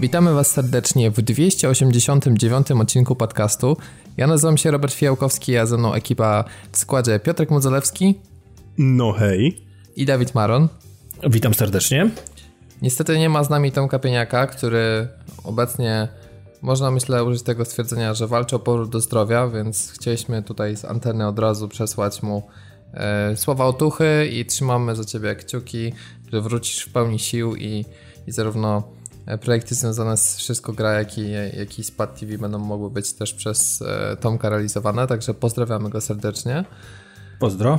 Witamy Was serdecznie w 289 odcinku podcastu. Ja nazywam się Robert Fiałkowski, a ze mną ekipa w składzie Piotrek Mudzolewski. No hej. I Dawid Maron. Witam serdecznie. Niestety nie ma z nami Tomka Pieniaka, który obecnie można myślę użyć tego stwierdzenia, że walczy o powrót do zdrowia, więc chcieliśmy tutaj z anteny od razu przesłać mu e, słowa otuchy i trzymamy za ciebie kciuki, że wrócisz w pełni sił i, i zarówno projekty związane z Wszystko Gra, jak i, jak i Spad TV będą mogły być też przez e, Tomka realizowane, także pozdrawiamy go serdecznie. Pozdro.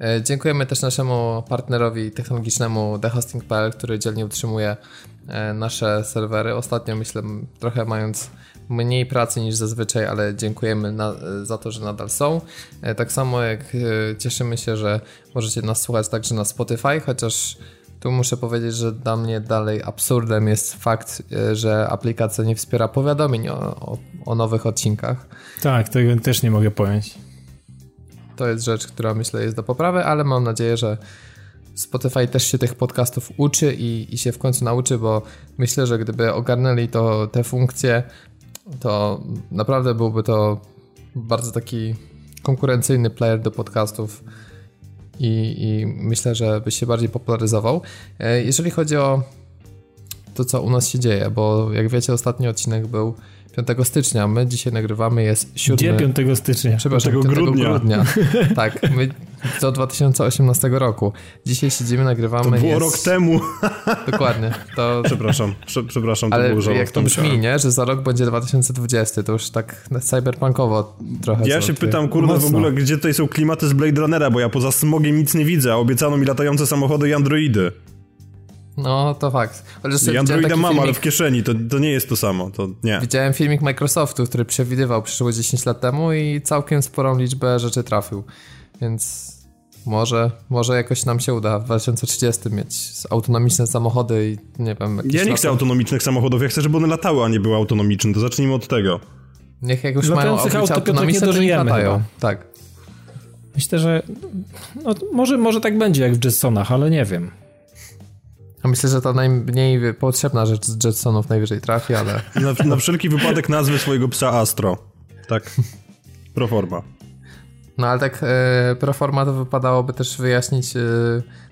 E, dziękujemy też naszemu partnerowi technologicznemu TheHosting.pl, który dzielnie utrzymuje e, nasze serwery. Ostatnio myślę, trochę mając mniej pracy niż zazwyczaj, ale dziękujemy na, za to, że nadal są. E, tak samo jak cieszymy się, że możecie nas słuchać także na Spotify, chociaż tu muszę powiedzieć, że dla mnie dalej absurdem jest fakt, że aplikacja nie wspiera powiadomień o, o, o nowych odcinkach. Tak, tego też nie mogę pojąć. To jest rzecz, która myślę jest do poprawy, ale mam nadzieję, że Spotify też się tych podcastów uczy i, i się w końcu nauczy, bo myślę, że gdyby ogarnęli to te funkcje, to naprawdę byłby to bardzo taki konkurencyjny player do podcastów i, i myślę, że by się bardziej popularyzował. E, jeżeli chodzi o to, co u nas się dzieje, bo jak wiecie, ostatni odcinek był 5 stycznia. My dzisiaj nagrywamy, jest 7... Gdzie 5 stycznia? Przepraszam, 5 grudnia. grudnia. tak, my do 2018 roku. Dzisiaj siedzimy, nagrywamy. To było jest... rok temu. Dokładnie. To... Przepraszam, przepraszam, to Ale było jak to brzmi, nie? Że za rok będzie 2020, to już tak cyberpunkowo trochę. Ja się pytam, kurde, Mocno. w ogóle, gdzie tutaj są klimaty z Blade Runnera, bo ja poza smogiem nic nie widzę, a obiecano mi latające samochody i androidy. No, to fakt. I Androida mam, filmik... ale w kieszeni, to, to nie jest to samo, to nie. Widziałem filmik Microsoftu, który przewidywał przyszło 10 lat temu i całkiem sporą liczbę rzeczy trafił, więc może, może jakoś nam się uda w 2030 mieć autonomiczne samochody i nie wiem... Ja nie chcę autonomicznych samochodów, ja chcę, żeby one latały, a nie były autonomiczne, to zacznijmy od tego. Niech jak już mają autonomiczne, to nie latają. Chyba. Tak. Myślę, że no, może, może tak będzie jak w Jetsonach, ale nie wiem. Myślę, że to najmniej potrzebna rzecz z Jetsonów najwyżej trafi, ale... Na, na wszelki wypadek nazwy swojego psa Astro. Tak. Proforma. No ale tak e, proforma to wypadałoby też wyjaśnić, e,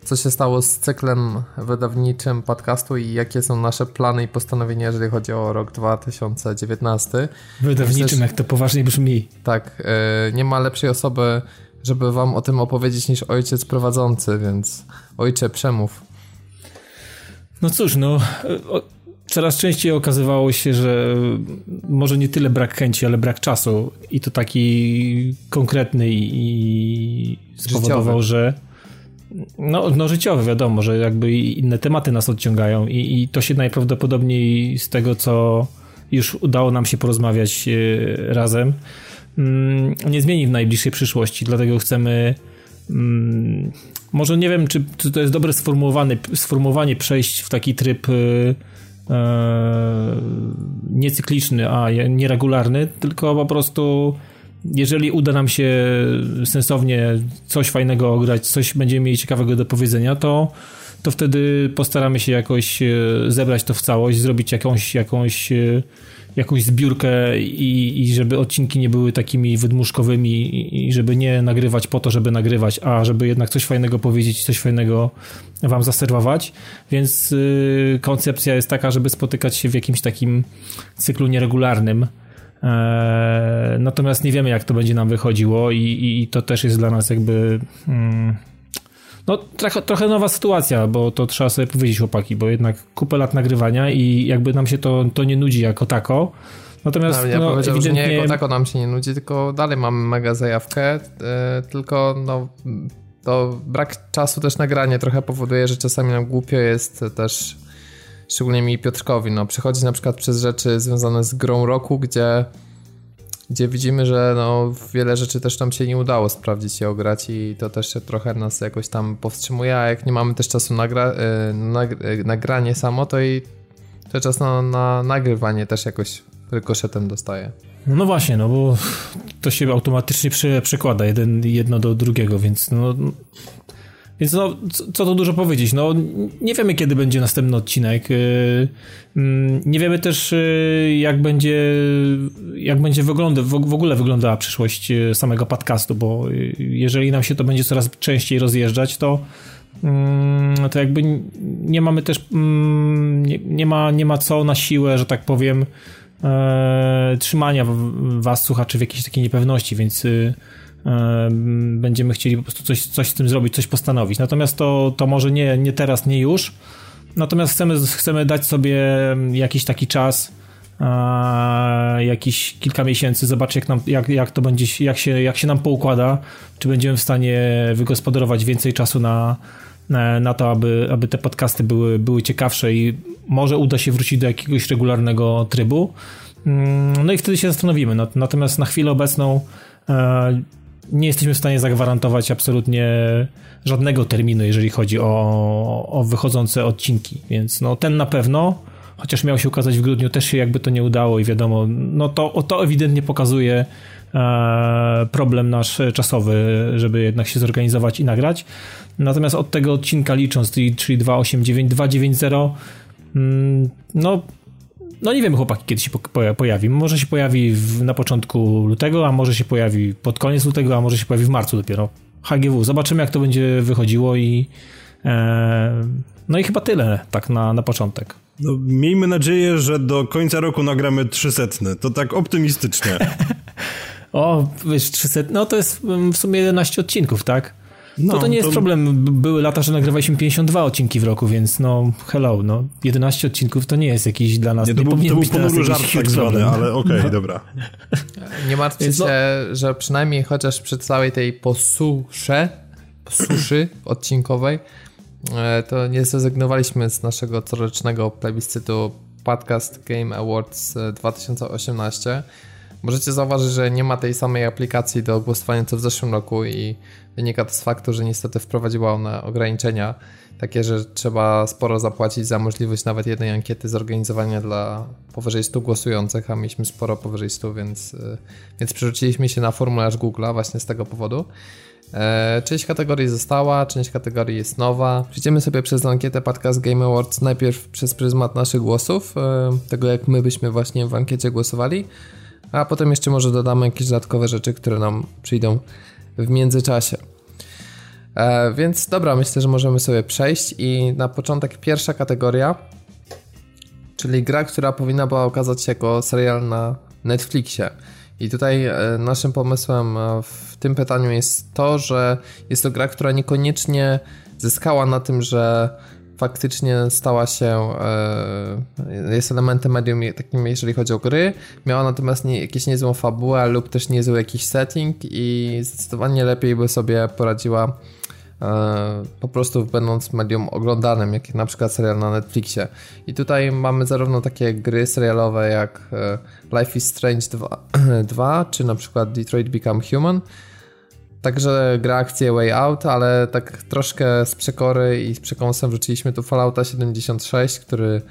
co się stało z cyklem wydawniczym podcastu i jakie są nasze plany i postanowienia, jeżeli chodzi o rok 2019. Wydawniczym, Myślę, jak to poważnie brzmi. Tak, e, nie ma lepszej osoby, żeby wam o tym opowiedzieć niż ojciec prowadzący, więc ojcze, przemów. No cóż, no coraz częściej okazywało się, że może nie tyle brak chęci, ale brak czasu i to taki konkretny i spowodował, że no, no życiowy, wiadomo, że jakby inne tematy nas odciągają i, i to się najprawdopodobniej z tego, co już udało nam się porozmawiać e, razem, mm, nie zmieni w najbliższej przyszłości, dlatego chcemy mm, może nie wiem, czy, czy to jest dobre sformułowane, sformułowanie przejść w taki tryb yy, niecykliczny, a nieregularny, tylko po prostu jeżeli uda nam się sensownie coś fajnego ograć, coś będziemy mieli ciekawego do powiedzenia, to, to wtedy postaramy się jakoś e, zebrać to w całość, zrobić jakąś, jakąś jakąś zbiórkę i, i żeby odcinki nie były takimi wydmuszkowymi i żeby nie nagrywać po to, żeby nagrywać, a żeby jednak coś fajnego powiedzieć, coś fajnego wam zaserwować. Więc y, koncepcja jest taka, żeby spotykać się w jakimś takim cyklu nieregularnym. E, natomiast nie wiemy, jak to będzie nam wychodziło, i, i to też jest dla nas jakby. Mm, no, trochę, trochę nowa sytuacja, bo to trzeba sobie powiedzieć, chłopaki, bo jednak kupę lat nagrywania i jakby nam się to, to nie nudzi jako tako. Natomiast no, ja no, powiedział, ewidentnie... że nie jako tako nam się nie nudzi, tylko dalej mamy mega zajawkę, yy, tylko no to brak czasu też nagranie trochę powoduje, że czasami nam głupio jest też szczególnie mi Piotrkowi, no przychodzić na przykład przez rzeczy związane z grą roku, gdzie gdzie widzimy, że no, wiele rzeczy też nam się nie udało sprawdzić i ograć i to też trochę nas jakoś tam powstrzymuje, a jak nie mamy też czasu na y, y, nagranie samo, to i to czas na, na nagrywanie też jakoś rykoszetem dostaje. No właśnie, no bo to się automatycznie prze, przekłada jeden, jedno do drugiego, więc no Więc no, co, co tu dużo powiedzieć? No, nie wiemy, kiedy będzie następny odcinek. Y, mm, nie wiemy też, y, jak będzie, jak będzie wygląda, w ogóle wyglądała przyszłość y, samego podcastu, bo jeżeli nam się to będzie coraz częściej rozjeżdżać, to mm, to jakby nie mamy też mm, nie, nie, ma, nie ma co na siłę, że tak powiem e, trzymania was słuchaczy w jakiejś takiej niepewności, więc będziemy chcieli po prostu coś, coś z tym zrobić, coś postanowić. Natomiast to, to może nie, nie teraz, nie już. Natomiast chcemy, chcemy dać sobie jakiś taki czas, jakiś kilka miesięcy, zobaczyć jak, nam, jak, jak to będzie, jak się, jak się nam poukłada, czy będziemy w stanie wygospodarować więcej czasu na, na to, aby, aby te podcasty były, były ciekawsze i może uda się wrócić do jakiegoś regularnego trybu. Mm, no i wtedy się zastanowimy. Natomiast na chwilę obecną e, nie jesteśmy w stanie zagwarantować absolutnie żadnego terminu, jeżeli chodzi o, o wychodzące odcinki, więc no ten na pewno, chociaż miał się ukazać w grudniu, też się jakby to nie udało i wiadomo, no to, to ewidentnie pokazuje e, problem nasz czasowy, żeby jednak się zorganizować i nagrać. Natomiast od tego odcinka licząc, czyli 289, 290, mm, no no nie wiem, chłopaki, kiedy się pojawi. Może się pojawi na początku lutego, a może się pojawi pod koniec lutego, a może się pojawi w marcu dopiero. HGW. Zobaczymy, jak to będzie wychodziło i e, no i chyba tyle tak na, na początek. No, miejmy nadzieję, że do końca roku nagramy 300. To tak optymistycznie. o, wiesz, 300, no to jest w sumie 11 odcinków, tak? No, to to nie jest to... problem. Były lata, że nagrywaliśmy 52 odcinki w roku, więc no hello, no 11 odcinków to nie jest jakiś dla nas, nie, to nie był, to był ponury żart tak zwany, ale okej, okay, no. dobra. Nie martwcie no- się, że przynajmniej chociaż przy całej tej posusze, posuszy odcinkowej, e, to nie zrezygnowaliśmy z naszego corocznego plebiscytu Podcast Game Awards 2018. Możecie zauważyć, że nie ma tej samej aplikacji do głosowania co w zeszłym roku i wynika to z faktu, że niestety wprowadziła ona ograniczenia takie, że trzeba sporo zapłacić za możliwość nawet jednej ankiety zorganizowania dla powyżej 100 głosujących, a mieliśmy sporo powyżej 100, więc, y, więc przerzuciliśmy się na formularz Google'a właśnie z tego powodu. E, część kategorii została, część kategorii jest nowa. Przejdziemy sobie przez ankietę Podcast Game Awards najpierw przez pryzmat naszych głosów, e, tego jak my byśmy właśnie w ankiecie głosowali, a potem jeszcze może dodamy jakieś dodatkowe rzeczy, które nam przyjdą w międzyczasie. E, więc dobra, myślę, że możemy sobie przejść i na początek pierwsza kategoria, czyli gra, która powinna była okazać się jako serial na Netflixie. I tutaj e, naszym pomysłem e, w tym pytaniu jest to, że jest to gra, która niekoniecznie zyskała na tym, że faktycznie stała się, e, jest elementem medium takim, jeżeli chodzi o gry. Miała natomiast nie, jakieś niezłą fabułę lub też niezły jakiś setting i zdecydowanie lepiej by sobie poradziła e, po prostu będąc medium oglądanym, jak na przykład serial na Netflixie. I tutaj mamy zarówno takie gry serialowe jak e, Life is Strange 2, 2 czy na przykład Detroit Become Human, Także gra akcję Way Out, ale tak troszkę z przekory i z przekąsem wrzuciliśmy tu Fallouta 76, który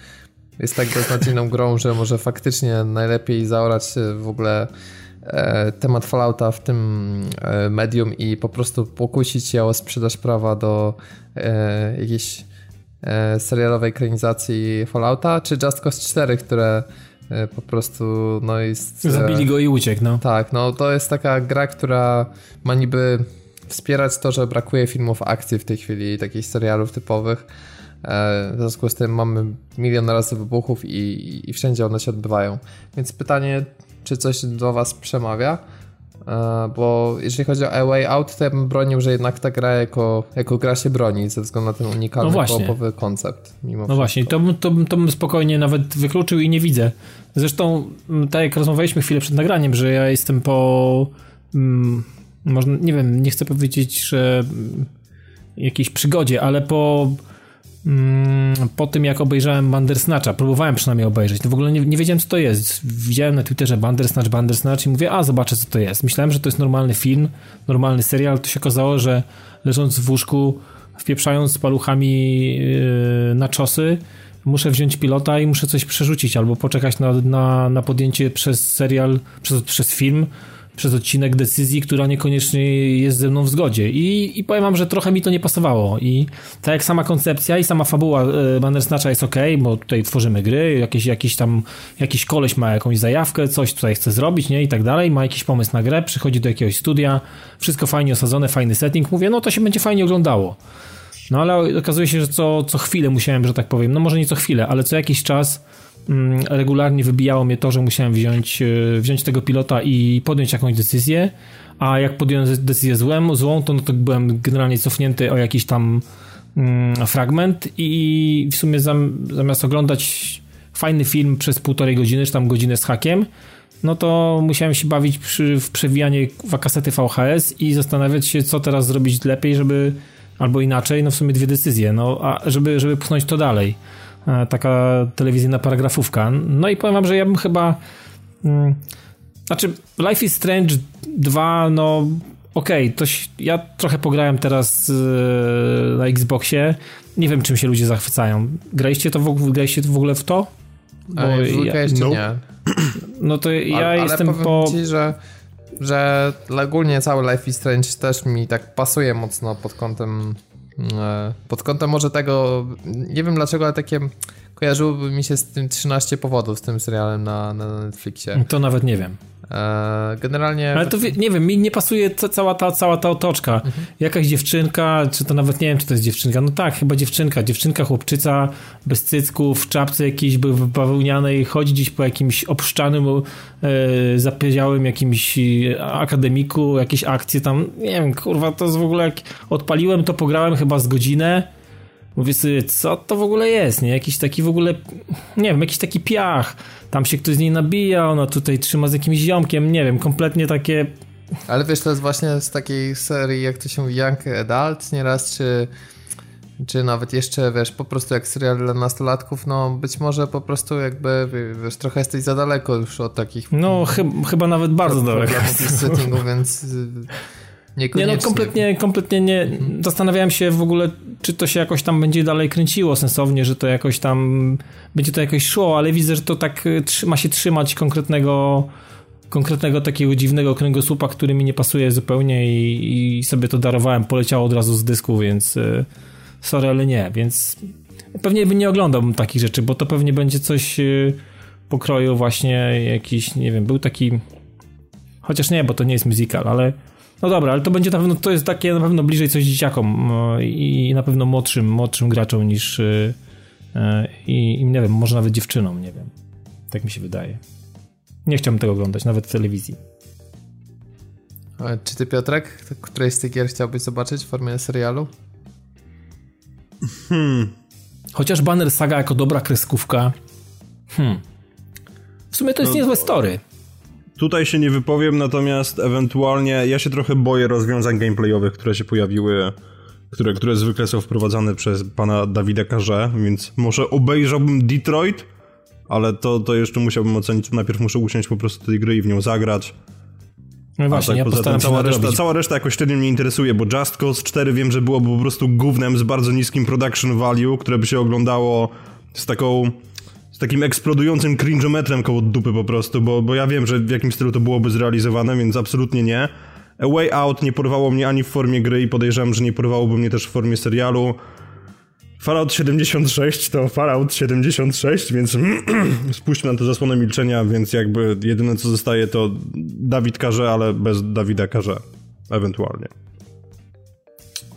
jest tak beznadziejną grą, że może faktycznie najlepiej zaorać w ogóle e, temat Fallouta w tym e, medium i po prostu pokusić się o sprzedaż prawa do e, jakiejś e, serialowej ekranizacji Fallouta, czy Just Cause 4, które E, po prostu no jest... E, Zabili go i uciekł, no. Tak, no to jest taka gra, która ma niby wspierać to, że brakuje filmów akcji w tej chwili, takich serialów typowych. E, w związku z tym mamy milion razy wybuchów i, i wszędzie one się odbywają. Więc pytanie, czy coś do Was przemawia? Bo jeżeli chodzi o A Way Out, to ja bym bronił, że jednak ta gra jako, jako gra się broni ze względu na ten unikalny no koncept. Mimo no wszystko. właśnie, to, to, to bym spokojnie nawet wykluczył i nie widzę Zresztą, mm, tak jak rozmawialiśmy chwilę przed nagraniem, że ja jestem po. Mm, można, nie wiem, nie chcę powiedzieć, że mm, jakiejś przygodzie, ale po. Mm, po tym, jak obejrzałem Bandersnatcha, próbowałem przynajmniej obejrzeć, to w ogóle nie, nie wiedziałem, co to jest. Widziałem na Twitterze Bandersnatch, Bandersnatch i mówię, a zobaczę, co to jest. Myślałem, że to jest normalny film, normalny serial, to się okazało, że leżąc w łóżku, wpieprzając paluchami yy, na czosy, muszę wziąć pilota i muszę coś przerzucić, albo poczekać na, na, na podjęcie przez serial, przez, przez film przez odcinek decyzji, która niekoniecznie jest ze mną w zgodzie. I, I powiem wam, że trochę mi to nie pasowało. I tak jak sama koncepcja i sama fabuła e, Bandersnatcha jest ok, bo tutaj tworzymy gry, jakiś, jakiś tam, jakiś koleś ma jakąś zajawkę, coś tutaj chce zrobić, nie? I tak dalej, ma jakiś pomysł na grę, przychodzi do jakiegoś studia, wszystko fajnie osadzone, fajny setting, mówię, no to się będzie fajnie oglądało. No ale okazuje się, że co, co chwilę musiałem, że tak powiem, no może nie co chwilę, ale co jakiś czas mm, regularnie wybijało mnie to, że musiałem wziąć, e, wziąć tego pilota i podjąć jakąś decyzję, a jak podjąłem decyzję złą, złą to, no to byłem generalnie cofnięty o jakiś tam mm, fragment i w sumie zamiast oglądać fajny film przez półtorej godziny, czy tam godzinę z hakiem, no to musiałem się bawić przy, w przewijanie kasety VHS i zastanawiać się, co teraz zrobić lepiej, żeby albo inaczej, no w sumie dwie decyzje, no a żeby, żeby pchnąć to dalej. E, taka telewizyjna paragrafówka. No i powiem wam, że ja bym chyba hmm, znaczy Life is Strange 2, no okej, okay, to ja trochę pograłem teraz yy, na Xboxie. Nie wiem, czym się ludzie zachwycają. Graliście to w, graliście w ogóle w to? Bo A, ja, jeszcze no. nie. No to ja ale, jestem ale po... Ci, że że ogólnie cały Life is Strange też mi tak pasuje mocno pod kątem e, pod kątem może tego, nie wiem dlaczego, ale takie kojarzyłoby mi się z tym 13 powodów, z tym serialem na, na Netflixie. To nawet nie wiem. E, generalnie. Ale to nie wiem, mi nie pasuje cała ta, cała ta otoczka. Mhm. Jakaś dziewczynka, czy to nawet nie wiem, czy to jest dziewczynka. No tak, chyba dziewczynka. Dziewczynka, chłopczyca, bez cycków, w czapce jakiejś bawełnianej, chodzi gdzieś po jakimś obszczanym, e, zapiedziałym jakimś akademiku, jakieś akcje tam. Nie wiem, kurwa, to jest w ogóle jak odpaliłem, to pograłem chyba z godzinę Mówię sobie, co to w ogóle jest, nie? Jakiś taki w ogóle, nie wiem, jakiś taki piach. Tam się ktoś z niej nabija, ona tutaj trzyma z jakimś ziomkiem, nie wiem, kompletnie takie... Ale wiesz, to jest właśnie z takiej serii, jak to się mówi, Young Adult nieraz, czy, czy nawet jeszcze, wiesz, po prostu jak serial dla nastolatków, no być może po prostu jakby, wiesz, trochę jesteś za daleko już od takich... No, chy chyba nawet bardzo daleko. settingu, więc nie, no kompletnie, kompletnie nie. Zastanawiałem się w ogóle, czy to się jakoś tam będzie dalej kręciło sensownie, że to jakoś tam będzie to jakoś szło, ale widzę, że to tak y, ma się trzymać konkretnego konkretnego takiego dziwnego kręgosłupa, który mi nie pasuje zupełnie i, i sobie to darowałem, poleciało od razu z dysku, więc y, sorry, ale nie, więc pewnie bym nie oglądał takich rzeczy, bo to pewnie będzie coś y, pokroju właśnie jakiś, nie wiem, był taki chociaż nie, bo to nie jest musical, ale no dobra, ale to będzie na pewno, to jest takie na pewno bliżej coś dzieciakom no, i na pewno młodszym, młodszym graczom niż y, y, i, i nie wiem, może nawet dziewczynom, nie wiem. Tak mi się wydaje. Nie chciałbym tego oglądać, nawet w telewizji. A czy ty, Piotrek, której z tych gier chciałbyś zobaczyć w formie serialu? Hmm. Chociaż Banner Saga jako dobra kreskówka. Hmm. W sumie to jest no, niezłe story. Tutaj się nie wypowiem, natomiast ewentualnie ja się trochę boję rozwiązań gameplayowych, które się pojawiły, które, które zwykle są wprowadzane przez pana Dawida Karze, więc może obejrzałbym Detroit, ale to, to jeszcze musiałbym ocenić. Najpierw muszę usiąść po prostu tej gry i w nią zagrać. No właśnie, tak, ja poza tym cała reszta, cała reszta jakoś średnio mnie interesuje, bo Just Cause 4 wiem, że byłoby po prostu gównem z bardzo niskim production value, które by się oglądało z taką takim eksplodującym cringeometrem koło dupy po prostu, bo, bo ja wiem, że w jakim stylu to byłoby zrealizowane, więc absolutnie nie. A Way Out nie porwało mnie ani w formie gry i podejrzewam, że nie porwałoby mnie też w formie serialu. Fallout 76 to Fallout 76, więc spuśćmy na to zasłonę milczenia, więc jakby jedyne co zostaje to Dawid Karze, ale bez Dawida Karze. Ewentualnie.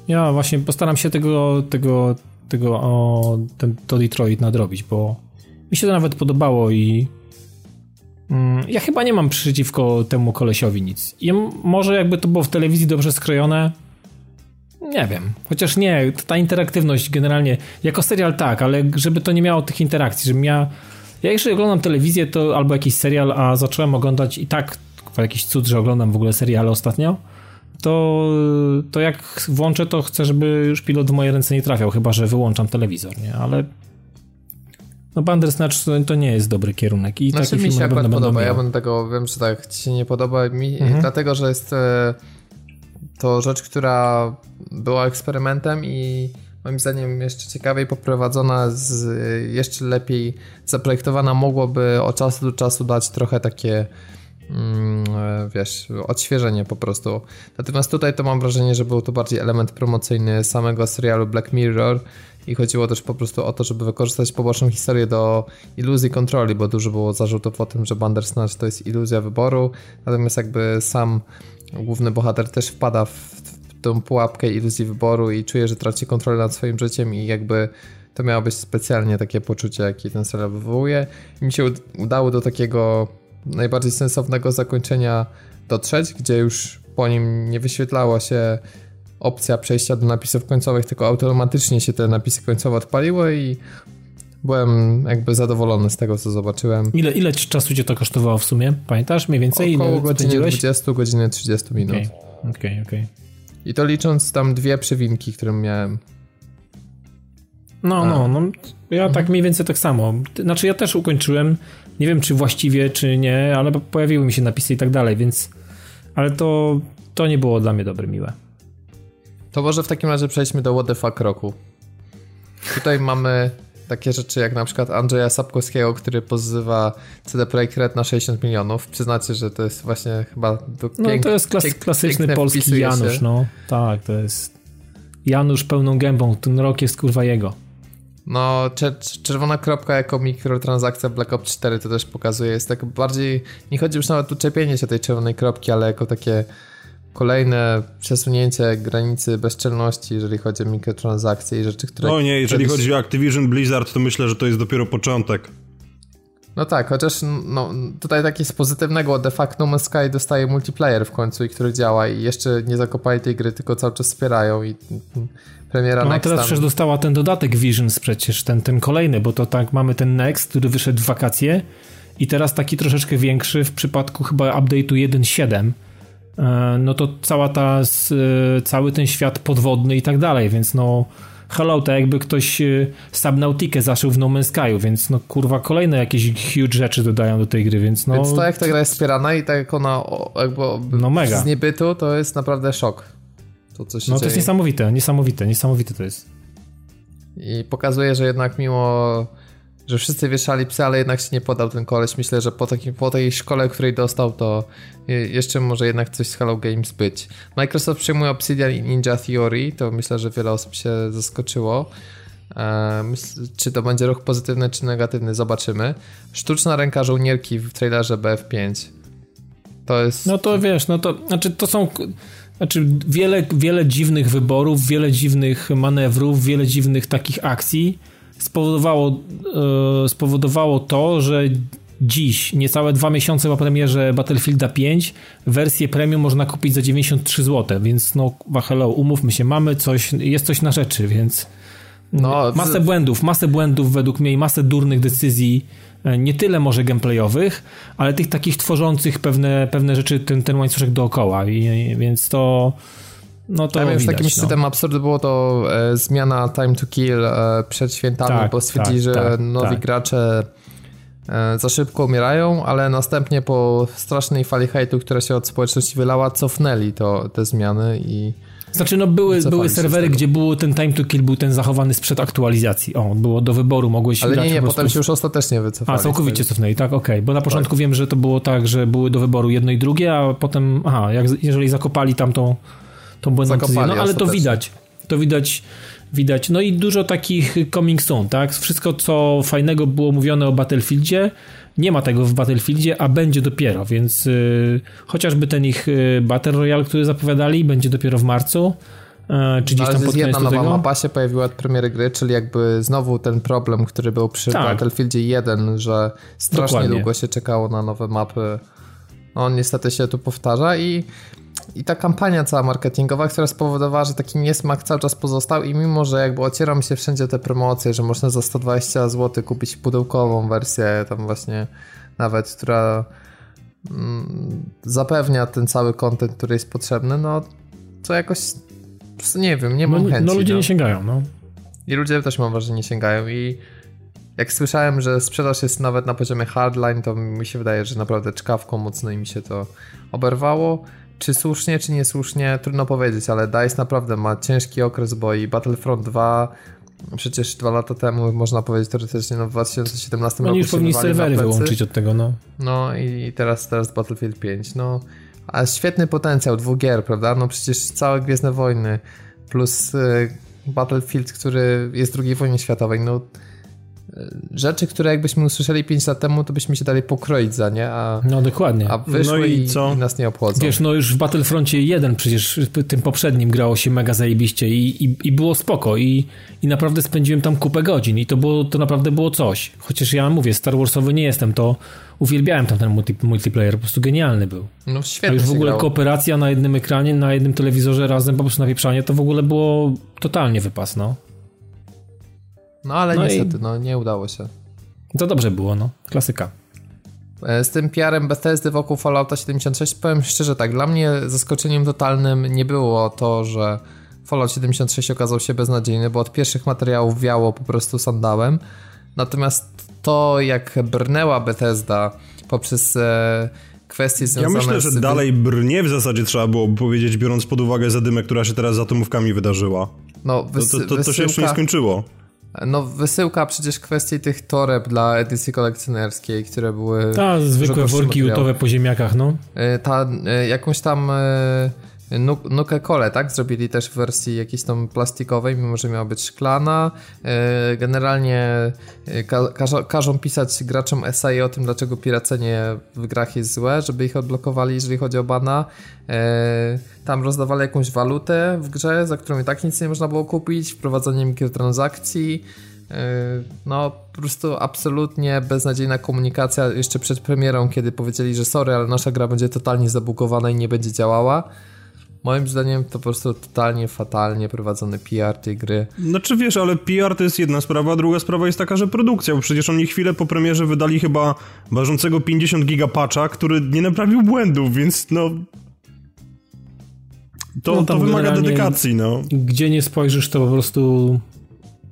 Ja właśnie postaram się tego, tego, tego o, ten, to Detroit nadrobić, bo mi się to nawet podobało i mm, ja chyba nie mam przeciwko temu kolesiowi nic. I może jakby to było w telewizji dobrze skrojone, nie wiem. Chociaż nie, ta interaktywność generalnie, jako serial tak, ale żeby to nie miało tych interakcji, żebym ja... Ja jeżeli oglądam telewizję to albo jakiś serial, a zacząłem oglądać i tak jakiś cud, że oglądam w ogóle seriale ostatnio, to, to jak włączę, to chcę, żeby już pilot w moje ręce nie trafiał, chyba że wyłączam telewizor, nie? Ale no Bandersnatch to nie jest dobry kierunek. I znaczy mi się akurat podoba, ja bym tego, wiem, że tak ci się nie podoba, mi, mhm. dlatego, że jest e, to rzecz, która była eksperymentem i moim zdaniem jeszcze ciekawiej poprowadzona, z, jeszcze lepiej zaprojektowana, mogłoby od czasu do czasu dać trochę takie wiesz, odświeżenie po prostu. Natomiast tutaj to mam wrażenie, że był to bardziej element promocyjny samego serialu Black Mirror i chodziło też po prostu o to, żeby wykorzystać poboczną historię do iluzji kontroli, bo dużo było zarzutów o tym, że Bandersnatch to jest iluzja wyboru, natomiast jakby sam główny bohater też wpada w tą pułapkę iluzji wyboru i czuje, że traci kontrolę nad swoim życiem i jakby to miało być specjalnie takie poczucie, jakie ten serial wywołuje. I mi się udało do takiego najbardziej sensownego zakończenia dotrzeć, gdzie już po nim nie wyświetlała się opcja przejścia do napisów końcowych, tylko automatycznie się te napisy końcowe odpaliły i byłem jakby zadowolony z tego, co zobaczyłem. Ile, ile czasu cię to kosztowało w sumie? Pamiętasz mniej więcej? Około godziny 20, godziny 30 minut. Okej, okay, okej. Okay, okay. I to licząc tam dwie przywinki, które miałem. No, no, no. Ja tak mniej więcej tak samo. Znaczy ja też ukończyłem. Nie wiem, czy właściwie, czy nie, ale pojawiły mi się napisy i tak dalej, więc. Ale to, to nie było dla mnie dobre, miłe. To może w takim razie przejdźmy do What the Fuck roku. Tutaj mamy takie rzeczy jak na przykład Andrzeja Sapkowskiego, który pozywa CD Projekt Red na 60 milionów. Przyznacie, że to jest właśnie chyba... No to jest klas klasyczny polski Janusz, się. no. Tak, to jest Janusz pełną gębą. Ten rok jest kurwa jego. No, czerwona kropka jako mikrotransakcja Black Ops 4 to też pokazuje. Jest tak bardziej... Nie chodzi już nawet o czepienie się tej czerwonej kropki, ale jako takie kolejne przesunięcie granicy bezczelności, jeżeli chodzi o mikrotransakcje i rzeczy, które... No nie, jeżeli kiedyś... chodzi o Activision Blizzard, to myślę, że to jest dopiero początek. No tak, chociaż no, tutaj takie jest pozytywnego, de facto No Sky dostaje multiplayer w końcu i który działa i jeszcze nie zakopali tej gry, tylko cały czas wspierają i premiera no, Next. teraz tam... przecież dostała ten dodatek Visions przecież, ten, ten kolejny, bo to tak mamy ten Next, który wyszedł w wakacje i teraz taki troszeczkę większy w przypadku chyba update'u 1.7 E, no to cała ta, e, cały ten świat podwodny i tak dalej, więc no hello, to jakby ktoś e, Subnautikę zaszył w No Man's Sky'u, więc no kurwa kolejne jakieś huge rzeczy dodają do tej gry, więc no... Więc to jak ta gra jest wspierana i tak jak ona jakby no mega. z niebytu, to jest naprawdę szok. To, co się no to jest niesamowite, niesamowite, niesamowite to jest. I pokazuje, że jednak mimo że wszyscy wieszali psy, ale jednak się nie podał ten koleś. Myślę, że po, takim, po tej szkole, której dostał, to jeszcze może jednak coś z Hello Games być. Microsoft przyjmuje Obsidian i Ninja Theory, to myślę, że wiele osób się zaskoczyło. czy to będzie ruch pozytywny czy negatywny, zobaczymy. Sztuczna ręka żołnierki w trailerze BF5. To jest. No to wiesz, no to znaczy to są. Znaczy wiele, wiele dziwnych wyborów, wiele dziwnych manewrów, wiele dziwnych takich akcji spowodowało, e, spowodowało to, że dziś, niecałe dwa miesiące po premierze Battlefielda 5, wersję premium można kupić za 93 zł, więc no hello, umówmy się, mamy coś, jest coś na rzeczy, więc no, masę błędów, masę błędów według mnie i masę durnych decyzji, nie tyle może gameplayowych, ale tych takich tworzących pewne, pewne rzeczy, ten, ten łańcuszek dookoła, I, więc to no to ja wiem, takim szczytem no. absurdu było to e, zmiana Time to Kill e, przed świętami, tak, bo stwierdzili, tak, że tak, nowi tak. gracze e, za szybko umierają, ale następnie po strasznej fali hejtu, która się od społeczności wylała, cofnęli to, te zmiany i znaczy, no były, były serwery, gdzie był ten time to kill, był ten zachowany sprzed aktualizacji. O, było do wyboru, mogłeś Ale nie, nie, potem się już ostatecznie wycofali. A, całkowicie cofnęli, tak? Okej, okay. bo na początku tak. wiem, że to było tak, że były do wyboru jedno i drugie, a potem, aha, jak, jeżeli zakopali tam tą tą błędną decyzję. No ale to widać. To widać, widać. No i dużo takich coming soon, tak? Wszystko, co fajnego było mówione o Battlefieldzie, nie ma tego w Battlefieldzie, a będzie dopiero, więc yy, chociażby ten ich yy, Battle Royale, który zapowiadali, będzie dopiero w marcu. Yy, czy gdzieś no, tam pod jedna nowa tego? mapa się pojawiła od premiery gry, czyli jakby znowu ten problem, który był przy tak. Battlefieldzie 1, że strasznie Dokładnie. długo się czekało na nowe mapy. No niestety się tu powtarza i i ta kampania cała marketingowa, która spowodowała, że taki niesmak cały czas pozostał i mimo, że jakby ocieram się wszędzie te promocje, że można za 120 zł kupić pudełkową wersję, tam właśnie nawet, która mm, zapewnia ten cały kontent, który jest potrzebny, no to jakoś nie wiem, nie mam no, chęci. No ludzie no. nie sięgają, no. I ludzie też mam wrażenie nie sięgają i jak słyszałem, że sprzedaż jest nawet na poziomie hardline, to mi się wydaje, że naprawdę czkawką mocno mi się to oberwało. Czy słusznie, czy niesłusznie, trudno powiedzieć, ale DICE naprawdę ma ciężki okres, bo i Battlefront 2 Przecież dwa lata temu, można powiedzieć teoretycznie, no w 2017 no, roku już powinni serwery wyłączyć od tego, no. No i teraz, teraz Battlefield 5, no. A świetny potencjał dwóch gier, prawda? No przecież całe Gwiezdne Wojny plus y, Battlefield, który jest II wojny światowej, no rzeczy, które jakbyśmy usłyszeli 5 lat temu, to byśmy się dali pokroić za nie, a, no, dokładnie. a wyszły no i, co? i nas nie obchodzą. Wiesz, no już w Battlefroncie 1 przecież tym poprzednim grało się mega zajebiście i, i, i było spoko i, i naprawdę spędziłem tam kupę godzin i to, było, to naprawdę było coś. Chociaż ja mówię, Star Warsowy nie jestem, to uwielbiałem tam ten multi, multiplayer, po prostu genialny był. No świetnie A już w ogóle grało. kooperacja na jednym ekranie, na jednym telewizorze razem po prostu na wieprzanie, to w ogóle było totalnie wypas, no. No ale no niestety, i... no nie udało się. To dobrze było, no. Klasyka. E, z tym PR-em Bethesdy wokół Fallouta 76 powiem szczerze tak, dla mnie zaskoczeniem totalnym nie było to, że Fallout 76 okazał się beznadziejny, bo od pierwszych materiałów wiało po prostu sandałem. Natomiast to, jak brnęła Bethesda poprzez e, kwestie związane Ja myślę, że z... dalej brnie w zasadzie trzeba było powiedzieć, biorąc pod uwagę zadymę, która się teraz z atomówkami wydarzyła. No, wys... to, to, to, to się jeszcze nie skończyło. No wysyłka przecież kwestii tych toreb dla edycji kolekcjonerskiej, które były... Ta, zwykłe worki jutowe po ziemniakach, no. E, ta, e, jakąś tam e, Nuke Cole, tak? Zrobili też w wersji jakiejś tam plastikowej, mimo że miała być szklana. E, generalnie e, każą, pisać graczom esai o tym, dlaczego piracenie w grach jest złe, żeby ich odblokowali, jeżeli chodzi o bana. E, tam rozdawali jakąś walutę w grze, za którą i tak nic nie można było kupić, wprowadzenie mikrotransakcji. No, po prostu absolutnie beznadziejna komunikacja jeszcze przed premierą, kiedy powiedzieli, że sorry, ale nasza gra będzie totalnie zabukowana i nie będzie działała. Moim zdaniem to po prostu totalnie fatalnie prowadzony PR tej gry. Znaczy wiesz, ale PR to jest jedna sprawa, a druga sprawa jest taka, że produkcja, bo przecież oni chwilę po premierze wydali chyba ważącego 50 giga patcha, który nie naprawił błędów, więc no... To, no, to wymaga dedykacji, no. Gdzie nie spojrzysz, to po prostu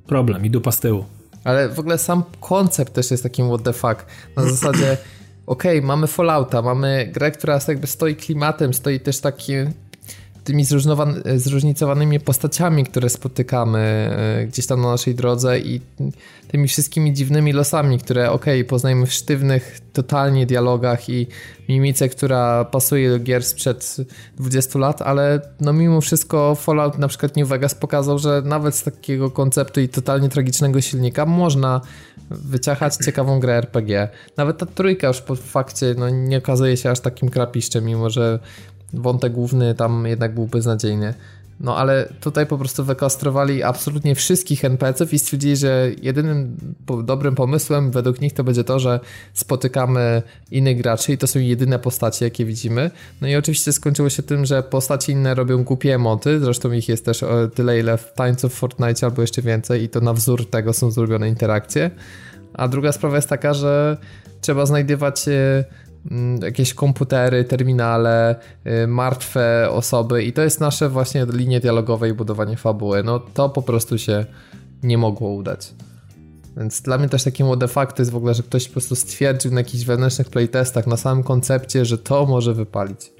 problem i dupa z tyłu. Ale w ogóle sam koncept też jest takim what the fuck. Na zasadzie okej, okay, mamy Fallouta, mamy grę, która jakby stoi klimatem, stoi też takim tymi zróżnicowanymi postaciami, które spotykamy e, gdzieś tam na naszej drodze i tymi wszystkimi dziwnymi losami, które okej, okay, poznajemy w sztywnych totalnie dialogach i mimice, która pasuje do gier sprzed 20 lat, ale no mimo wszystko Fallout na przykład New Vegas pokazał, że nawet z takiego konceptu i totalnie tragicznego silnika można wyciachać ciekawą grę RPG. Nawet ta trójka już po fakcie no, nie okazuje się aż takim krapiszczem, mimo że wątek główny tam jednak był beznadziejny. No ale tutaj po prostu wykastrowali absolutnie wszystkich NPC-ów i stwierdzili, że jedynym dobrym pomysłem według nich to będzie to, że spotykamy innych graczy i to są jedyne postacie, jakie widzimy. No i oczywiście skończyło się tym, że postaci inne robią głupie emoty, zresztą ich jest też tyle, ile w tańców w Fortnite albo jeszcze więcej i to na wzór tego są zrobione interakcje. A druga sprawa jest taka, że trzeba znajdywać Mm, jakieś komputery, terminale, y, martwe osoby i to jest nasze właśnie linie dialogowe i budowanie fabuły. No to po prostu się nie mogło udać. Więc dla mnie też takim de facto jest w ogóle, że ktoś po prostu stwierdził na jakichś wewnętrznych playtestach, na samym koncepcie, że to może wypalić.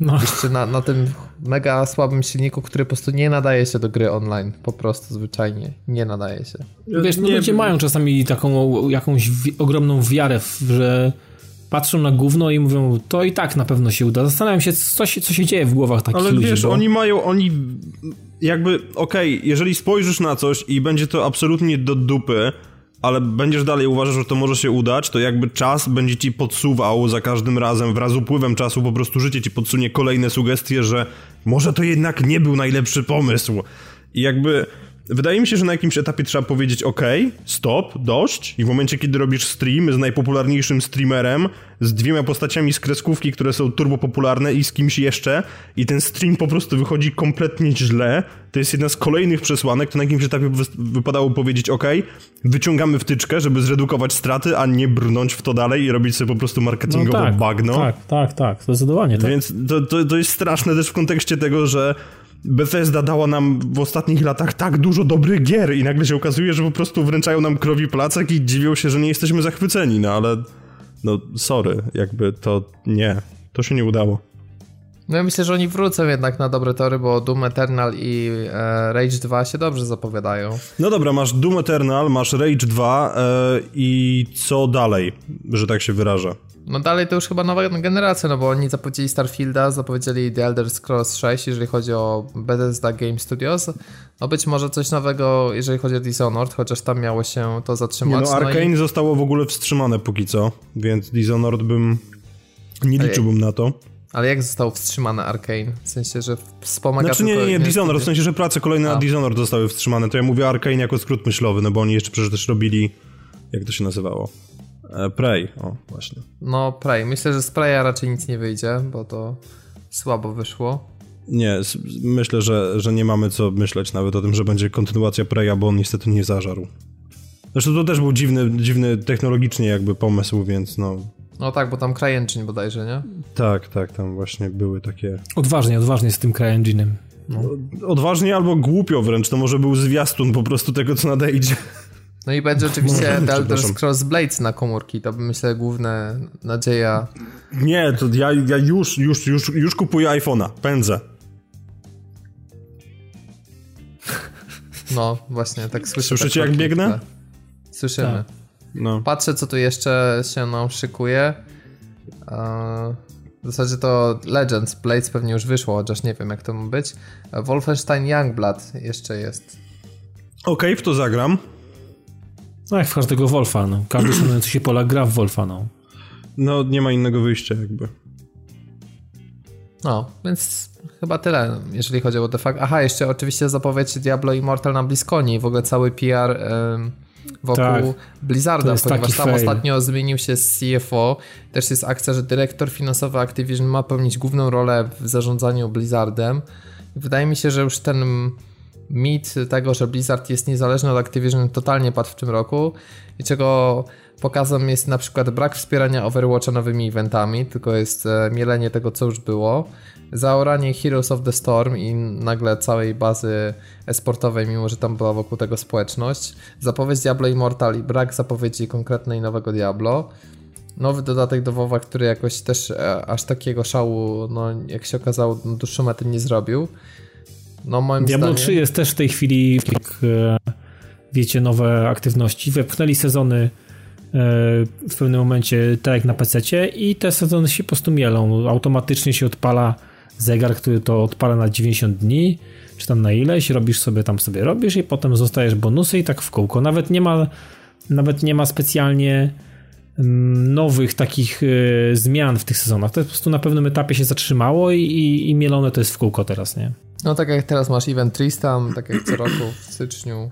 No. Jeszcze na, na tym mega słabym silniku, który po prostu nie nadaje się do gry online. Po prostu zwyczajnie nie nadaje się. Wiesz, no ludzie mają czasami taką jakąś ogromną wiarę, że patrzą na gówno i mówią, to i tak na pewno się uda. Zastanawiam się, co się, co się dzieje w głowach takich Ale ludzi. Ale wiesz, bo... oni mają, oni jakby, okej, okay, jeżeli spojrzysz na coś i będzie to absolutnie do dupy, ale będziesz dalej uważał, że to może się udać, to jakby czas będzie ci podsuwał za każdym razem, wraz z upływem czasu po prostu życie ci podsunie kolejne sugestie, że może to jednak nie był najlepszy pomysł. I jakby Wydaje mi się, że na jakimś etapie trzeba powiedzieć ok, stop, dość i w momencie, kiedy robisz stream z najpopularniejszym streamerem, z dwiema postaciami z kreskówki, które są turbo popularne i z kimś jeszcze i ten stream po prostu wychodzi kompletnie źle, to jest jedna z kolejnych przesłanek, to na jakimś etapie wypadało powiedzieć ok, wyciągamy wtyczkę, żeby zredukować straty, a nie brnąć w to dalej i robić sobie po prostu marketingowo no tak, bagno. Tak, tak, tak, zdecydowanie tak. Więc to, to, to jest straszne też w kontekście tego, że Bethesda dała nam w ostatnich latach tak dużo dobrych gier i nagle się okazuje, że po prostu wręczają nam krowi placek i dziwią się, że nie jesteśmy zachwyceni, no ale no sorry, jakby to nie, to się nie udało. No ja myślę, że oni wrócą jednak na dobre tory, bo Doom Eternal i e, Rage 2 się dobrze zapowiadają. No dobra, masz Doom Eternal, masz Rage 2 e, i co dalej, że tak się wyraża? No dalej to już chyba nowa generacja, no bo oni zapowiedzieli Starfielda, zapowiedzieli The Elder Scrolls 6, jeżeli chodzi o Bethesda Game Studios. No być może coś nowego, jeżeli chodzi o Dishonored, chociaż tam miało się to zatrzymać. Nie, no Arkane no i... zostało w ogóle wstrzymane póki co, więc Dishonored bym... Nie liczyłbym na to. Ale jak został wstrzymane Arkane? W sensie, że wspomaga Znaczy nie, nie, nie, Dishonored, w sensie, że prace kolejne A. na Dishonored zostały wstrzymane. To ja mówię Arkane jako skrót myślowy, no bo oni jeszcze przecież też robili... Jak to się nazywało? E, Prey, o właśnie. No Prey, myślę, że z Preya raczej nic nie wyjdzie, bo to słabo wyszło. Nie, myślę, że, że nie mamy co myśleć nawet o tym, że będzie kontynuacja Preya, bo on niestety nie zażarł. Zresztą to też był dziwny, dziwny technologicznie jakby pomysł, więc no... No tak, bo tam CryEngine bodajże, nie? Tak, tak, tam właśnie były takie... Odważnie, odważnie z tym CryEngine'em. No. Odważnie albo głupio wręcz, to może był zwiastun po prostu tego, co nadejdzie. No i będzie oczywiście The Elder Scrolls Blades na komórki, to myślę główne nadzieja. Nie, to ja, ja już, już, już, już kupuję iPhone'a, pędzę. No, właśnie, tak słyszę. Słyszycie tak jak biegnę? Słyszymy. Tak. No. Patrzę, co tu jeszcze się nam szykuje. W zasadzie to Legends, Blades pewnie już wyszło, chociaż nie wiem jak to ma być. Wolfenstein Youngblood jeszcze jest. Okej, okay, w to zagram. No jak w każdego Wolfa, no. Każdy szanujący się Polak gra w Wolfa, no. No, nie ma innego wyjścia jakby. No, więc chyba tyle, jeżeli chodzi o The Fact. Aha, jeszcze oczywiście zapowiedź Diablo Immortal na BlizzConie i w ogóle cały PR wokół tak, Blizzarda, ponieważ tam fail. ostatnio zmienił się CFO. Też jest akcja, że dyrektor finansowy Activision ma pełnić główną rolę w zarządzaniu Blizzardem. wydaje mi się, że już ten mit tego, że Blizzard jest niezależny od Activision totalnie padł w tym roku i czego pokazem jest na przykład brak wspierania Overwatcha nowymi eventami, tylko jest e, mielenie tego, co już było, zaoranie Heroes of the Storm i nagle całej bazy esportowej, mimo że tam była wokół tego społeczność, zapowiedź Diablo Immortal i brak zapowiedzi konkretnej nowego Diablo, nowy dodatek do WoWa, który jakoś też e, aż takiego szału, no jak się okazało, no, dłuższą metę nie zrobił. No, moim Diablo zdaniem... 3 jest też w tej chwili, jak e, wiecie, nowe aktywności. Wepchnęli sezony e, w pewnym momencie tak jak na PC i te sezony się po prostu mielą. Automatycznie się odpala zegar, który to odpala na 90 dni, czy tam na ileś, robisz sobie tam sobie robisz i potem zostajesz bonusy i tak w kółko. Nawet nie ma, nawet nie ma specjalnie mm, nowych takich y, zmian w tych sezonach. To po prostu na pewnym etapie się zatrzymało i, i, i mielone to jest w kółko teraz, nie? No tak jak teraz masz event Tristam, tak jak co roku w styczniu.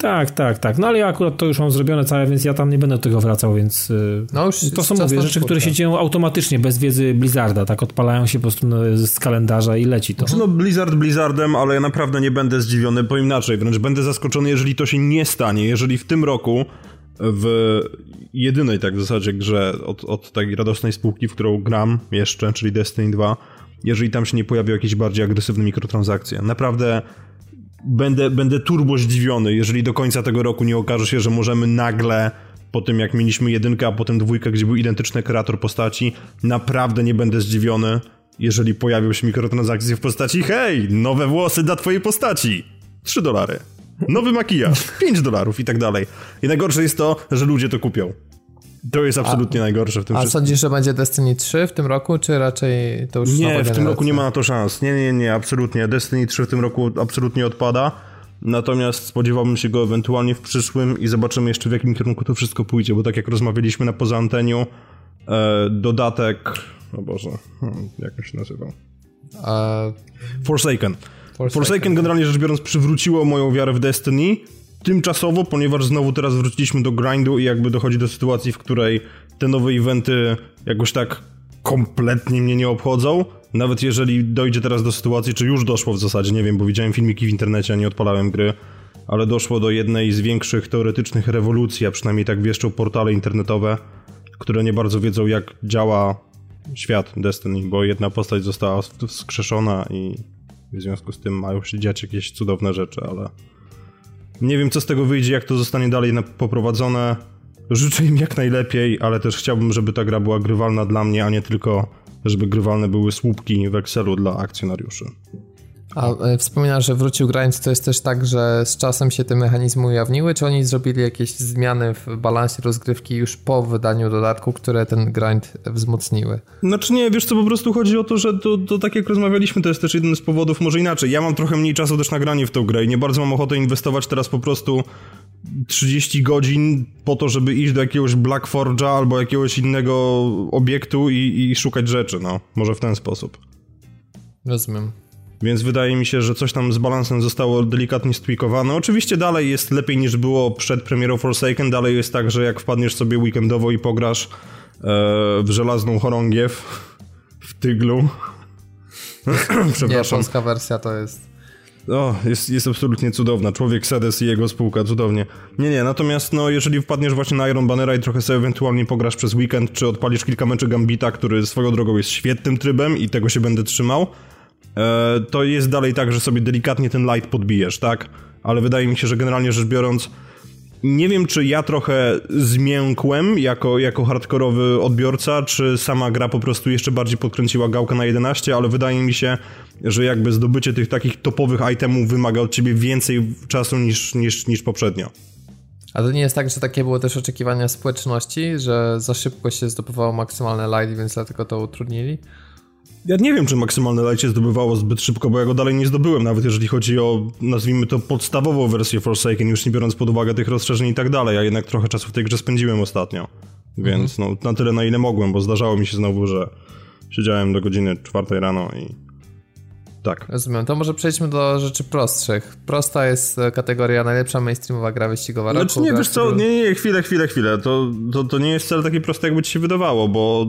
Tak, tak, tak. No ale ja akurat to już mam zrobione całe, więc ja tam nie będę do tego wracał, więc y, no już to są mówię, rzeczy, które się dzieją automatycznie, bez wiedzy Blizzarda, tak odpalają się po prostu no, z kalendarza i leci to. Znaczy, no Blizzard Blizzardem, ale ja naprawdę nie będę zdziwiony, bo inaczej, wręcz będę zaskoczony, jeżeli to się nie stanie, jeżeli w tym roku w jedynej tak w zasadzie grze od, od takiej radosnej spółki, w którą gram jeszcze, czyli Destiny 2, jeżeli tam się nie pojawią jakieś bardziej agresywne mikrotransakcje. Naprawdę będę, będę turbo zdziwiony, jeżeli do końca tego roku nie okaże się, że możemy nagle po tym jak mieliśmy jedynkę, a potem dwójkę, gdzie był identyczny kreator postaci, naprawdę nie będę zdziwiony, jeżeli pojawią się mikrotransakcje w postaci hej, nowe włosy dla twojej postaci. 3 dolary. Nowy makijaż. 5 dolarów i tak dalej. I najgorsze jest to, że ludzie to kupią. To jest absolutnie a, najgorsze w tym A wszystkim. sądzisz, że będzie Destiny 3 w tym roku, czy raczej to już Nie, w tym roku nie ma na to szans. Nie, nie, nie, absolutnie. Destiny 3 w tym roku absolutnie odpada. Natomiast spodziewałbym się go ewentualnie w przyszłym i zobaczymy jeszcze w jakim kierunku to wszystko pójdzie, bo tak jak rozmawialiśmy na poza anteniu, e, dodatek, o Boże, hmm, jak on się nazywał? Forsaken. Forsaken. Forsaken generalnie rzecz biorąc przywróciło moją wiarę w Destiny, tymczasowo, ponieważ znowu teraz wróciliśmy do grindu i jakby dochodzi do sytuacji, w której te nowe eventy jakoś tak kompletnie mnie nie obchodzą. Nawet jeżeli dojdzie teraz do sytuacji, czy już doszło w zasadzie, nie wiem, bo widziałem filmiki w internecie, a nie odpalałem gry, ale doszło do jednej z większych teoretycznych rewolucji, a przynajmniej tak wieszczą portale internetowe, które nie bardzo wiedzą, jak działa świat Destiny, bo jedna postać została wskrzeszona i w związku z tym mają się dziać jakieś cudowne rzeczy, ale nie wiem, co z tego wyjdzie, jak to zostanie dalej poprowadzone. Życzę im jak najlepiej, ale też chciałbym, żeby ta gra była grywalna dla mnie, a nie tylko żeby grywalne były słupki w Excelu dla akcjonariuszy. A e, wspominasz, że wrócił grind, to jest też tak, że z czasem się te mechanizmy ujawniły, czy oni zrobili jakieś zmiany w balansie rozgrywki już po wydaniu dodatku, które ten grind wzmocniły? Znaczy nie, wiesz co, po prostu chodzi o to, że to, to tak jak rozmawialiśmy, to jest też jeden z powodów, może inaczej. Ja mam trochę mniej czasu też na granie w tę grę i nie bardzo mam ochotę inwestować teraz po prostu 30 godzin po to, żeby iść do jakiegoś Black Forge'a albo jakiegoś innego obiektu i, i szukać rzeczy, no. Może w ten sposób. Rozumiem. Więc wydaje mi się, że coś tam z balansem zostało delikatnie stwikowane. Oczywiście dalej jest lepiej niż było przed premierą Forsaken. Dalej jest tak, że jak wpadniesz sobie weekendowo i pograsz e, w żelazną chorągiew w tyglu. Przepraszam. Nie, polska wersja to jest... O, jest, jest absolutnie cudowna. Człowiek Sedes i jego spółka, cudownie. Nie, nie, natomiast no, jeżeli wpadniesz właśnie na Iron Bannera i trochę sobie ewentualnie pograsz przez weekend, czy odpalisz kilka meczy Gambita, który swoją drogą jest świetnym trybem i tego się będę trzymał, to jest dalej tak, że sobie delikatnie ten light podbijesz, tak? Ale wydaje mi się, że generalnie rzecz biorąc, nie wiem, czy ja trochę zmiękłem jako, jako hardkorowy odbiorca, czy sama gra po prostu jeszcze bardziej podkręciła gałkę na 11, ale wydaje mi się, że jakby zdobycie tych takich topowych itemów wymaga od ciebie więcej czasu niż, niż, niż poprzednio. A to nie jest tak, że takie były też oczekiwania społeczności, że za szybko się zdobywało maksymalne light, więc dlatego to utrudnili? Ja nie wiem, czy maksymalne lajcie zdobywało zbyt szybko, bo ja go dalej nie zdobyłem, nawet jeżeli chodzi o, nazwijmy to, podstawową wersję Forsaken, już nie biorąc pod uwagę tych rozszerzeń i tak dalej, a jednak trochę czasu w tej grze spędziłem ostatnio. Więc mhm. no, na tyle, na ile mogłem, bo zdarzało mi się znowu, że siedziałem do godziny czwartej rano i tak. Rozumiem. To może przejdźmy do rzeczy prostszych. Prosta jest e, kategoria najlepsza mainstreamowa gra wyścigowa roku. Znaczy nie, wiesz co, nie, nie, chwilę, chwilę, chwilę. To, to, to nie jest wcale taki prosty, jakby ci się wydawało, bo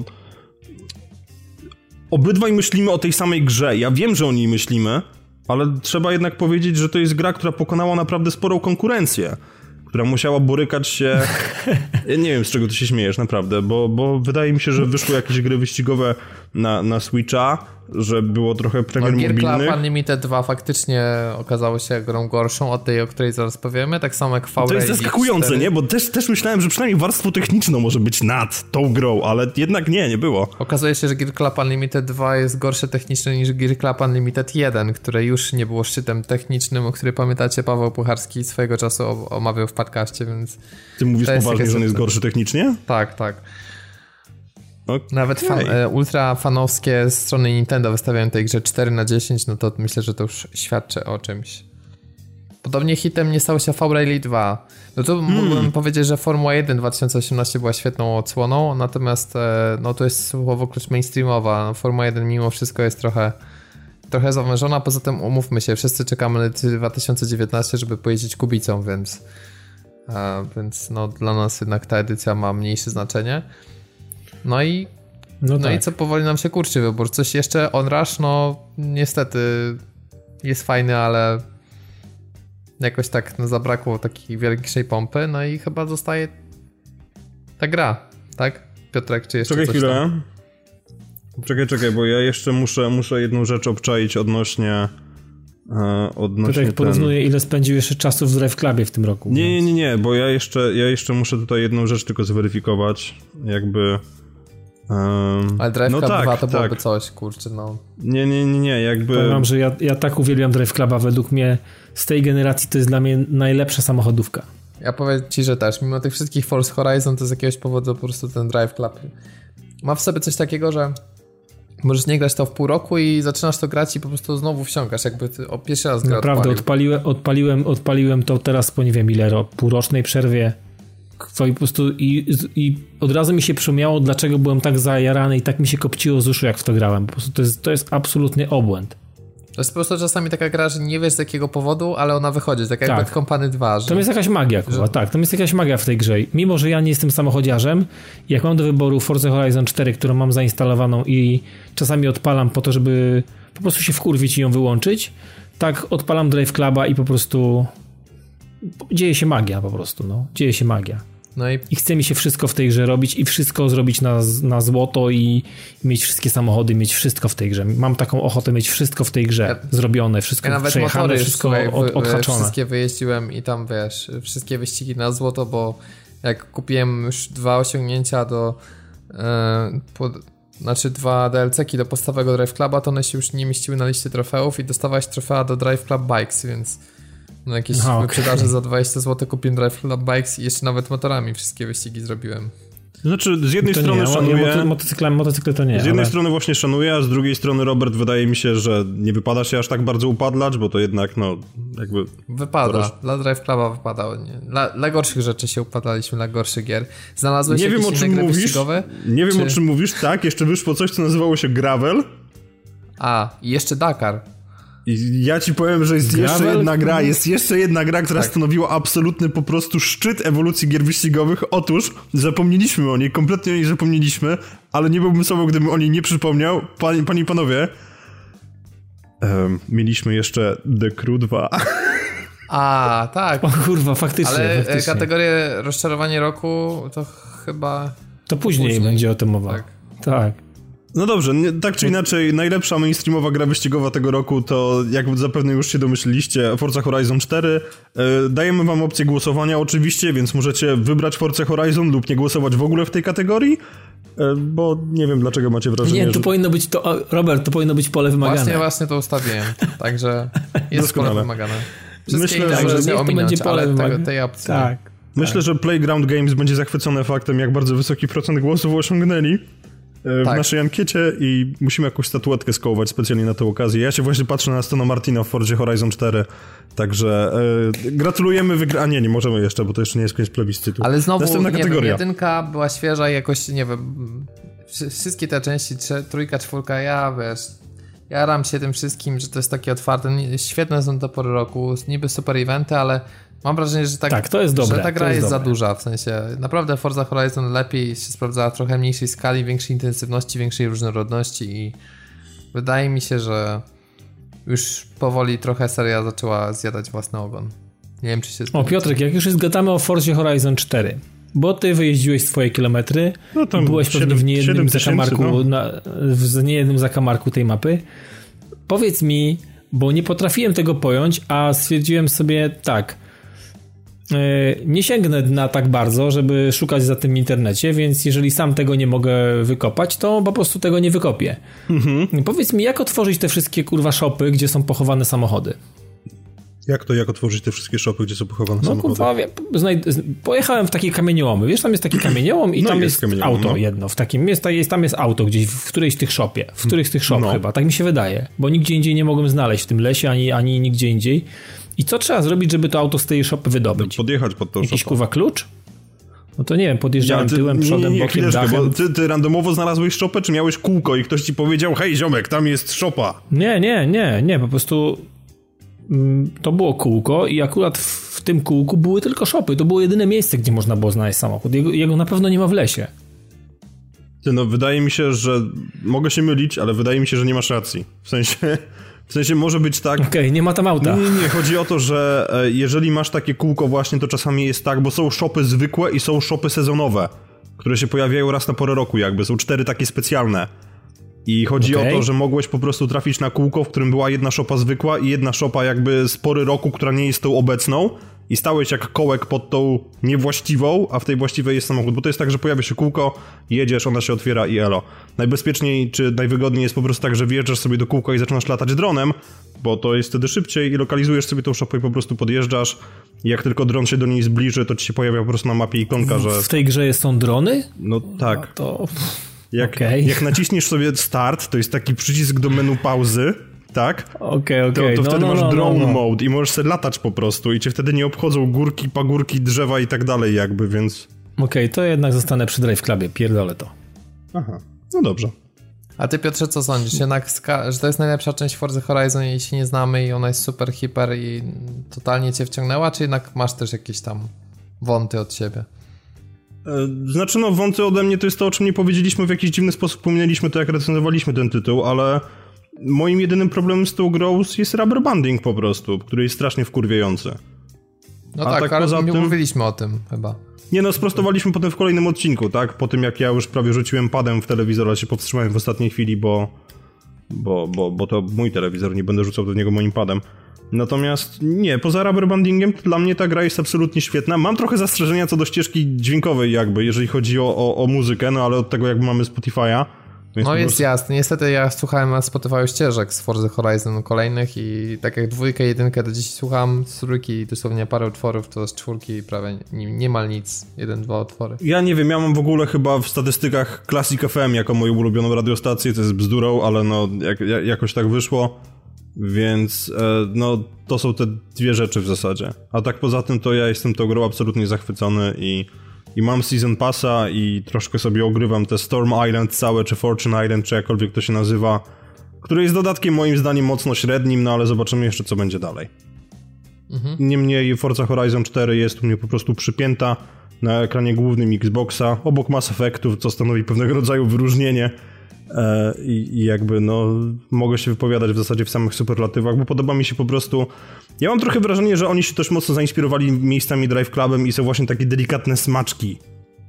obydwaj myślimy o tej samej grze. Ja wiem, że o niej myślimy, ale trzeba jednak powiedzieć, że to jest gra, która pokonała naprawdę sporą konkurencję która musiała borykać się. Ja nie wiem, z czego ty się śmiejesz, naprawdę, bo, bo wydaje mi się, że wyszły jakieś gry wyścigowe na, na Switcha, że było trochę premier no, mobilnych. Gear Unlimited 2 faktycznie okazało się grą gorszą od tej, o której zaraz powiemy, tak samo jak v To jest zaskakujące, 4. nie? Bo też, też myślałem, że przynajmniej warstwo techniczną może być nad tą grą, ale jednak nie, nie było. Okazuje się, że Gear Club Unlimited 2 jest gorsze technicznie niż Gear Club Unlimited 1, które już nie było szczytem technicznym, o który pamiętacie Paweł Pucharski swojego czasu omawiał w podcaście, więc... Ty mówisz poważnie, że on jest gorszy technicznie? Tak, tak. Okay. Nawet fan, e, ultra fanowskie strony Nintendo wystawiają tej grze 4 na 10, no to myślę, że to już świadczy o czymś. Podobnie hitem nie stało się V-Rally 2. No to hmm. mógłbym powiedzieć, że Formuła 1 2018 była świetną odsłoną, natomiast e, no to jest słowo klucz mainstreamowa. Formuła 1 mimo wszystko jest trochę trochę zawężona, poza tym umówmy się, wszyscy czekamy na 2019, żeby pojeździć kubicą, więc więc no dla nas jednak ta edycja ma mniejsze znaczenie. No i no, no tak. i co powoli nam się kurczy wybór. Coś jeszcze Onrush, no niestety jest fajny, ale jakoś tak no, zabrakło takiej wielkiej pompy, no i chyba zostaje ta gra, tak? Piotrek, czy jeszcze Czekaj coś chwilę. Tam? Czekaj, czekaj, bo ja jeszcze muszę, muszę jedną rzecz obczaić odnośnie e, odnośnie porównuję, ten... ile spędził jeszcze czasu w Drive Clubie w tym roku. Nie, nie, nie, nie, bo ja jeszcze, ja jeszcze muszę tutaj jedną rzecz tylko zweryfikować, jakby Um, Ale Drive no Club tak, 2 to byłoby tak. coś, kurczę, no. Nie, nie, nie, nie, jakby... Powiem że ja, ja tak uwielbiam Drive Cluba, według mnie z tej generacji to jest dla mnie najlepsza samochodówka. Ja powiem ci, że też, mimo tych wszystkich Force Horizon, to z jakiegoś powodu po prostu ten Drive Club ma w sobie coś takiego, że możesz nie grać to w pół roku i zaczynasz to grać i po prostu znowu wsiąkasz, jakby ty o pierwszy raz grę Naprawdę, odpaliłem, odpaliłem, odpaliłem to teraz po nie wiem ile, półrocznej przerwie to i po prostu i, i od razu mi się przypomniało, dlaczego byłem tak zajarany i tak mi się kopciło z uszu, jak w to grałem. Po prostu to jest, to jest absolutny obłęd. To jest po prostu czasami taka gra, że nie wiesz z jakiego powodu, ale ona wychodzi, tak jak tak. Bad Company 2. Że... To jest jakaś magia, kurwa, że... tak, to jest jakaś magia w tej grze. Mimo, że ja nie jestem samochodziarzem, jak mam do wyboru Forza Horizon 4, którą mam zainstalowaną i czasami odpalam po to, żeby po prostu się wkurwić i ją wyłączyć, tak odpalam Drive Cluba i po prostu dzieje się magia po prostu, no. Dzieje się magia. No i... I chce mi się wszystko w tej grze robić i wszystko zrobić na, na złoto i mieć wszystkie samochody, mieć wszystko w tej grze. Mam taką ochotę mieć wszystko w tej grze ja, zrobione, wszystko ja nawet przejechane, wszystko słuchaj, od, odhaczone. Wszystkie wyjeździłem i tam wiesz, wszystkie wyścigi na złoto, bo jak kupiłem już dwa osiągnięcia do, e, pod, znaczy dwa DLC-ki do podstawowego Drive Cluba, to one się już nie mieściły na liście trofeów i dostawałeś trofea do Drive Club Bikes, więc no jakieś no, wyprzedaże za 20 zł kupiłem Drive Club Bikes i jeszcze nawet motorami wszystkie wyścigi zrobiłem. Znaczy, z jednej to strony nie, szanuję... Ja motocykle, motocykle to nie. Z jednej ale... strony właśnie szanuję, a z drugiej strony Robert wydaje mi się, że nie wypada się aż tak bardzo upadlać, bo to jednak, no, jakby... Wypada. Coraz... Dla Drive Cluba wypadało. Nie. Dla, dla, gorszych rzeczy się upadaliśmy, dla gorszych gier. Znalazłeś nie jakieś wiem, o czym mówisz. Wyścigowe? Nie wiem, czy... o czym mówisz. Tak, jeszcze wyszło coś, co nazywało się Gravel. A, i jeszcze Dakar. I ja ci powiem, że jest Gravel? jeszcze jedna gra, jest jeszcze jedna gra, która tak. stanowiła absolutny po prostu szczyt ewolucji gier wyścigowych. Otóż zapomnieliśmy o niej, kompletnie o niej zapomnieliśmy, ale nie byłbym sobą, gdybym o niej nie przypomniał. Panie, panie i panowie, um, mieliśmy jeszcze The Crew 2. A, tak. O kurwa, faktycznie. Ale e, faktycznie. kategorię rozczarowanie roku to chyba... To później, później. będzie o tym mowa. Tak. tak. No dobrze, nie, tak czy inaczej, najlepsza mainstreamowa gra wyścigowa tego roku to, jak zapewne już się domyśliliście, Forza Horizon 4. E, dajemy wam opcję głosowania oczywiście, więc możecie wybrać Forza Horizon lub nie głosować w ogóle w tej kategorii, e, bo nie wiem dlaczego macie wrażenie, Nie, to że... powinno być to, Robert, to powinno być pole wymagane. Właśnie, właśnie to ustawiłem, także jest pole wymagane. Wszystkie Myślę, że nie ominąć, będzie pole ale tej opcji. Tak. Myślę, tak. że Playground Games będzie zachwycony faktem, jak bardzo wysoki procent głosów osiągnęli. E, w tak. naszej ankiecie i musimy jakąś statuetkę skołować specjalnie na tę okazję. Ja się właśnie patrzę na Astona Martina w Fordzie Horizon 4, także e, gratulujemy wygra... A nie, nie możemy jeszcze, bo to jeszcze nie jest koniec plebiscytu. Ale znowu, Następna nie kategoria. Wiem, jedynka była świeża i jakoś, nie wiem, wszystkie te części, trójka, czwórka, ja wiesz, jaram się tym wszystkim, że to jest takie otwarte, świetne są do pory roku, niby super eventy, ale Mam wrażenie, że, tak, tak to jest dobre, że ta gra jest, jest za duża, w sensie naprawdę Forza Horizon lepiej się sprawdzała trochę mniejszej skali, większej intensywności, większej różnorodności i wydaje mi się, że już powoli trochę seria zaczęła zjadać własny ogon. Nie wiem, czy się O Piotrek, jak już gadamy o Forzie Horizon 4, bo ty wyjeździłeś swoje kilometry, no tam byłeś 7, pewnie w niejednym zakamarku, no. na, w niejednym zakamarku tej mapy. Powiedz mi, bo nie potrafiłem tego pojąć, a stwierdziłem sobie tak, nie sięgnę dna tak bardzo, żeby szukać za tym w internecie, więc jeżeli sam tego nie mogę wykopać, to po prostu tego nie wykopię. Mhm. Powiedz mi, jak otworzyć te wszystkie kurwa shopy, gdzie są pochowane samochody? Jak to, jak otworzyć te wszystkie shopy, gdzie są pochowane no, samochody? Kurwa, pojechałem w takie kamieniołomy. Wiesz, tam jest taki kamieniołom i no tam jest, jest auto no. jedno. W takim, jest, jest, tam jest auto gdzieś w którejś z tych shopie. W którejś z tych shop no. chyba. Tak mi się wydaje. Bo nigdzie indziej nie mogłem znaleźć w tym lesie, ani, ani nigdzie indziej. I co trzeba zrobić, żeby to auto z tej shopy wydobyć? Podjechać pod tą Jakiś kurwa klucz? No to nie wiem, podjeżdżałem ja, ty, tyłem, przodem, nie, nie, bokiem, dachem. Bo ty, ty randomowo znalazłeś szopę, czy miałeś kółko i ktoś ci powiedział, hej ziomek, tam jest szopa? Nie, nie, nie, nie, po prostu mm, to było kółko i akurat w tym kółku były tylko szopy. To było jedyne miejsce, gdzie można było znaleźć samochód. Jego, jego na pewno nie ma w lesie. Ty, no wydaje mi się, że mogę się mylić, ale wydaje mi się, że nie masz racji. W sensie w sensie może być tak... Okej, okay, nie ma tam auta. Nie, nie, chodzi o to, że e, jeżeli masz takie kółko właśnie, to czasami jest tak, bo są shopy zwykłe i są shopy sezonowe, które się pojawiają raz na porę roku jakby, są cztery takie specjalne. I chodzi okay. o to, że mogłeś po prostu trafić na kółko, w którym była jedna szopa zwykła i jedna szopa jakby z pory roku, która nie jest tą obecną i stałeś jak kołek pod tą niewłaściwą, a w tej właściwej jest samochód. Bo to jest tak, że pojawia się kółko, jedziesz, ona się otwiera i elo. Najbezpieczniej czy najwygodniej jest po prostu tak, że wjeżdżasz sobie do kółka i zaczynasz latać dronem, bo to jest wtedy szybciej i lokalizujesz sobie tą szopę i po prostu podjeżdżasz. I jak tylko dron się do niej zbliży, to ci się pojawia po prostu na mapie ikonka, że... W tej grze są drony? No tak. No to... Jak, okay. jak naciśniesz sobie start, to jest taki przycisk do menu pauzy, tak? Okej, okay, okej. Okay. To, to no, wtedy no, masz no, drone no, no. mode i możesz sobie latać po prostu i cię wtedy nie obchodzą górki, pagórki, drzewa i tak dalej jakby, więc... Okej, okay, to jednak zostanę przy Drive Clubie, pierdolę to. Aha, no dobrze. A ty Piotrze, co sądzisz? Jednak, że to jest najlepsza część Forza Horizon, jej się nie znamy i ona jest super, hiper i totalnie cię wciągnęła, czy jednak masz też jakieś tam wąty od siebie? E, znaczy no, wąty ode mnie to jest to, o czym nie powiedzieliśmy, w jakiś dziwny sposób pominęliśmy to, jak recenzowaliśmy ten tytuł, ale moim jedynym problemem z tą grą jest rubber banding po prostu, który jest strasznie wkurwiający. No A tak, tak ale poza nie tym... mówiliśmy o tym chyba. Nie no, sprostowaliśmy potem w kolejnym odcinku, tak? Po tym jak ja już prawie rzuciłem padem w telewizor, ale się powstrzymałem w ostatniej chwili, bo, bo, bo, bo to mój telewizor, nie będę rzucał do niego moim padem. Natomiast nie, poza rubber bandingiem dla mnie ta gra jest absolutnie świetna. Mam trochę zastrzeżenia co do ścieżki dźwiękowej jakby, jeżeli chodzi o, o, o muzykę, no ale od tego jakby mamy Spotify'a, Więc no jest prostu... jasne. Niestety ja słuchałem na Spotify ścieżek z Forza Horizon kolejnych i tak jak dwójkę, jedynkę do dziś słucham, z trójki dosłownie parę utworów, to z czwórki prawie nie, niemal nic. Jeden, dwa utwory. Ja nie wiem, ja mam w ogóle chyba w statystykach Classic FM jako moją ulubioną radiostację, to jest bzdurą, ale no jak, jakoś tak wyszło. Więc e, no to są te dwie rzeczy w zasadzie. A tak poza tym to ja jestem tą grą absolutnie zachwycony i i mam Season Passa i troszkę sobie ogrywam te Storm Island całe, czy Fortune Island, czy jakkolwiek to się nazywa, który jest dodatkiem moim zdaniem mocno średnim, no ale zobaczymy jeszcze co będzie dalej. Mhm. Niemniej Forza Horizon 4 jest u mnie po prostu przypięta na ekranie głównym Xboxa, obok Mass Effectów, co stanowi pewnego rodzaju wyróżnienie i, i jakby no mogę się wypowiadać w zasadzie w samych superlatywach, bo podoba mi się po prostu ja mam trochę wrażenie, że oni się też mocno zainspirowali miejscami Drive Clubem i są właśnie takie delikatne smaczki.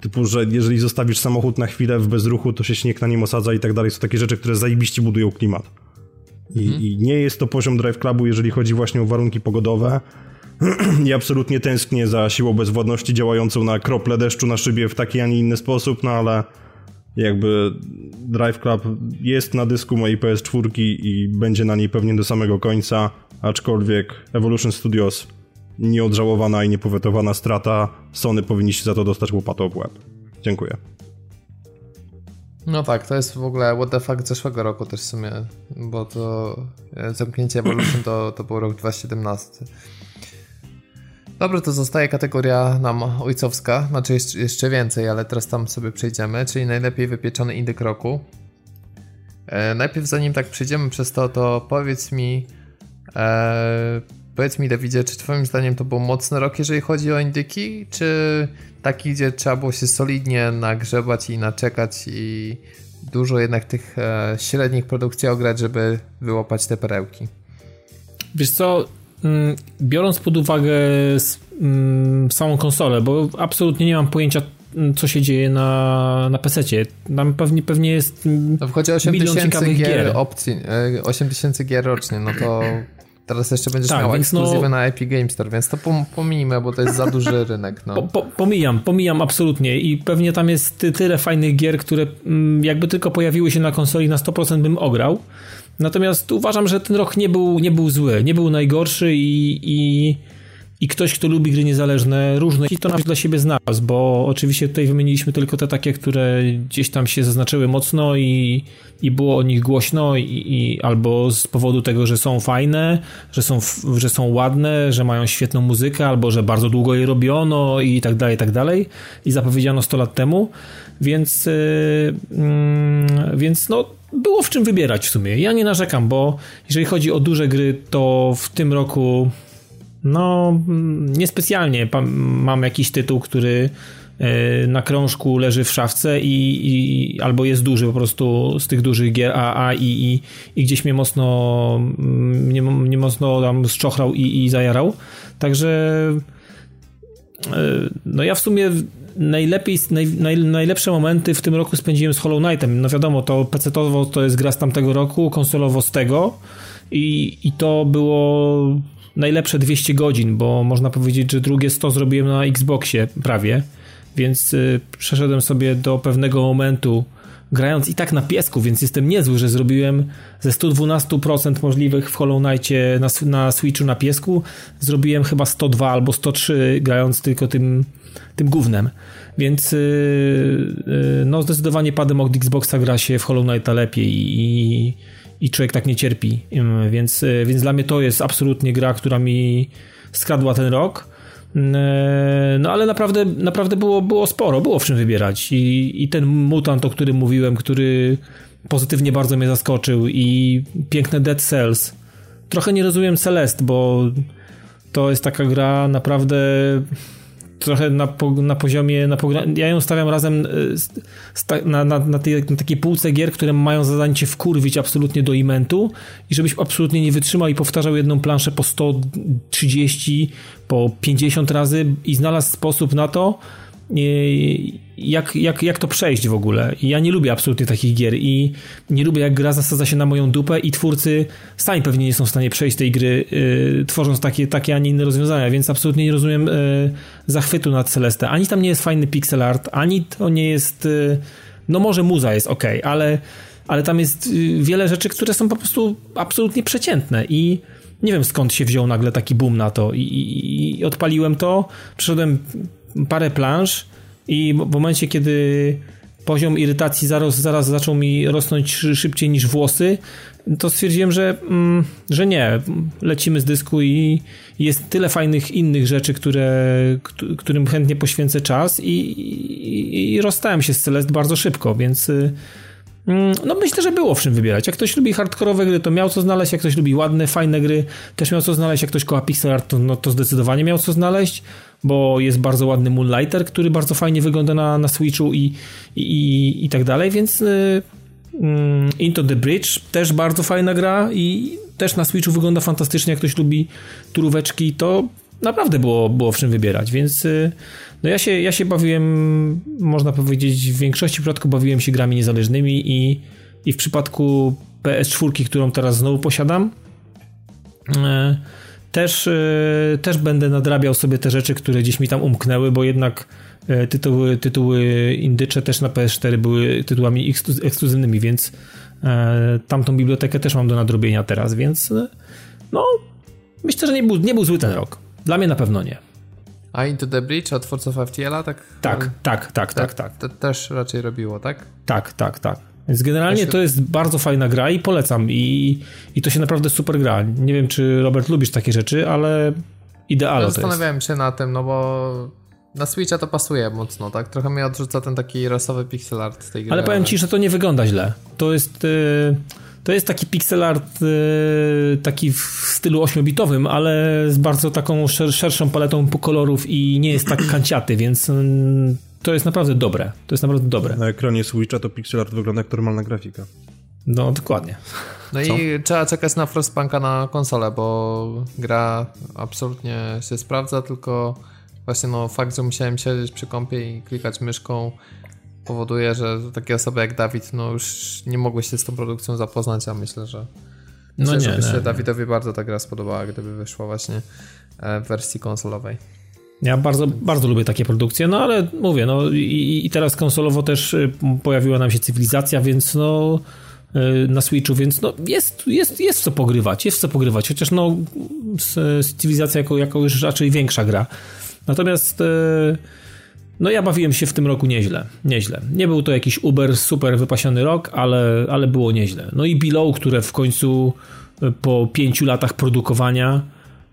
Typu, że jeżeli zostawisz samochód na chwilę w bezruchu, to się śnieg na nim osadza i tak dalej. Są takie rzeczy, które zajebiście budują klimat. I, mhm. I, nie jest to poziom Drive Clubu, jeżeli chodzi właśnie o warunki pogodowe. I absolutnie tęsknię za siłą bezwładności działającą na krople deszczu na szybie w taki, a nie inny sposób, no ale jakby Drive Club jest na dysku mojej PS4 i będzie na niej pewnie do samego końca aczkolwiek Evolution Studios nieodżałowana i niepowetowana strata, Sony powinniście za to dostać łopatą w łeb. Dziękuję. No tak, to jest w ogóle what the fuck zeszłego roku też w sumie, bo to e, zamknięcie Evolution to, to był rok 2017. Dobrze, to zostaje kategoria nam ojcowska, znaczy jeszcze, więcej, ale teraz tam sobie przejdziemy, czyli najlepiej wypieczony indyk roku. E, najpierw zanim tak przejdziemy przez to, to powiedz mi, Eee, powiedz mi, Dawidzie, czy Twoim zdaniem to był mocny rok, jeżeli chodzi o indyki, czy taki, gdzie trzeba było się solidnie nagrzebać i naczekać i dużo jednak tych e, średnich produkcji ograć, żeby wyłapać te perełki? Wiesz co, biorąc pod uwagę mm, samą konsolę, bo absolutnie nie mam pojęcia mm, co się dzieje na, na PC-cie. Tam pewnie, pewnie jest no wchodzi 8 tysięcy gier, gier opcji, 8 e, tysięcy gier rocznie, no to Teraz jeszcze będziesz tak, miał ekskluzywy no, na Epic Games Store, więc to pomijmy, bo to jest za duży rynek. No. Po, po, pomijam, pomijam absolutnie i pewnie tam jest tyle fajnych gier, które mm, jakby tylko pojawiły się na konsoli na 100% bym ograł. Natomiast uważam, że ten rok nie był, nie był zły, nie był najgorszy i, i i ktoś, kto lubi gry niezależne, różne, i to nawet dla siebie znalazł, bo oczywiście tutaj wymieniliśmy tylko te takie, które gdzieś tam się zaznaczyły mocno i, i było o nich głośno, i, i, albo z powodu tego, że są fajne, że są, że są ładne, że mają świetną muzykę, albo że bardzo długo je robiono i tak dalej, i tak dalej. I zapowiedziano 100 lat temu, więc, yy, yy, więc no było w czym wybierać w sumie. Ja nie narzekam, bo jeżeli chodzi o duże gry, to w tym roku no, niespecjalnie mam jakiś tytuł, który e, na krążku leży w szafce i, i, albo jest duży po prostu z tych dużych gier AA i, i, i gdzieś mnie mocno mnie, mnie mocno tam szczochrał i, i zajarał. Także e, no ja w sumie najlepiej, naj, naj, najlepsze momenty w tym roku spędziłem z Hollow Knightem. No wiadomo, to PC-towo to jest gra z tamtego roku, konsolowo z tego i, i to było najlepsze 200 godzin, bo można powiedzieć, że drugie 100 zrobiłem na Xboxie prawie, więc y, przeszedłem sobie do pewnego momentu grając i tak na piesku, więc jestem niezły, że zrobiłem ze 112% możliwych w Hollow Knightie na, na Switchu na piesku, zrobiłem chyba 102 albo 103 grając tylko tym, tym gównem. Więc yy, no zdecydowanie padem od Xboxa gra się w Hollow Knighta lepiej i, i człowiek tak nie cierpi. Więc, e, więc dla mnie to jest absolutnie gra, która mi skradła ten rok. E, no ale naprawdę, naprawdę było, było sporo, było w czym wybierać. I, I ten mutant, o którym mówiłem, który pozytywnie bardzo mnie zaskoczył i piękne Dead Cells. Trochę nie rozumiem Celest, bo to jest taka gra naprawdę trochę na, na poziomie, na, ja ją stawiam razem e, na, na, na, tej, na takiej półce gier, które mają zadanie cię wkurwić absolutnie do imentu i żebyś absolutnie nie wytrzymał i powtarzał jedną planszę po 130, po 50 razy i znalazł sposób na to, jak, jak, jak to przejść w ogóle. Ja nie lubię absolutnie takich gier i nie lubię jak gra zasadza się na moją dupę i twórcy sami pewnie nie są w stanie przejść tej gry, yy, tworząc takie, takie, a nie inne rozwiązania, więc absolutnie nie rozumiem yy, zachwytu nad Celeste. Ani tam nie jest fajny pixel art, ani to nie jest... Yy, no może muza jest ok, ale ale tam jest y, wiele rzeczy, które są po prostu absolutnie przeciętne i nie wiem skąd się wziął nagle taki boom na to i, i, i odpaliłem to, przeszedłem parę planż i w momencie, kiedy poziom irytacji zaraz, zaraz zaczął mi rosnąć szybciej niż włosy, to stwierdziłem, że, mm, że nie, lecimy z dysku i jest tyle fajnych innych rzeczy, które, którym chętnie poświęcę czas i, i, i rozstałem się z Celest bardzo szybko, więc y, mm, no myślę, że było w czym wybierać. Jak ktoś lubi hardkorowe gry, to miał co znaleźć, jak ktoś lubi ładne, fajne gry, też miał co znaleźć, jak ktoś kocha pixel art, to, no, to zdecydowanie miał co znaleźć, bo jest bardzo ładny Moonlighter, który bardzo fajnie wygląda na, na Switchu i, i, i tak dalej, więc... Yy, Into the Bridge, też bardzo fajna gra i też na Switchu wygląda fantastycznie, jak ktoś lubi turóweczki, to naprawdę było, było w czym wybierać, więc y, no ja się, ja się bawiłem, można powiedzieć, w większości przypadków bawiłem się grami niezależnymi i, i w przypadku PS4, którą teraz znowu posiadam, y, też, y, też będę nadrabiał sobie te rzeczy, które gdzieś mi tam umknęły, bo jednak E, tytuły, tytuły indycze też na PS4 były tytułami ekskluzywnymi, więc e, tamtą bibliotekę też mam do nadrobienia teraz, więc e, no myślę, że nie był, nie był zły ten rok. Dla mnie na pewno nie. A Into the Breach od twórców FTL-a, tak? Tak, tak, tak, tak, tak. To też raczej robiło, tak? Tak, tak, tak. Więc generalnie to jest bardzo fajna gra i polecam. I, I to się naprawdę super gra. Nie wiem, czy Robert lubisz takie rzeczy, ale jest. Zastanawiałem się na tym, no bo na Switcha to pasuje mocno, tak? Trochę mnie odrzuca ten taki rasowy pixel art z tej gry. Ale powiem ci, że to nie wygląda źle. To jest... Yy, to jest taki pixel art yy, taki w stylu 8-bitowym, ale z bardzo taką szer szerszą paletą kolorów i nie jest tak kanciaty, więc yy, to jest naprawdę dobre. To jest naprawdę dobre. Na ekranie Switcha to pixel art wygląda jak normalna grafika. No, dokładnie. No Co? i trzeba czekać na Frostpunka na konsolę, bo gra absolutnie się sprawdza, tylko właśnie no fakt, że musiałem siedzieć przy kąpie i klikać myszką powoduje, że takie osoby jak Dawid no już nie mogły się z tą produkcją zapoznać, a myślę, że no myślę, nie, że by się nie. Dawidowi bardzo ta gra spodobała, gdyby wyszła właśnie e, w wersji konsolowej. Ja bardzo, bardzo lubię takie produkcje, no ale mówię, no i, i teraz konsolowo też y, pojawiła nam się cywilizacja, więc no y, na Switchu, więc no jest, jest, jest co pogrywać, jest co pogrywać, chociaż no cywilizacja jako, jako już raczej większa gra. Natomiast e, no ja bawiłem się w tym roku nieźle, nieźle. Nie był to jakiś uber super wypasiony rok, ale, ale było nieźle. No i Below, które w końcu e, po pięciu latach produkowania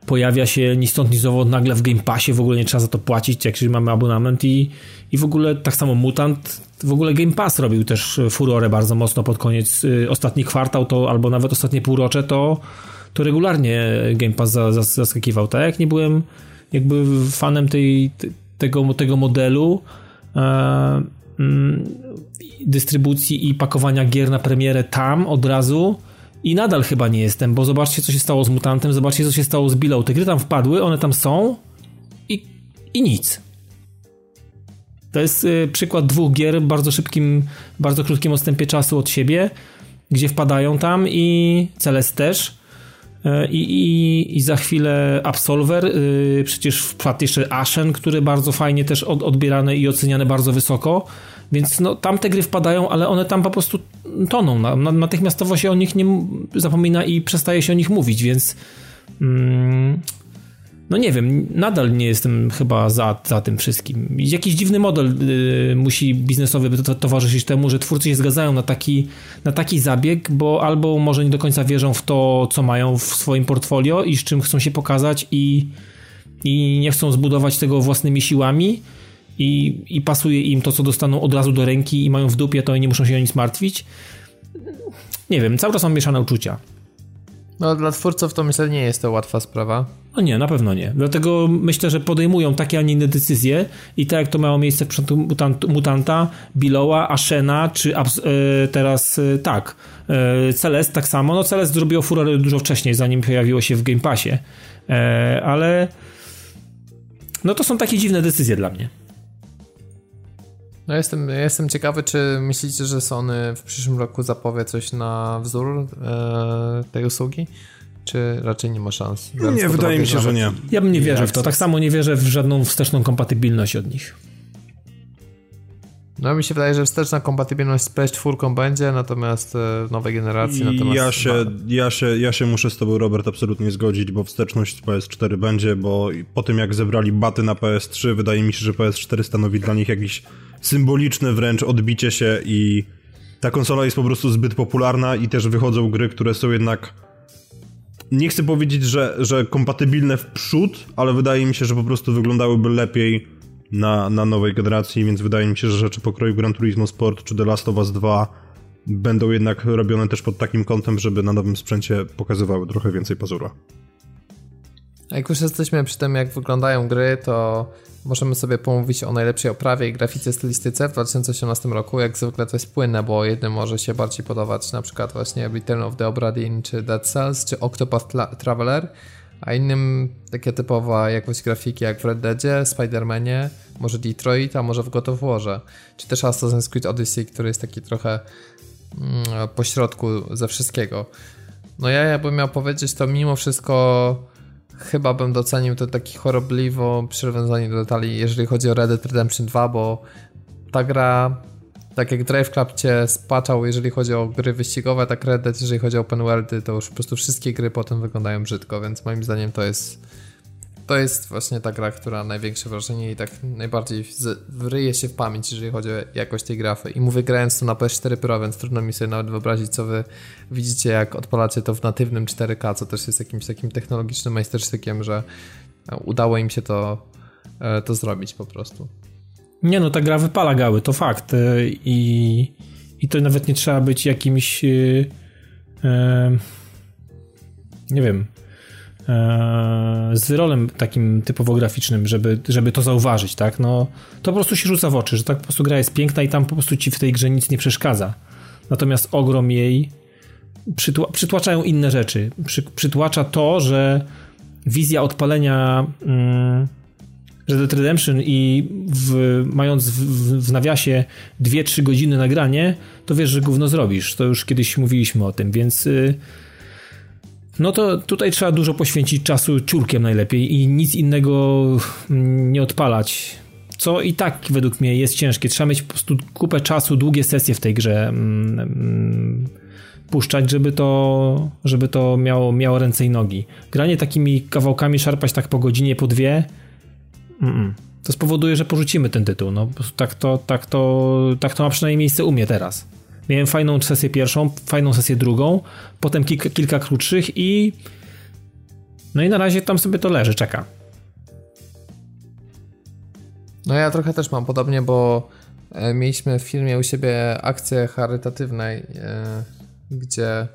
pojawia się ni stąd ni zowąd nagle w Game Passie, w ogóle nie trzeba za to płacić, jak mamy abonament i, i w ogóle tak samo Mutant, w ogóle Game Pass robił też furorę bardzo mocno pod koniec, e, ostatni kwartał to, albo nawet ostatnie półrocze to, to regularnie Game Pass zaskakiwał, tak jak nie byłem jakby fanem tej, tego, tego modelu e, mm, dystrybucji i pakowania gier na premierę tam od razu i nadal chyba nie jestem, bo zobaczcie co się stało z Mutantem, zobaczcie co się stało z Below. Te gry tam wpadły, one tam są i, i nic. To jest y, przykład dwóch gier bardzo szybkim, bardzo krótkim odstępie czasu od siebie, gdzie wpadają tam i Celest też I, i, I za chwilę Absolver, yy, przecież wpadł jeszcze Ashen, który bardzo fajnie też od, odbierane i oceniane bardzo wysoko. Więc no, tam te gry wpadają, ale one tam po prostu toną. Na, na, natychmiastowo się o nich nie zapomina i przestaje się o nich mówić, więc. Mm, no nie wiem, nadal nie jestem chyba za, za tym wszystkim. Jakiś dziwny model y, musi biznesowy to, towarzyszyć temu, że twórcy się zgadzają na taki, na taki zabieg, bo albo może nie do końca wierzą w to, co mają w swoim portfolio i z czym chcą się pokazać i, i nie chcą zbudować tego własnymi siłami i, i pasuje im to, co dostaną od razu do ręki i mają w dupie to i nie muszą się o nic martwić. Nie wiem, cały czas mam mieszane uczucia. No dla twórców to myślę nie jest to łatwa sprawa. No nie, na pewno nie. Dlatego myślę, że podejmują takie, a nie inne decyzje i tak jak to miało miejsce w przypadku mutant, Mutanta, Bilowa, Ashena, czy e, teraz e, tak, e, Celest tak samo. No Celest zrobiło furorę dużo wcześniej, zanim pojawiło się w Game Passie. Ale no to są takie dziwne decyzje dla mnie. No jestem, jestem ciekawy, czy myślicie, że Sony w przyszłym roku zapowie coś na wzór e, tej usługi? Czy raczej nie ma szans? nie, wydaje mi się, że nie. Ja bym nie wierzył w to. Tak samo nie wierzę w żadną wsteczną kompatybilność od nich. No mi się wydaje, że wsteczna kompatybilność z PS4 będzie, natomiast e, nowej generacji natomiast... Ja się, ja, się, ja się muszę z tobą, Robert, absolutnie zgodzić, bo wsteczność z PS4 będzie, bo po tym jak zebrali baty na PS3, wydaje mi się, że PS4 stanowi dla nich jakiś symboliczne wręcz odbicie się i ta konsola jest po prostu zbyt popularna i też wychodzą gry, które są jednak nie chcę powiedzieć, że, że kompatybilne w przód, ale wydaje mi się, że po prostu wyglądałyby lepiej na, na nowej generacji, więc wydaje mi się, że rzeczy pokroju Gran Turismo Sport czy The Last of Us 2 będą jednak robione też pod takim kątem, żeby na nowym sprzęcie pokazywały trochę więcej pazura. A jak już jesteśmy przy tym, jak wyglądają gry, to możemy sobie pomówić o najlepszej oprawie i grafice stylistyce w 2018 roku. Jak zwykle to jest płynne, bo jednym może się bardziej podobać na przykład właśnie Return of the Obra Dinn, czy Dead Cells, czy Octopath Traveler, a innym takie typowa jakość grafiki jak w Red Deadzie, Spider-Manie, może Detroit, a może w God of Warze, czy też Assassin's Creed Odyssey, który jest taki trochę mm, pośrodku ze wszystkiego. No ja jakbym miał powiedzieć, to mimo wszystko chyba bym docenił to taki chorobliwo przywiązanie do detali, jeżeli chodzi o Red Dead Redemption 2, bo ta gra, tak jak Drive Club cię spaczał, jeżeli chodzi o gry wyścigowe, tak Red Dead, jeżeli chodzi o open worldy, to już po prostu wszystkie gry potem wyglądają brzydko, więc moim zdaniem to jest to jest właśnie ta gra, która największe wrażenie i tak najbardziej wryje się w pamięć, jeżeli chodzi o jakość tej grafy. I mówię grając to na PS4 Pro, więc trudno mi sobie nawet wyobrazić, co wy widzicie, jak odpalacie to w natywnym 4K, co też jest jakimś takim technologicznym majstersztykiem, że udało im się to, e, to zrobić po prostu. Nie no, ta gra wypala gały, to fakt. E, I, i to nawet nie trzeba być jakimś. Yy, yy, nie wiem, E, z rolem takim typowo graficznym, żeby, żeby to zauważyć, tak? No, to po prostu się rzuca w oczy, że tak po prostu gra jest piękna i tam po prostu ci w tej grze nic nie przeszkadza. Natomiast ogrom jej przytła przytłaczają inne rzeczy. Przy przytłacza to, że wizja odpalenia mm, Red Dead Redemption i w, mając w, w nawiasie 2-3 godziny nagranie, to wiesz, że gówno zrobisz. To już kiedyś mówiliśmy o tym, więc... Y no to tutaj trzeba dużo poświęcić czasu ciurkiem najlepiej i nic innego nie odpalać. Co i tak według mnie jest ciężkie. Trzeba mieć po prostu kupę czasu, długie sesje w tej grze mm, mm, puszczać, żeby to, żeby to miało, miało ręce i nogi. Granie takimi kawałkami, szarpać tak po godzinie, po dwie, mm, to spowoduje, że porzucimy ten tytuł. No, tak, to, tak, to, tak to ma przynajmniej miejsce u mnie teraz. Miałem fajną sesję pierwszą, fajną sesję drugą, potem kilka, kilka krótszych i no i na razie tam sobie to leży, czeka. No ja trochę też mam podobnie, bo e, mieliśmy w filmie u siebie akcję charytatywnej, e, gdzie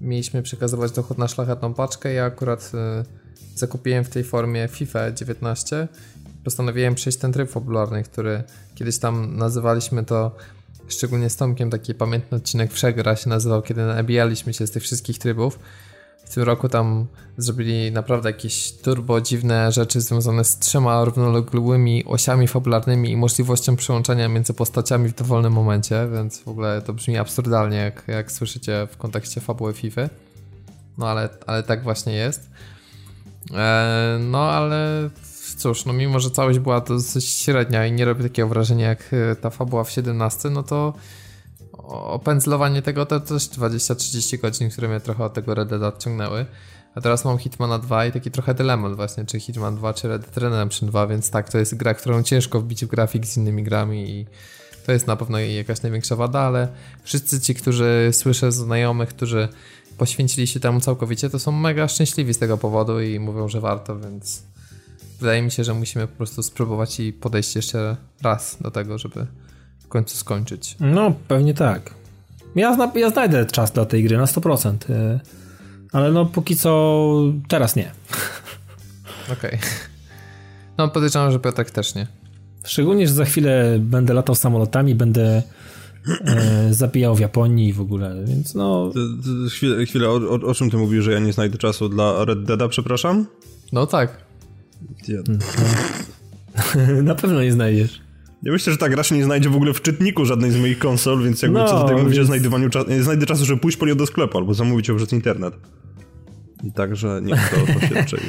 mieliśmy przekazywać dochód na szlachetną paczkę. Ja akurat e, zakupiłem w tej formie FIFA 19. Postanowiłem przejść ten tryb fabularny, który kiedyś tam nazywaliśmy to szczególnie z Tomkiem taki pamiętny odcinek Wszegra się nazywał, kiedy nabijaliśmy się z tych wszystkich trybów. W tym roku tam zrobili naprawdę jakieś turbo dziwne rzeczy związane z trzema równoległymi osiami fabularnymi i możliwością przełączania między postaciami w dowolnym momencie, więc w ogóle to brzmi absurdalnie, jak, jak słyszycie w kontekście fabuły FIFA. No ale, ale tak właśnie jest. Eee, no ale cóż, no mimo, że całość była dosyć średnia i nie robi takiego wrażenia jak e, ta fabuła w 17, no to opędzlowanie tego to też 20-30 godzin, które mnie trochę od tego Red Dead odciągnęły. A teraz mam Hitmana 2 i taki trochę dylemat właśnie, czy Hitman 2, czy Red Dead Redemption 2, więc tak, to jest gra, którą ciężko wbić w grafik z innymi grami i to jest na pewno jakaś największa wada, ale wszyscy ci, którzy słyszę znajomych, którzy poświęcili się temu całkowicie, to są mega szczęśliwi z tego powodu i mówią, że warto, więc wydaje mi się, że musimy po prostu spróbować i podejść jeszcze raz do tego, żeby w końcu skończyć. No, pewnie tak. Ja, zna, ja znajdę czas dla tej gry na 100%, y, ale no póki co teraz nie. Okej. Okay. No podejrzewam, że Piotrek też nie. Szczególnie, że za chwilę będę latał samolotami, będę e, zabijał w Japonii i w ogóle, więc no... Chwilę, chwilę o, o, o, czym ty mówisz, że ja nie znajdę czasu dla Red Deada, przepraszam? No tak. Na pewno nie znajdziesz. Ja myślę, że ta gra się nie znajdzie w ogóle w czytniku żadnej z moich konsol, więc jakby no, co tutaj mówić więc... o znajdywaniu czasu, znajdę czasu, żeby pójść po do sklepu albo zamówić ją przez internet. I także nie to, się raczej...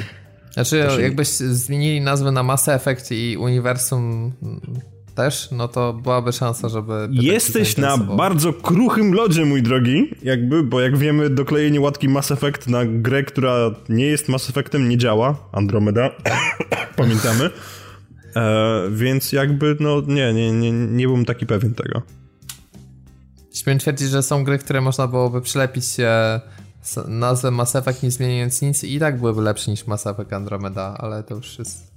Znaczy, jakbyś zmienili nazwę na Mass Effect i uniwersum też, no to byłaby szansa, żeby... Jesteś na bardzo kruchym lodzie, mój drogi, jakby, bo jak wiemy, doklejenie łatki Mass Effect na grę, która nie jest Mass Effectem, nie działa. Andromeda, pamiętamy. E, więc jakby, no nie, nie, nie, nie byłem taki pewien tego. Śmiem twierdzić, że są gry, które można byłoby przylepić się nazwę Mass Effect nie zmieniając nic i tak byłyby lepsze niż Mass Effect Andromeda, ale to już jest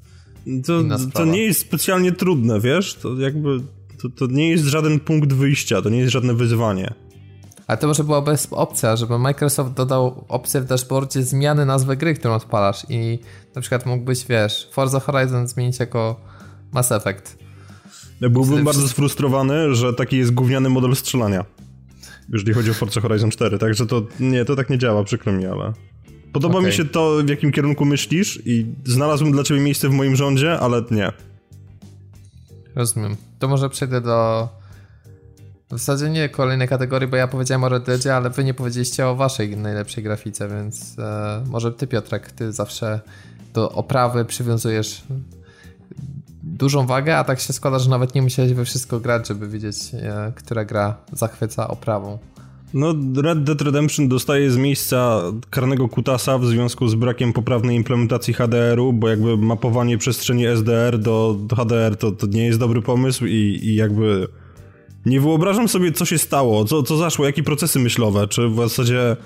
to, to nie jest specjalnie trudne, wiesz? To jakby to, to nie jest żaden punkt wyjścia, to nie jest żadne wyzwanie. Ale to może byłaby opcja, żeby Microsoft dodał opcję w dashboardzie zmiany nazwy gry, którą odpalasz i na przykład mógłbyś, wiesz, Forza Horizon zmienić jako Mass Effect. Ja byłbym bardzo sfrustrowany, że taki jest gówniany model strzelania. Jeżeli chodzi o Forza Horizon 4, także to nie, to tak nie działa, przykro mi, ale... Podoba okay. mi się to, w jakim kierunku myślisz i znalazłem dla ciebie miejsce w moim rządzie, ale nie. Rozumiem. To może przejdę do... W zasadzie nie kolejnej kategorii, bo ja powiedziałem o Red Deadzie, ale wy nie powiedzieliście o waszej najlepszej grafice, więc e, może ty Piotrek, ty zawsze do oprawy przywiązujesz dużą wagę, a tak się składa, że nawet nie musiałeś we wszystko grać, żeby wiedzieć, e, która gra zachwyca oprawą. No, Red Dead Redemption dostaje z miejsca karnego kutasa w związku z brakiem poprawnej implementacji HDR-u, bo jakby mapowanie przestrzeni SDR do, do HDR to, to nie jest dobry pomysł i, i jakby nie wyobrażam sobie, co się stało, co, co zaszło, jakie procesy myślowe, czy w zasadzie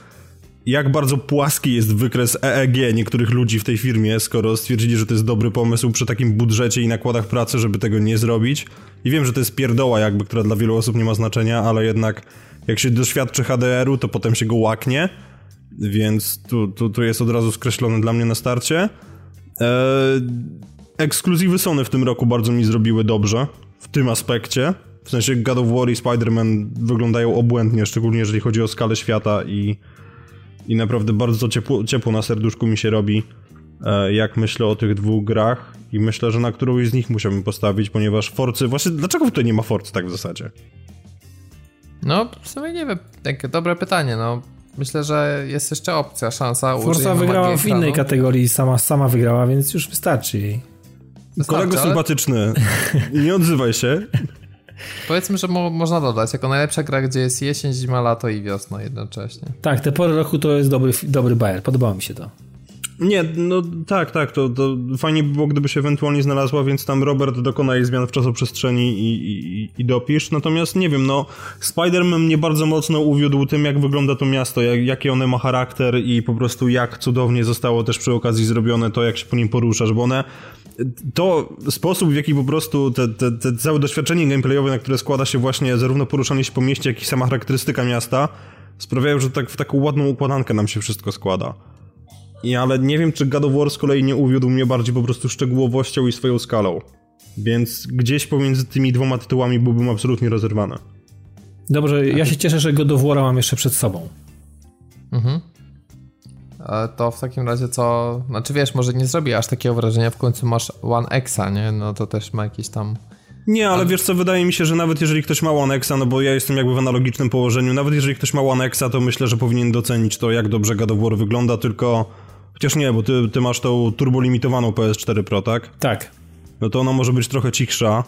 jak bardzo płaski jest wykres EEG niektórych ludzi w tej firmie, skoro stwierdzili, że to jest dobry pomysł przy takim budżecie i nakładach pracy, żeby tego nie zrobić. I wiem, że to jest pierdoła jakby, która dla wielu osób nie ma znaczenia, ale jednak jak się doświadczy HDR-u, to potem się go łaknie, więc tu, tu, tu jest od razu skreślone dla mnie na starcie. Eee, ekskluzywy Sony w tym roku bardzo mi zrobiły dobrze w tym aspekcie. W sensie God of War i Spider-Man wyglądają obłędnie, szczególnie jeżeli chodzi o skalę świata i, i naprawdę bardzo ciepło, ciepło na serduszku mi się robi, e, jak myślę o tych dwóch grach i myślę, że na którąś z nich musiałbym postawić, ponieważ Forcy... Właśnie dlaczego tutaj nie ma Forcy tak w zasadzie? No, w sumie nie wiem. Takie dobre pytanie, no. Myślę, że jest jeszcze opcja, szansa. Forza wygrała w innej kategorii, sama, sama wygrała, więc już wystarczy jej. Kolego ale... sympatyczny, nie odzywaj się. Powiedzmy, że mo można dodać, jako najlepsza gra, gdzie jest jesień, zima, lato i wiosna jednocześnie. Tak, te pory roku to jest dobry, dobry bajer, podobało mi się to. Nie, no tak, tak, to, to fajnie by było, gdyby się ewentualnie znalazła, więc tam Robert dokona jej zmian w czasoprzestrzeni i, i, i dopisz. Natomiast nie wiem, no Spider-Man mnie bardzo mocno uwiódł tym, jak wygląda to miasto, jak, jaki one ma charakter i po prostu jak cudownie zostało też przy okazji zrobione to, jak się po nim poruszasz, bo one to sposób, w jaki po prostu te, te, te całe doświadczenie gameplayowe, na które składa się właśnie zarówno poruszanie się po mieście, jak i sama charakterystyka miasta, sprawiają, że tak w taką ładną układankę nam się wszystko składa. I, ale nie wiem, czy God of War z kolei nie uwiódł mnie bardziej po prostu szczegółowością i swoją skalą. Więc gdzieś pomiędzy tymi dwoma tytułami byłbym absolutnie rozerwany. Dobrze, ja się cieszę, że God of War mam jeszcze przed sobą. Mhm. To w takim razie co... Znaczy wiesz, może nie zrobi aż takiego wrażenia, w końcu masz One Xa, nie? No to też ma jakiś tam... Nie, ale wiesz co, wydaje mi się, że nawet jeżeli ktoś ma One Xa, no bo ja jestem jakby w analogicznym położeniu, nawet jeżeli ktoś ma One Xa, to myślę, że powinien docenić to, jak dobrze God of War wygląda, tylko Chociaż nie, bo ty, ty masz tą turbolimitowaną PS4 Pro, tak? Tak. No to ona może być trochę cichsza,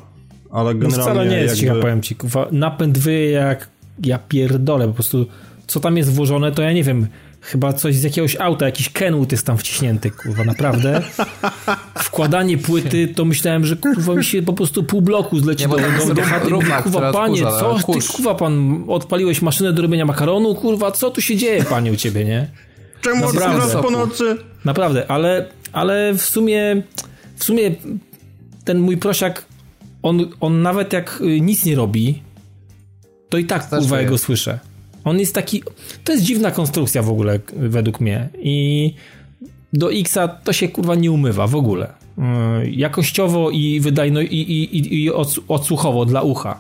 ale no generalnie... Wcale nie jest jakby... cicha, powiem ci. Napęd wyje jak ja pierdolę, po prostu co tam jest włożone, to ja nie wiem, chyba coś z jakiegoś auta, jakiś Kenwood jest tam wciśnięty, kurwa, naprawdę. Wkładanie płyty, to myślałem, że kurwa mi się po prostu pół bloku zleci nie, do, do, do chaty. Kurwa, panie, co ty, kurwa, pan odpaliłeś maszynę do robienia makaronu, kurwa, co tu się dzieje, panie, u ciebie, nie? Czemu Naprawdę. po nocy? Naprawdę, ale, ale w sumie w sumie ten mój prosiak on, on nawet jak y, nic nie robi to i tak kurwa jego słyszę. On jest taki to jest dziwna konstrukcja w ogóle według mnie i do Xa to się kurwa nie umywa w ogóle. Y, jakościowo i wydajno i, i, i, i odsłuchowo dla ucha.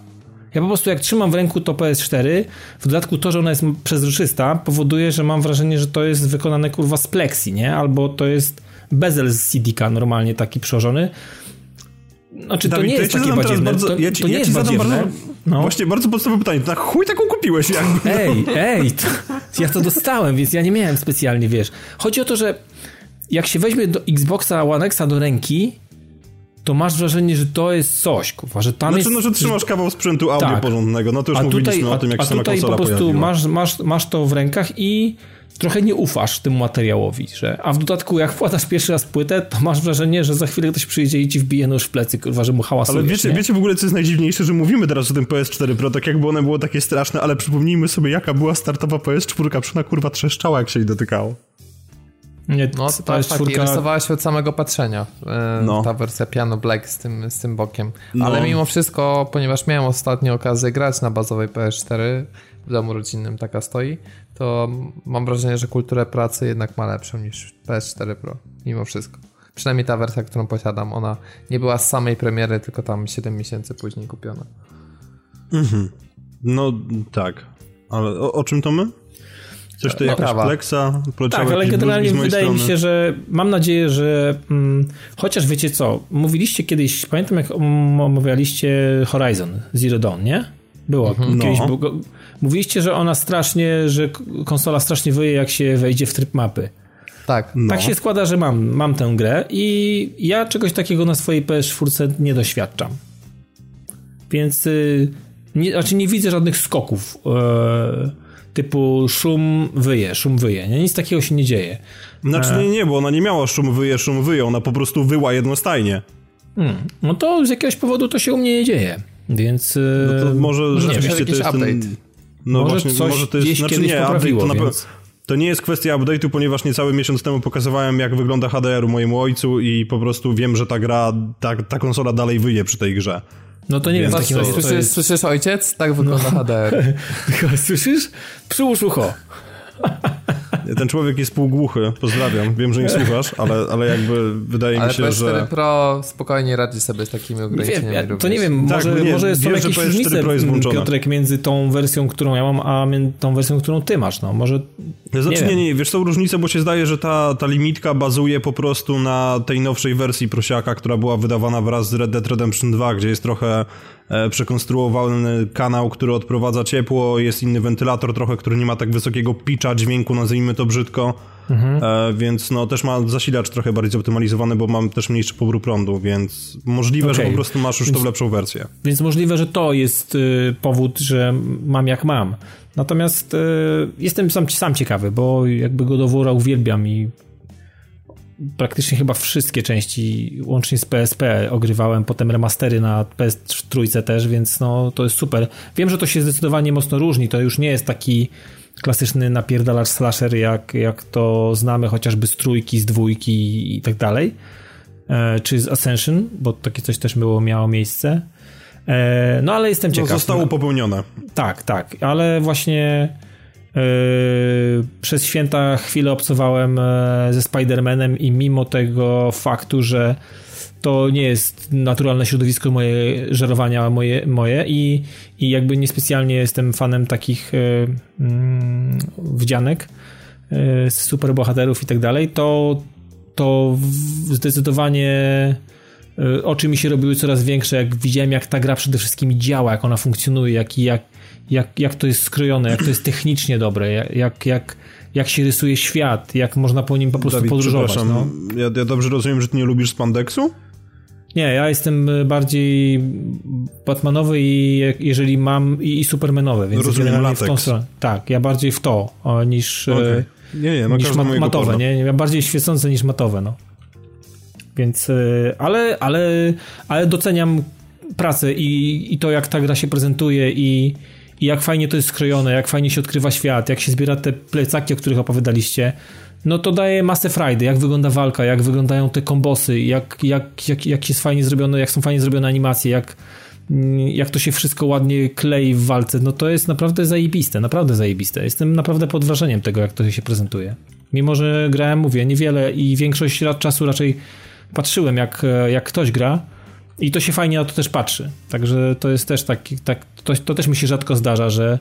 Ja po prostu jak trzymam w ręku to PS4, w dodatku to, że ona jest przezroczysta, powoduje, że mam wrażenie, że to jest wykonane kurwa z plexi, nie? Albo to jest bezel z CD-ka normalnie taki przyłożony. Znaczy, Dawid, to nie jest takie badziewne. Bardzo, to, ja ci, to nie ja jest badziewne. Bardzo, no. Właśnie bardzo podstawowe pytanie. Na chuj taką kupiłeś jakby? Ej, ej, to, ja to dostałem, więc ja nie miałem specjalnie, wiesz. Chodzi o to, że jak się weźmie do Xboxa One Xa do ręki, to masz wrażenie, że to jest coś, kurwa, że tam znaczy, jest... no, że trzymasz kawał sprzętu audio tak. porządnego, no to już a mówiliśmy tutaj, o tym, jak a, się sama konsola po prostu masz, masz, masz to w rękach i trochę nie ufasz temu materiałowi, że, a w dodatku jak wkładasz pierwszy raz płytę, to masz wrażenie, że za chwilę ktoś przyjdzie i ci wbije nóż w plecy, kurwa, że mu hałasujesz, Ale wiecie, wiecie w ogóle, co jest najdziwniejsze, że mówimy teraz o tym PS4 Pro, tak jakby one było takie straszne, ale przypomnijmy sobie, jaka była startowa PS4, przecież ona kurwa trzeszczała, jak się jej dotykało. Nie, no to jest fakt, czwórka... rysowała się od samego patrzenia. E, no. Ta wersja Piano Black z tym, z tym bokiem. No. Ale mimo wszystko, ponieważ miałem ostatnio okazję grać na bazowej PS4, w domu rodzinnym taka stoi, to mam wrażenie, że kulturę pracy jednak ma lepszą niż PS4 Pro. Mimo wszystko. Przynajmniej ta wersja, którą posiadam, ona nie była z samej premiery, tylko tam 7 miesięcy później kupiona. Mhm. No tak. Ale o, o czym to my? Coś tu jakaś Plexa? Tak, ale generalnie wydaje strony. mi się, że mam nadzieję, że mm, chociaż wiecie co, mówiliście kiedyś, pamiętam jak omawialiście Horizon Zero Dawn, nie? Było. Mhm. Kiedyś no. było, mówiliście, że ona strasznie, że konsola strasznie wyje, jak się wejdzie w tryb mapy. Tak. No. Tak się składa, że mam, mam tę grę i ja czegoś takiego na swojej PS4 nie doświadczam. Więc y, nie, znaczy nie widzę żadnych skoków. Yy, typu szum wyje, szum wyje. Nie? Nic takiego się nie dzieje. Znaczy nie, nie, bo ona nie miała szum wyje, szum wyje, ona po prostu wyła jednostajnie. Hmm. No to z jakiegoś powodu to się u mnie nie dzieje, więc... No to może nie rzeczywiście to jest update. ten... No może właśnie, coś może to jest... Znaczy nie, poprawiło, update to, więc... to nie jest kwestia update'u, ponieważ niecały miesiąc temu pokazywałem, jak wygląda HDR u mojemu ojcu i po prostu wiem, że ta gra, ta, ta konsola dalej wyje przy tej grze. No to nie wiem, takim razie. Słyszysz, jest... słyszysz ojciec? Tak wygląda no. HDR. słyszysz? Przyłóż ucho. Ten człowiek jest półgłuchy, pozdrawiam. Wiem, że nie słuchasz, ale, ale jakby wydaje ale mi się, PS4 że... Ale Pro spokojnie radzi sobie z takimi ograniczeniami. Wiem, ja, to nie wiem, tak, może, nie, może są jakieś różnice, Piotrek, między tą wersją, którą ja mam, a tą wersją, którą ty masz. No, może... Znaczy, nie, nie, nie, wiesz, są różnice, bo się zdaje, że ta, ta limitka bazuje po prostu na tej nowszej wersji prosiaka, która była wydawana wraz z Red Dead Redemption 2, gdzie jest trochę E, przekonstruowany kanał, który odprowadza ciepło, jest inny wentylator trochę, który nie ma tak wysokiego pitcha dźwięku, nazwijmy to brzydko, mhm. E, więc no też ma zasilacz trochę bardziej zoptymalizowany, bo mam też mniejszy pobór prądu, więc możliwe, okay. że po prostu masz już więc, tą lepszą wersję. Więc możliwe, że to jest y, powód, że mam jak mam. Natomiast y, jestem sam, sam ciekawy, bo jakby go do wora uwielbiam i praktycznie chyba wszystkie części, łącznie z PSP, ogrywałem, potem remastery na PS3 też, więc no to jest super. Wiem, że to się zdecydowanie mocno różni, to już nie jest taki klasyczny napierdalacz slasher, jak, jak to znamy chociażby z trójki, z dwójki i tak dalej, e, czy z Ascension, bo takie coś też było, miało miejsce. E, no ale jestem no, ciekaw. No, zostało popełnione. Tak, tak, ale właśnie Yy, przez święta chwilę obcowałem ze Spider-Manem i mimo tego faktu, że to nie jest naturalne środowisko moje żerowania moje, moje i, i jakby niespecjalnie jestem fanem takich e, mm, wdzianek e, superbohaterów i tak dalej, to, to zdecydowanie oczy mi się robiły coraz większe, jak widziałem, jak ta gra przede wszystkim działa, jak ona funkcjonuje, jak, jak, jak, jak to jest skrojone, jak to jest technicznie dobre, jak, jak, jak się rysuje świat, jak można po nim po prostu Dawid, podróżować. No. Ja, ja dobrze rozumiem, że ty nie lubisz spandeksu? Nie, ja jestem bardziej Batmanowy i jeżeli mam i, i Supermanowy, więc rozumiem lateks. w tą stronę. Tak, ja bardziej w to niż, okay. nie, nie, no niż mat, matowe, nie? Ja bardziej świecące niż matowe, no. Więc, e, ale, ale, ale doceniam pracę i, i to, jak ta gra się prezentuje i, i jak fajnie to jest skrojone, jak fajnie się odkrywa świat, jak się zbiera te plecaki, o których opowiadaliście, no to daje masę frajdy, jak wygląda walka, jak wyglądają te kombosy, jak, jak, jak, jak jest fajnie zrobione, jak są fajnie zrobione animacje, jak, jak to się wszystko ładnie klei w walce, no to jest naprawdę zajebiste, naprawdę zajebiste. Jestem naprawdę pod wrażeniem tego, jak to się prezentuje. Mimo, że grałem, mówię, niewiele i większość czasu raczej patrzyłem, jak, jak ktoś gra, i to się fajnie na to też patrzy. Także to jest też taki, tak, to, to też mi się rzadko zdarza, że,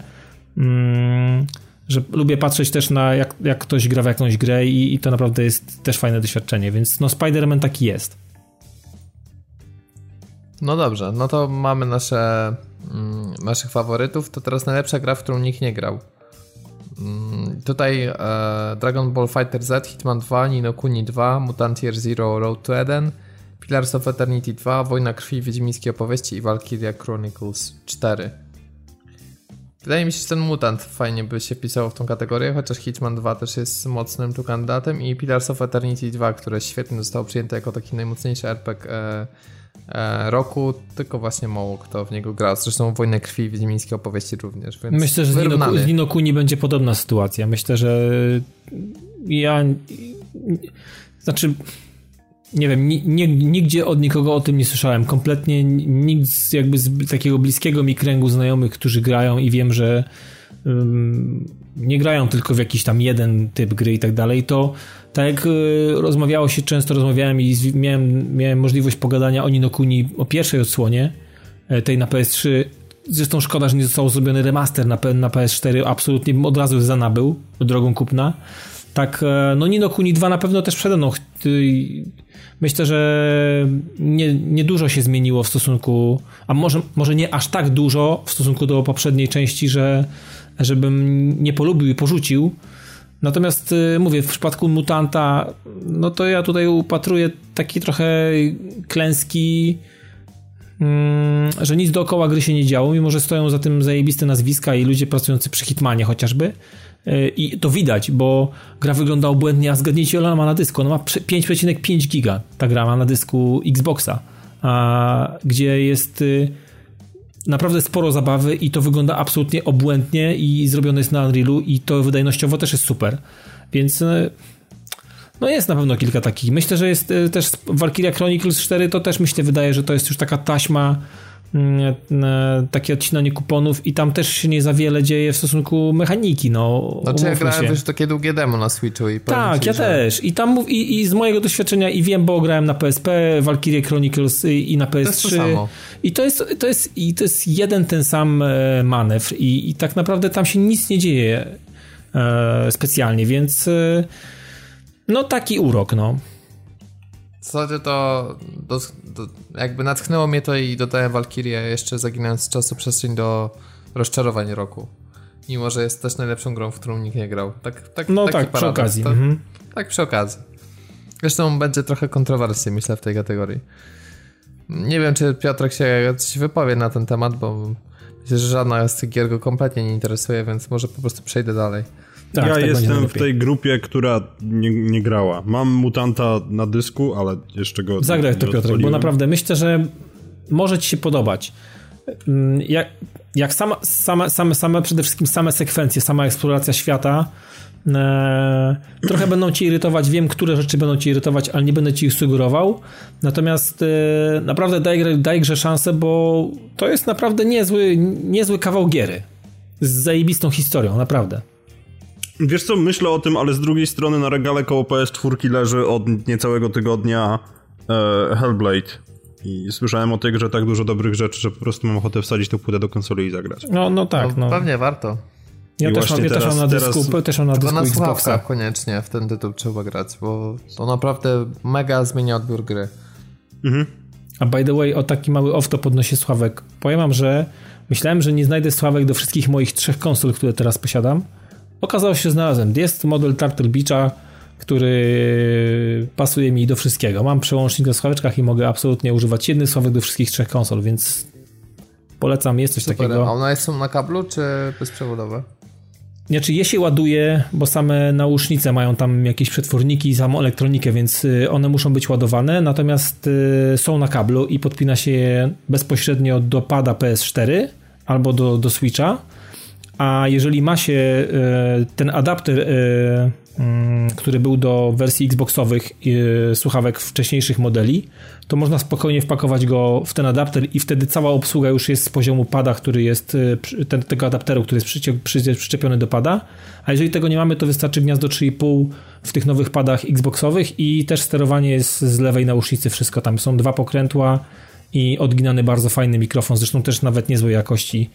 mm, że lubię patrzeć też na jak, jak ktoś gra w jakąś grę i, i to naprawdę jest też fajne doświadczenie, więc no Spider-Man taki jest. No dobrze, no to mamy nasze mm, naszych faworytów, to teraz najlepsza gra, w którą nikt nie grał. Mm, tutaj e, Dragon Ball Fighter Z, Hitman 2, Nino Kuni 2, Mutant Year Zero, Road to Eden, Pillars of Eternity 2, Wojna Krwi, Wiedźmińskie Opowieści i Valkyria Chronicles 4. Wydaje mi się, że ten Mutant fajnie by się wpisał w tą kategorię, chociaż Hitman 2 też jest mocnym tu kandydatem i Pillars of Eternity 2, które świetnie zostało przyjęte jako taki najmocniejszy RPG e, e, roku, tylko właśnie mało kto w niego grał. Zresztą Wojnę Krwi i Wiedźmińskie Opowieści również. Myślę, że z Nino Kuni będzie podobna sytuacja. Myślę, że ja... Znaczy nie wiem, nigdzie od nikogo o tym nie słyszałem. Kompletnie nikt jakby z takiego bliskiego mi kręgu znajomych, którzy grają i wiem, że um, nie grają tylko w jakiś tam jeden typ gry i tak dalej, to tak jak y, rozmawiało się, często rozmawiałem i miałem, miałem możliwość pogadania o Ninokuni o pierwszej odsłonie, e, tej na PS3. Zresztą szkoda, że nie został zrobiony remaster na, na PS4, absolutnie od razu zanabył drogą kupna. Tak, e, no Nino Kuni 2 na pewno też przede mną. Myślę, że nie, nie dużo się zmieniło w stosunku, a może, może nie aż tak dużo w stosunku do poprzedniej części, że żebym nie polubił i porzucił. Natomiast y, mówię, w przypadku Mutanta, no to ja tutaj upatruję taki trochę klęski, mm, że nic dookoła gry się nie działo, mimo że stoją za tym zajebiste nazwiska i ludzie pracujący przy Hitmanie chociażby. I to widać, bo gra wygląda obłędnie, a zgadnijcie, ona ma na dysku. Ona ma 5,5 giga, ta gra ma na dysku Xboxa, a, gdzie jest y, naprawdę sporo zabawy i to wygląda absolutnie obłędnie i zrobione jest na Unrealu i to wydajnościowo też jest super. Więc y, no jest na pewno kilka takich. Myślę, że jest y, też Valkyria Chronicles 4 to też myślę wydaje, że to jest już taka taśma takie odcinanie kuponów i tam też się nie za wiele dzieje w stosunku mechaniki, no Znaczy ja grałem też takie długie demo na Switchu i Tak, ci, ja że... też. I tam i, i z mojego doświadczenia i wiem, bo grałem na PSP, Valkyrie Chronicles i na PS3 to i to jest, to jest, i to jest jeden ten sam e, manewr. I, i tak naprawdę tam się nic nie dzieje e, specjalnie, więc e, no taki urok, no zasadzie to do, do, jakby natchnęło mnie to i dodałem Valkyrie jeszcze zaginając z czasu przestrzeń do rozczarowań roku. Mimo, że jest też najlepszą grą, w którą nikt nie grał. Tak, tak, no tak, przy okazji. To, mhm. Tak, przy okazji. Zresztą będzie trochę kontrowersji, myślę, w tej kategorii. Nie wiem, czy Piotrek się coś wypowie na ten temat, bo myślę, że żadna z tych gier go kompletnie nie interesuje, więc może po prostu przejdę dalej. Tak, ja tak jestem w tej grupie, która nie, nie, grała. Mam mutanta na dysku, ale jeszcze go. Zagraj to, Piotrek, bo naprawdę myślę, że może ci się podobać. Mm, jak, jak sama, same, same, same, przede wszystkim same sekwencje, sama eksploracja świata. E, trochę będą ci irytować, wiem, które rzeczy będą ci irytować, ale nie będę ci ich sugerował. Natomiast e, naprawdę daj, daj grze szansę, bo to jest naprawdę niezły, niezły kawał giery. Z zajebistą historią, naprawdę. Wiesz co, myślę o tym, ale z drugiej strony na regale koło PS4 leży od niecałego tygodnia e, Hellblade. I słyszałem o tej grze tak dużo dobrych rzeczy, że po prostu mam ochotę wsadzić tę płytę do konsoli i zagrać. No, no tak. No, no. Pewnie warto. Ja też mam, ja teraz, też mam na dysku, teraz... też mam na dysku na Xboxa. koniecznie w ten tytuł trzeba grać, bo to naprawdę mega zmienia odbiór gry. Mhm. A by the way, o taki mały off to podnosi Sławek. Powiem wam, że myślałem, że nie znajdę Sławek do wszystkich moich trzech konsol, które teraz posiadam, Okazało się, że znalazłem. Jest model Turtle Beacha, który pasuje mi do wszystkiego. Mam przełącznik na słuchaweczkach i mogę absolutnie używać jednych sławek do wszystkich trzech konsol, więc polecam, jest coś Super. takiego. A one są na kablu czy bezprzewodowe? Znaczy je się ładuje, bo same nausznice mają tam jakieś przetworniki i samą elektronikę, więc y, one muszą być ładowane, natomiast y, są na kablu i podpina się je bezpośrednio do pada PS4 albo do, do Switcha a jeżeli ma się e, ten adapter, e, mm, który był do wersji Xboxowych e, słuchawek wcześniejszych modeli, to można spokojnie wpakować go w ten adapter i wtedy cała obsługa już jest z poziomu pada, który jest ten, tego adapteru, który jest przyczepiony do pada. A jeżeli tego nie mamy, to wystarczy gniazdo 3,5 w tych nowych padach Xboxowych i też sterowanie jest z lewej nausznicy, wszystko tam są dwa pokrętła i odginany bardzo fajny mikrofon, zresztą też nawet niezłej jakości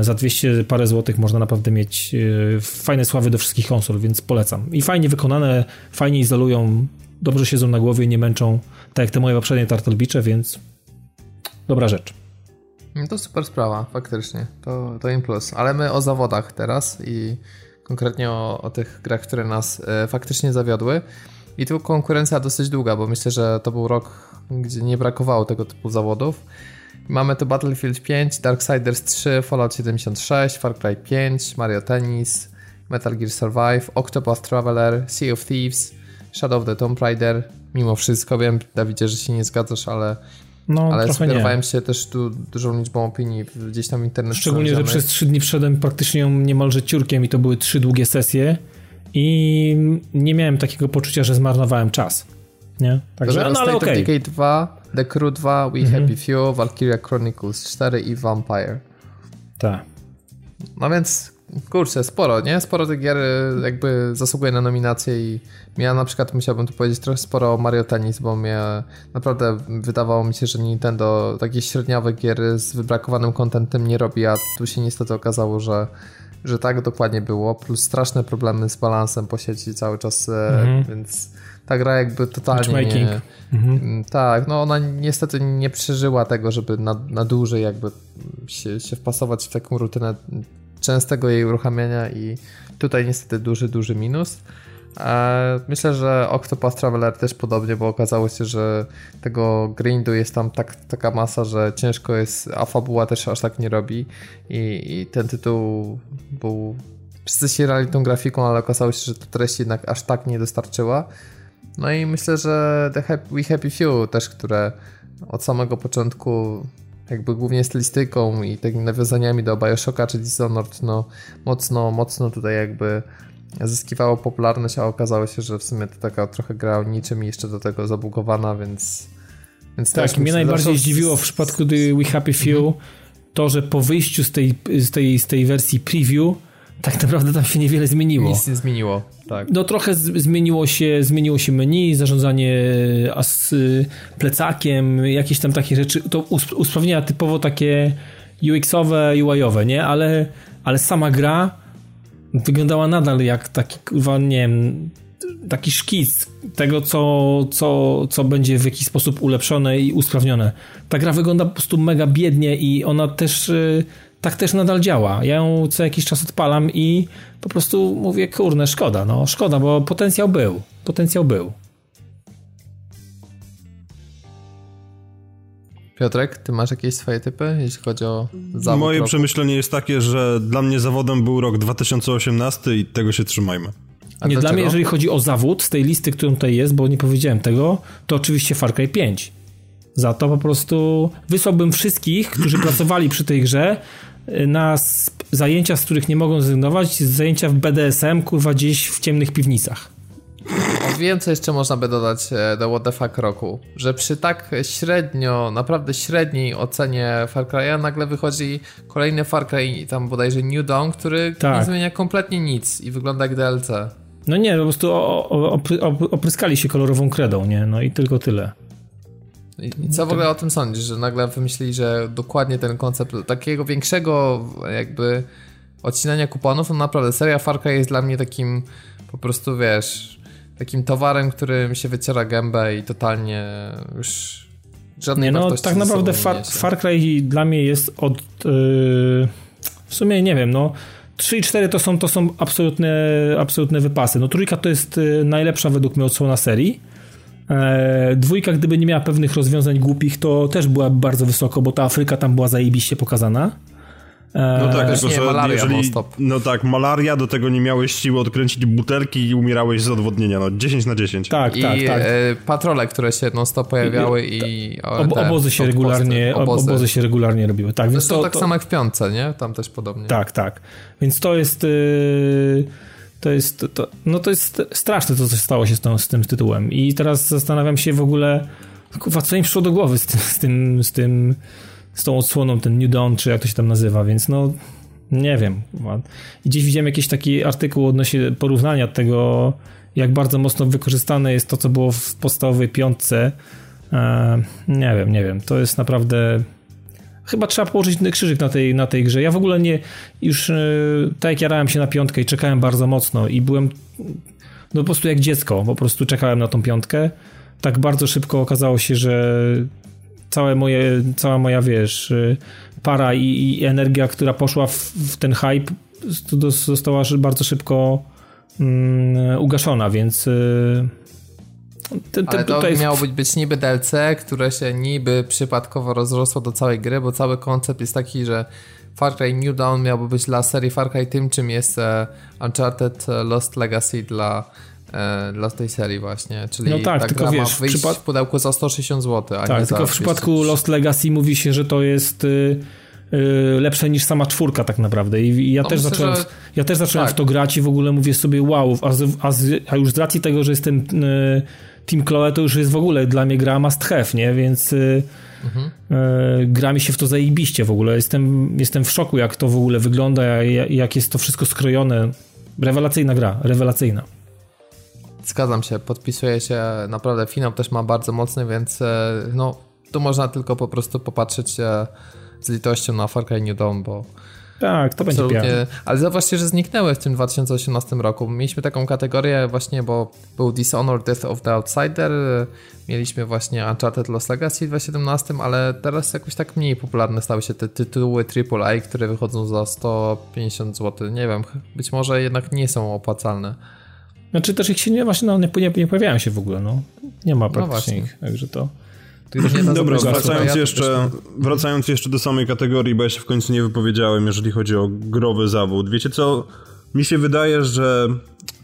za 200 parę złotych można naprawdę mieć e, fajne sławy do wszystkich konsol, więc polecam. I fajnie wykonane, fajnie izolują, dobrze siedzą na głowie, nie męczą, tak jak te moje poprzednie Turtle Beache, więc dobra rzecz. No to super sprawa, faktycznie. To, to im plus. Ale my o zawodach teraz i konkretnie o, o tych grach, które nas e, faktycznie zawiodły. I tu konkurencja dosyć długa, bo myślę, że to był rok gdzie nie brakowało tego typu zawodów. Mamy tu Battlefield 5, Darksiders 3, Fallout 76, Far Cry 5, Mario Tennis, Metal Gear Survive, Octopath Traveler, Sea of Thieves, Shadow of the Tomb Raider. Mimo wszystko wiem, Dawidzie, że się nie zgadzasz, ale no, ale sugerowałem się też tu dużą liczbą opinii gdzieś tam w internecie. Szczególnie, że przez trzy dni wszedłem praktycznie niemalże ciurkiem i to były trzy długie sesje i nie miałem takiego poczucia, że zmarnowałem czas. Nie? Także, no, ale okej. Okay. 2, The Crew 2, We mhm. Happy Few, Valkyria Chronicles 4 i Vampire. Tak. No więc kurczę, sporo, nie? Sporo tych gier y, jakby zasługuje na nominację i ja na przykład musiałbym tu powiedzieć trochę sporo o Mario Tennis, bo mnie naprawdę wydawało mi się, że Nintendo takie średniowe gier z wybrakowanym kontentem nie robi, a tu się niestety okazało, że że tak dokładnie było, plus straszne problemy z balansem po sieci cały czas, e, mhm. więc ta gra jakby totalnie nie, mhm. Mm, tak, no ona niestety nie przeżyła tego, żeby na, na dłużej jakby się, się wpasować w taką rutynę częstego jej uruchamiania i tutaj niestety duży, duży minus. E, myślę, że Octopath Traveler też podobnie, bo okazało się, że tego grindu jest tam tak, taka masa, że ciężko jest, a fabuła też aż tak nie robi i, i ten tytuł był wszyscy się rali tą grafiką, ale okazało się, że to treść jednak aż tak nie dostarczyła. No i myślę, że The Happy, We Happy Few też, które od samego początku jakby głównie stylistyką i takimi nawiązaniami do Bioshocka czy Dishonored, no mocno, mocno tutaj jakby zyskiwało popularność, a okazało się, że w sumie to taka trochę gra o niczym i jeszcze do tego zabugowana, więc... więc tak, mnie najbardziej zdziwiło w przypadku The We Happy Few mhm. to, że po wyjściu z tej, z, tej, z tej wersji preview tak naprawdę tam się niewiele zmieniło. Nic nie zmieniło, tak. No trochę zmieniło się, zmieniło się menu, zarządzanie as, plecakiem, jakieś tam takie rzeczy. To usprawnienia typowo takie UX-owe, UI-owe, nie? Ale, ale sama gra wyglądała nadal jak taki, kurwa, nie wiem, taki szkic tego, co, co, co będzie w jakiś sposób ulepszone i usprawnione. Ta gra wygląda po prostu mega biednie i ona też y, tak też nadal działa. Ja ją co jakiś czas odpalam i po prostu mówię, kurne, szkoda, no szkoda, bo potencjał był. Potencjał był. Piotrek, ty masz jakieś swoje typy, jeśli chodzi o zawód Moje roku? przemyślenie jest takie, że dla mnie zawodem był rok 2018 i tego się trzymajmy. A nie, dla mnie, jeżeli chodzi o zawód z tej listy, którą tutaj jest, bo nie powiedziałem tego, to oczywiście Far Cry 5. Za to po prostu wysłałbym wszystkich, którzy pracowali przy tej grze na zajęcia, z których nie mogą zrezygnować, zajęcia w BDSM, kurwa, gdzieś w ciemnych piwnicach. Wiem, co jeszcze można by dodać e, do What the Fuck roku, że przy tak średnio, naprawdę średniej ocenie Far Cry'a nagle wychodzi kolejny Far Cry, tam bodajże New Dawn, który tak. nie zmienia kompletnie nic i wygląda jak DLC. No nie, po prostu opryskali się kolorową kredą, nie? No i tylko tyle. I co w ogóle o tym sądzisz, że nagle wymyślili, że dokładnie ten koncept takiego większego jakby odcinania kuponów, no naprawdę seria Far Cry jest dla mnie takim po prostu, wiesz, takim towarem, którym się wyciera gębę i totalnie już żadnej nie, no tak naprawdę Far, Far Cry dla mnie jest od yy, w sumie nie wiem, no 3 i 4 to są, to są absolutne, absolutne wypasy. No trójka to jest y, najlepsza według mnie odsłona serii. E, dwójka, gdyby nie miała pewnych rozwiązań głupich, to też była bardzo wysoko, bo ta Afryka tam była zajebiście pokazana. No tak, tylko że malaria jeżeli, no tak, malaria, do tego nie miałeś siły odkręcić butelki i umierałeś z odwodnienia, no 10 na 10. Tak, I tak, tak. E, patrole, które się non stop pojawiały i... i ob, obozy się regularnie, obozy. obozy. się regularnie robiły, tak. Więc to, tak to... samo jak w piątce, nie? Tam też podobnie. Tak, tak. Więc to jest... Yy to jest, to, no to jest straszne to, co stało się z, tą, z tym tytułem. I teraz zastanawiam się w ogóle, kurwa, co im przyszło do głowy z tym, z tym, z tym z tą odsłoną, ten New Dawn, czy jak to się tam nazywa, więc no nie wiem. I gdzieś widziałem jakiś taki artykuł odnośnie porównania tego, jak bardzo mocno wykorzystane jest to, co było w podstawowej piątce. E, nie wiem, nie wiem. To jest naprawdę. Chyba trzeba położyć krzyżyk na tej, na tej grze. Ja w ogóle nie. Już e, tak jak jarałem się na piątkę i czekałem bardzo mocno i byłem. No po prostu jak dziecko, po prostu czekałem na tą piątkę. Tak bardzo szybko okazało się, że całe moje, cała moja, wiesz, y, para i, i energia, która poszła w, w, ten hype, została bardzo szybko um, ugaszona, więc y, Ten, ten, Ale to tutaj... miało być, być niby DLC, które się niby przypadkowo rozrosło do całej gry, bo cały koncept jest taki, że Far Cry New Dawn miałby być dla serii Far Cry tym, czym jest e, Uncharted Lost Legacy dla, e, dla tej serii właśnie. Czyli no tak, ta tylko wiesz, wyjść przypad... w pudełku za 160 zł, a tak, nie tylko w przypadku Lost Legacy mówi się, że to jest... Y Y, lepsze niż sama czwórka tak naprawdę i, ja, no też myślę, zacząłem, że... ja też zacząłem tak. w to grać i w ogóle mówię sobie wow, a, a, a już z racji tego, że jestem y, Team Chloe to już jest w ogóle dla mnie gra must have, nie, więc y, mhm. gra mi się w to zajebiście w ogóle, jestem, jestem w szoku jak to w ogóle wygląda, jak jest to wszystko skrojone, rewelacyjna gra, rewelacyjna. Zgadzam się, podpisuję się, naprawdę finał też ma bardzo mocny, więc no tu można tylko po prostu popatrzeć z litością na Far Cry New Dawn, bo tak, to będzie piękne. Ale zauważcie, że zniknęły w tym 2018 roku. Mieliśmy taką kategorię właśnie, bo był Dishonored Death of the Outsider, mieliśmy właśnie Uncharted Lost Legacy w 2017, ale teraz jakoś tak mniej popularne stały się te tytuły AAA, które wychodzą za 150 zł. Nie wiem, być może jednak nie są opłacalne. Znaczy też ich się nie, właśnie no, nie, nie, nie pojawiają się w ogóle, no. Nie ma no praktycznie no ich, także to... Dobra, wracając jeszcze, wracając jeszcze do samej kategorii, bo ja się w końcu nie wypowiedziałem, jeżeli chodzi o growy zawód. Wiecie co? Mi się wydaje, że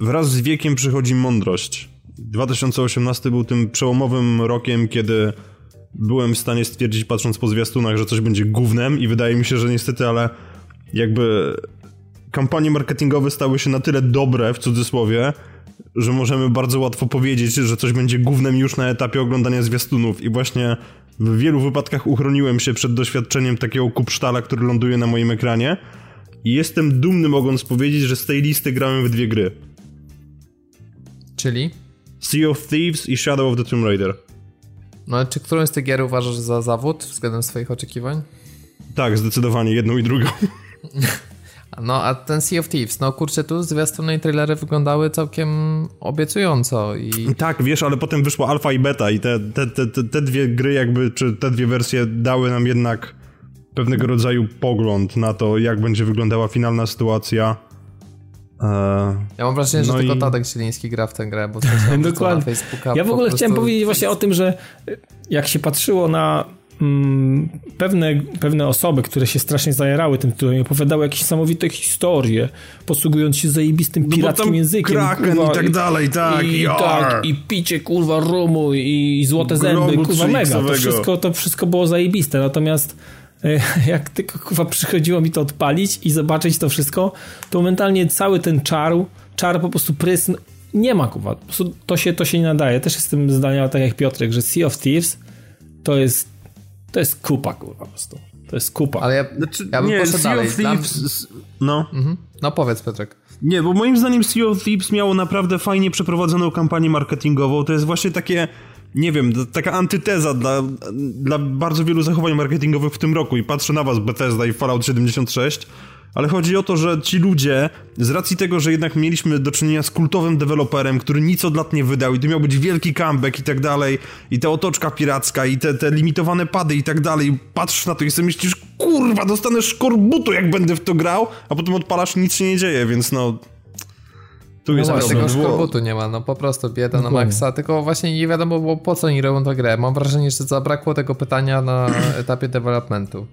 wraz z wiekiem przychodzi mądrość. 2018 był tym przełomowym rokiem, kiedy byłem w stanie stwierdzić, patrząc po zwiastunach, że coś będzie gównem i wydaje mi się, że niestety, ale jakby kampanie marketingowe stały się na tyle dobre, w cudzysłowie, że możemy bardzo łatwo powiedzieć, że coś będzie głównym już na etapie oglądania zwiastunów i właśnie w wielu wypadkach uchroniłem się przed doświadczeniem takiego kupsztala, który ląduje na moim ekranie i jestem dumny mogąc powiedzieć, że z tej listy grałem w dwie gry. Czyli? Sea of Thieves i Shadow of the Tomb Raider. No czy którą z tych gier uważasz za zawód względem swoich oczekiwań? Tak, zdecydowanie, jedną i drugą. No a ten Sea of Thieves, no kurczę, tu zwiastuny i trailery wyglądały całkiem obiecująco i... Tak, wiesz, ale potem wyszło alfa i beta i te, te, te, te, dwie gry jakby, czy te dwie wersje dały nam jednak pewnego rodzaju pogląd na to, jak będzie wyglądała finalna sytuacja. Eee, ja mam wrażenie, no że i... tylko Tadek Sieliński gra w tę grę, bo Dokładnie. na Facebooka. Ja w ogóle chciałem powiedzieć właśnie o tym, że jak się patrzyło na mm, pewne, pewne osoby, które się strasznie zajarały tym tytułem, opowiadały jakieś niesamowite historie, posługując się zajebistym no pirackim językiem. Kraken kurwa, i tak dalej, tak. I, i, tak, i picie, kurwa, rumu i złote zęby, kurwa, mega. To wszystko, to wszystko było zajebiste, natomiast e, jak tylko kurwa przychodziło mi to odpalić i zobaczyć to wszystko, to momentalnie cały ten czar, czar po prostu prysn nie ma kurwa. To się, to się nie nadaje. Też jestem zdania tak jak Piotrek, że Sea of Thieves to jest to jest kupa, kurwa, po prostu. To jest kupa. Ale ja, znaczy, ja bym nie, poszedł sea dalej. Of Thieves, no. Mhm. No powiedz, Piotrek. Nie, bo moim zdaniem Sea of Thieves miało naprawdę fajnie przeprowadzoną kampanię marketingową. To jest właśnie takie, nie wiem, taka antyteza dla, dla bardzo wielu zachowań marketingowych w tym roku. I patrzę na was, Bethesda i Fallout 76, ale chodzi o to, że ci ludzie, z racji tego, że jednak mieliśmy do czynienia z kultowym deweloperem, który nic od lat nie wydał i to miał być wielki comeback i tak dalej, i ta otoczka piracka, i te, te limitowane pady i tak dalej, patrzysz na to i sobie myślisz, kurwa, dostanę szkorbutu jak będę w to grał, a potem odpalasz i nic się nie dzieje, więc no... Tu jest no tego szkorbutu nie ma, no po prostu bieda na maksa, tylko właśnie nie wiadomo było po co oni robią tę grę. Mam wrażenie, że zabrakło tego pytania na etapie developmentu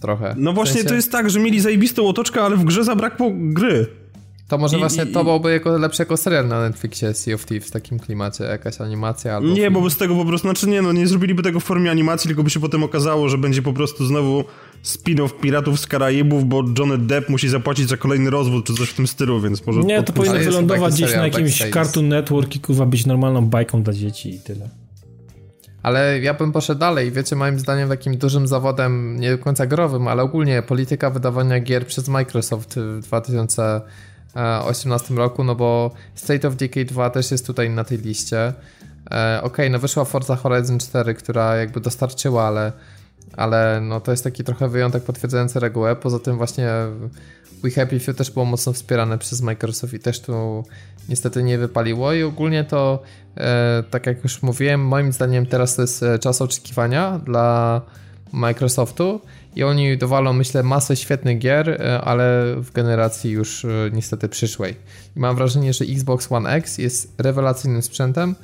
trochę. No właśnie w sensie... to jest tak, że mieli zajebistą otoczkę, ale w grze zabrakło gry. To może I, właśnie i, to byłoby jako, lepsze jako serial na Netflixie Sea of Thieves w takim klimacie, jakaś animacja albo... Nie, film. bo bez tego po prostu, znaczy nie no, nie zrobiliby tego w formie animacji, tylko by się potem okazało, że będzie po prostu znowu spin-off Piratów z Karaibów, bo Johnny Depp musi zapłacić za kolejny rozwód, czy coś w tym stylu, więc może... Nie, to powinno wylądować gdzieś na jakimś Cartoon Network i kurwa być normalną bajką dla dzieci i tyle. Ale ja bym poszedł dalej. Wiecie, moim zdaniem takim dużym zawodem, nie do końca growym, ale ogólnie polityka wydawania gier przez Microsoft w 2018 roku, no bo State of Decay 2 też jest tutaj na tej liście. E, ok, no wyszła Forza Horizon 4, która jakby dostarczyła, ale, ale no to jest taki trochę wyjątek potwierdzający regułę. Poza tym właśnie We Happy Few też było mocno wspierane przez Microsoft i też tu niestety nie wypaliło i ogólnie to, e, tak jak już mówiłem, moim zdaniem teraz to jest e, czas oczekiwania dla Microsoftu i oni dowalą, myślę, masę świetnych gier, e, ale w generacji już niestety przyszłej. I mam wrażenie, że Xbox One X jest rewelacyjnym sprzętem,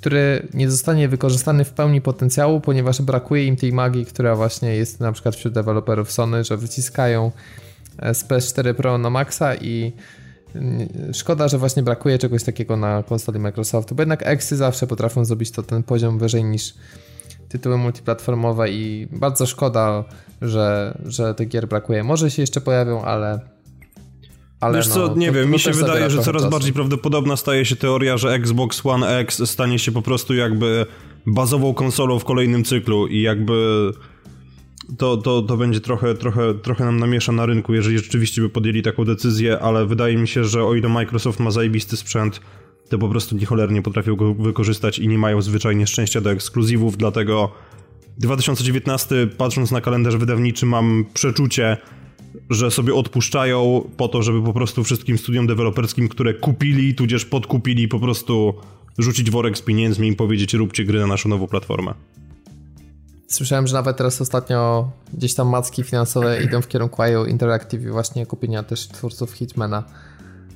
który nie zostanie wykorzystany w pełni potencjału, ponieważ brakuje im tej magii, która właśnie jest na przykład wśród deweloperów Sony, że wyciskają e, z PS4 Pro na maksa i szkoda, że właśnie brakuje czegoś takiego na konsoli Microsoftu, bo jednak Xy zawsze potrafią zrobić to ten poziom wyżej niż tytuły multiplatformowe i bardzo szkoda, że, że tych gier brakuje. Może się jeszcze pojawią, ale ale Wiesz co, no, nie to, wiem, to mi się wydaje, że coraz czasu. bardziej prawdopodobna staje się teoria, że Xbox One X stanie się po prostu jakby bazową konsolą w kolejnym cyklu i jakby to, to, to będzie trochę, trochę, trochę nam namiesza na rynku, jeżeli rzeczywiście by podjęli taką decyzję, ale wydaje mi się, że o ile Microsoft ma zajebisty sprzęt, to po prostu niecholernie potrafią go wykorzystać i nie mają zwyczajnie szczęścia do ekskluzywów, dlatego 2019, patrząc na kalendarz wydawniczy, mam przeczucie, że sobie odpuszczają po to, żeby po prostu wszystkim studiom deweloperskim, które kupili, tudzież podkupili, po prostu rzucić worek z pieniędzmi i powiedzieć róbcie gry na naszą nową platformę. Słyszałem, że nawet teraz ostatnio gdzieś tam macki finansowe idą w kierunku IO Interactive i właśnie kupienia też twórców Hitmana.